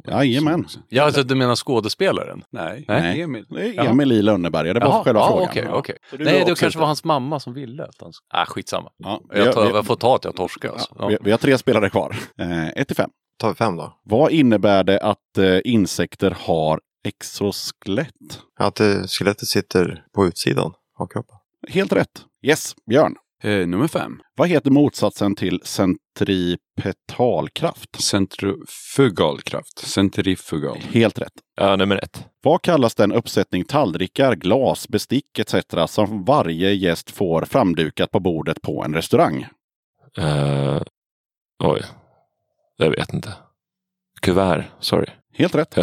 Jajamän. Ja, alltså, du menar skådespelaren? Nej, Nej. Emil. Jaha. Emil i Lönneberga. Det var Jaha, själva ja, frågan. Ja. Så du Nej, det kanske ute. var hans mamma som ville att han... Ah, skitsamma. Ja, vi, Jag, tar, har, vi, jag får ta att jag torskar. Alltså. ja, vi, vi har tre spelare kvar. Eh, ett till fem. Tar vi fem då? Vad innebär det att eh, insekter har exoskelett? Att eh, skelettet sitter på utsidan av kroppen. Helt rätt. Yes, Björn. Eh, nummer fem. Vad heter motsatsen till centripetalkraft? Centrifugalkraft. Centrifugal. Helt rätt. Ja, nummer ett. Vad kallas den uppsättning tallrikar, glas, bestick etc. som varje gäst får framdukat på bordet på en restaurang? Eh, oj. Jag vet inte. Kuvert, sorry. Helt rätt.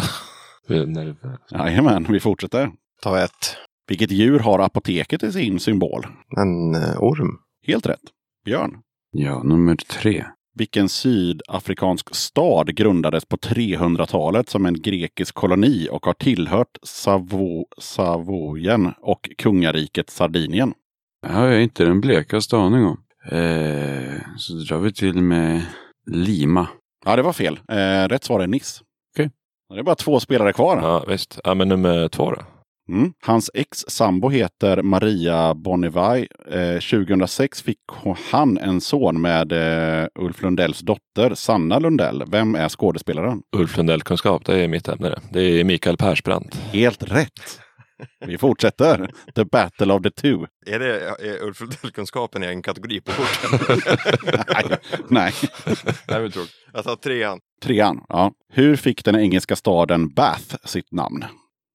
Jajamän, vi fortsätter. Ta ett. Vilket djur har apoteket i sin symbol? En eh, orm. Helt rätt. Björn. Ja, nummer tre. Vilken sydafrikansk stad grundades på 300-talet som en grekisk koloni och har tillhört Savo Savoyen och kungariket Sardinien? Det har jag inte den blekaste aning om. Eh, så drar vi till med Lima. Ja, det var fel. Eh, rätt svar är Nice. Okej. Det är bara två spelare kvar. Ja, visst. Ja, men nummer två då. Mm. Hans ex-sambo heter Maria Bonnevay. Eh, 2006 fick han en son med eh, Ulf Lundells dotter Sanna Lundell. Vem är skådespelaren? Ulf Lundell-kunskap, det är mitt ämne det. Det är Mikael Persbrandt. Helt rätt. Vi fortsätter. The Battle of the Two. Är det är Ulf Lundell-kunskapen en kategori på korten? Nej. Nej. Tråkigt. Jag tar trean. Trean. Ja. Hur fick den engelska staden Bath sitt namn?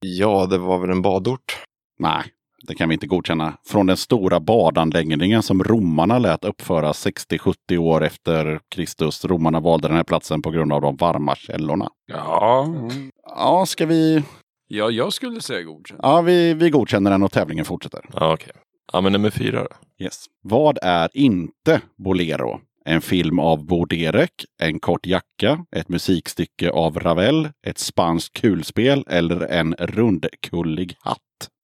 Ja, det var väl en badort. Nej, Det kan vi inte godkänna. Från den stora badanläggningen som romarna lät uppföra 60-70 år efter Kristus. Romarna valde den här platsen på grund av de varma källorna. Ja, Ja, ska vi... ja jag skulle säga godkänt. Ja, vi, vi godkänner den och tävlingen fortsätter. Ja, okej. Ja, men nummer fyra då. Yes. Vad är inte Bolero? En film av Bo Derek, en kort jacka, ett musikstycke av Ravel, ett spanskt kulspel eller en rundkullig hatt?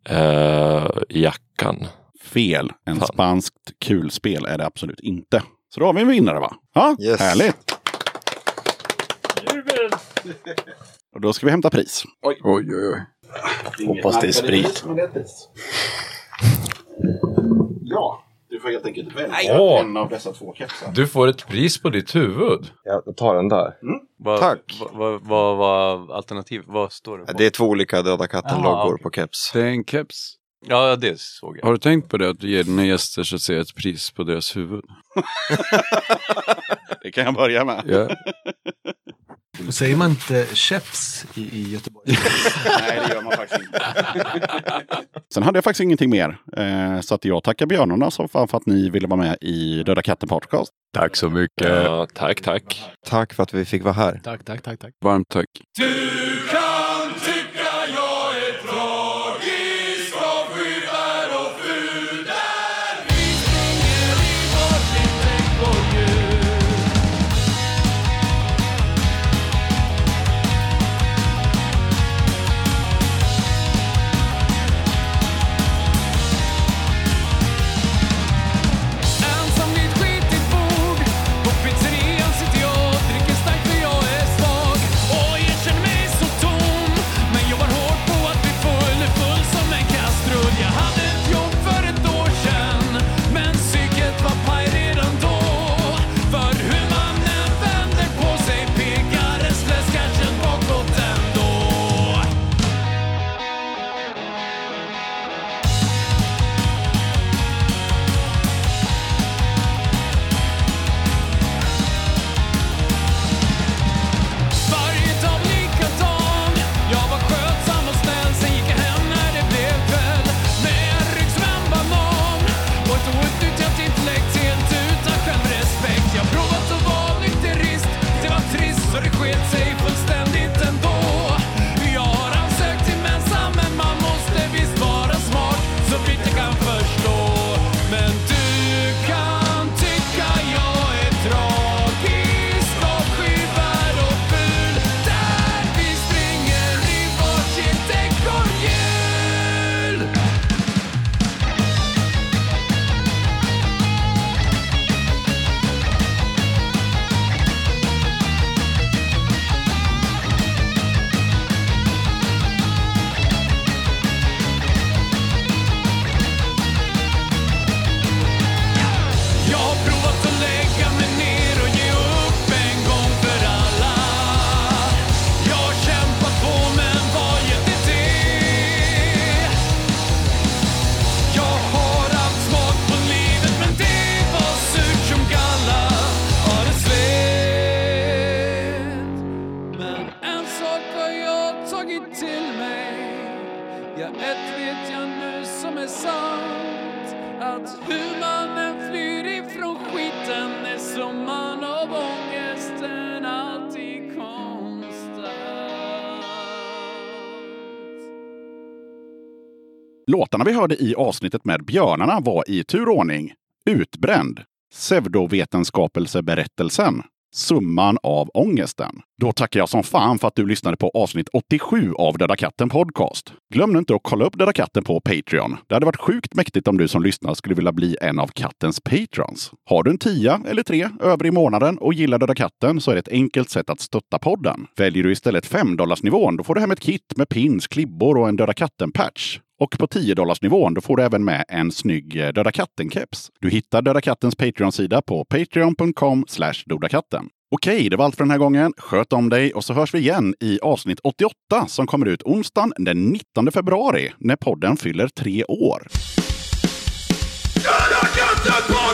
Eh, jackan. Fel. En Fan. spanskt kulspel är det absolut inte. Så då har vi en vinnare va? Ja, Yes. härligt. Och då ska vi hämta pris. Oj, oj, oj. Hoppas det är sprit. Ja, du får helt enkelt välja Åh. en av dessa två kepsar. Du får ett pris på ditt huvud. Jag tar den där. Vad, Tack. Vad, vad, vad var alternativ? Vad står det på? Det är två olika Döda katten-loggor okej. på keps. Det är en keps. Ja, det såg jag. Har du tänkt på det att du ger dina gäster så att säga ett pris på deras huvud? Det kan jag börja med. Ja. Säger man inte käps i, i Göteborg? Nej, det gör man faktiskt inte. Sen hade jag faktiskt ingenting mer. Eh, så att jag tackar björnarna så fan för att ni ville vara med i Döda katten podcast. Tack så mycket. Ja, tack, tack. Tack för att vi fick vara här. tack, tack, tack, tack. Varmt tack. Låtarna vi hörde i avsnittet med björnarna var i turordning Utbränd, Pseudovetenskapelseberättelsen, Summan av ångesten. Då tackar jag som fan för att du lyssnade på avsnitt 87 av Döda katten Podcast. Glöm nu inte att kolla upp Döda katten på Patreon. Det hade varit sjukt mäktigt om du som lyssnar skulle vilja bli en av kattens patrons. Har du en tia eller tre över i månaden och gillar Döda katten så är det ett enkelt sätt att stötta podden. Väljer du istället 5 nivån då får du hem ett kit med pins, klibbor och en Döda katten-patch. Och på 10 nivån då får du även med en snygg eh, Döda katten-keps. Du hittar Döda kattens Patreon-sida på patreon.com dodakatten. Okej, det var allt för den här gången. Sköt om dig och så hörs vi igen i avsnitt 88 som kommer ut onsdagen den 19 februari när podden fyller tre år. Döda katten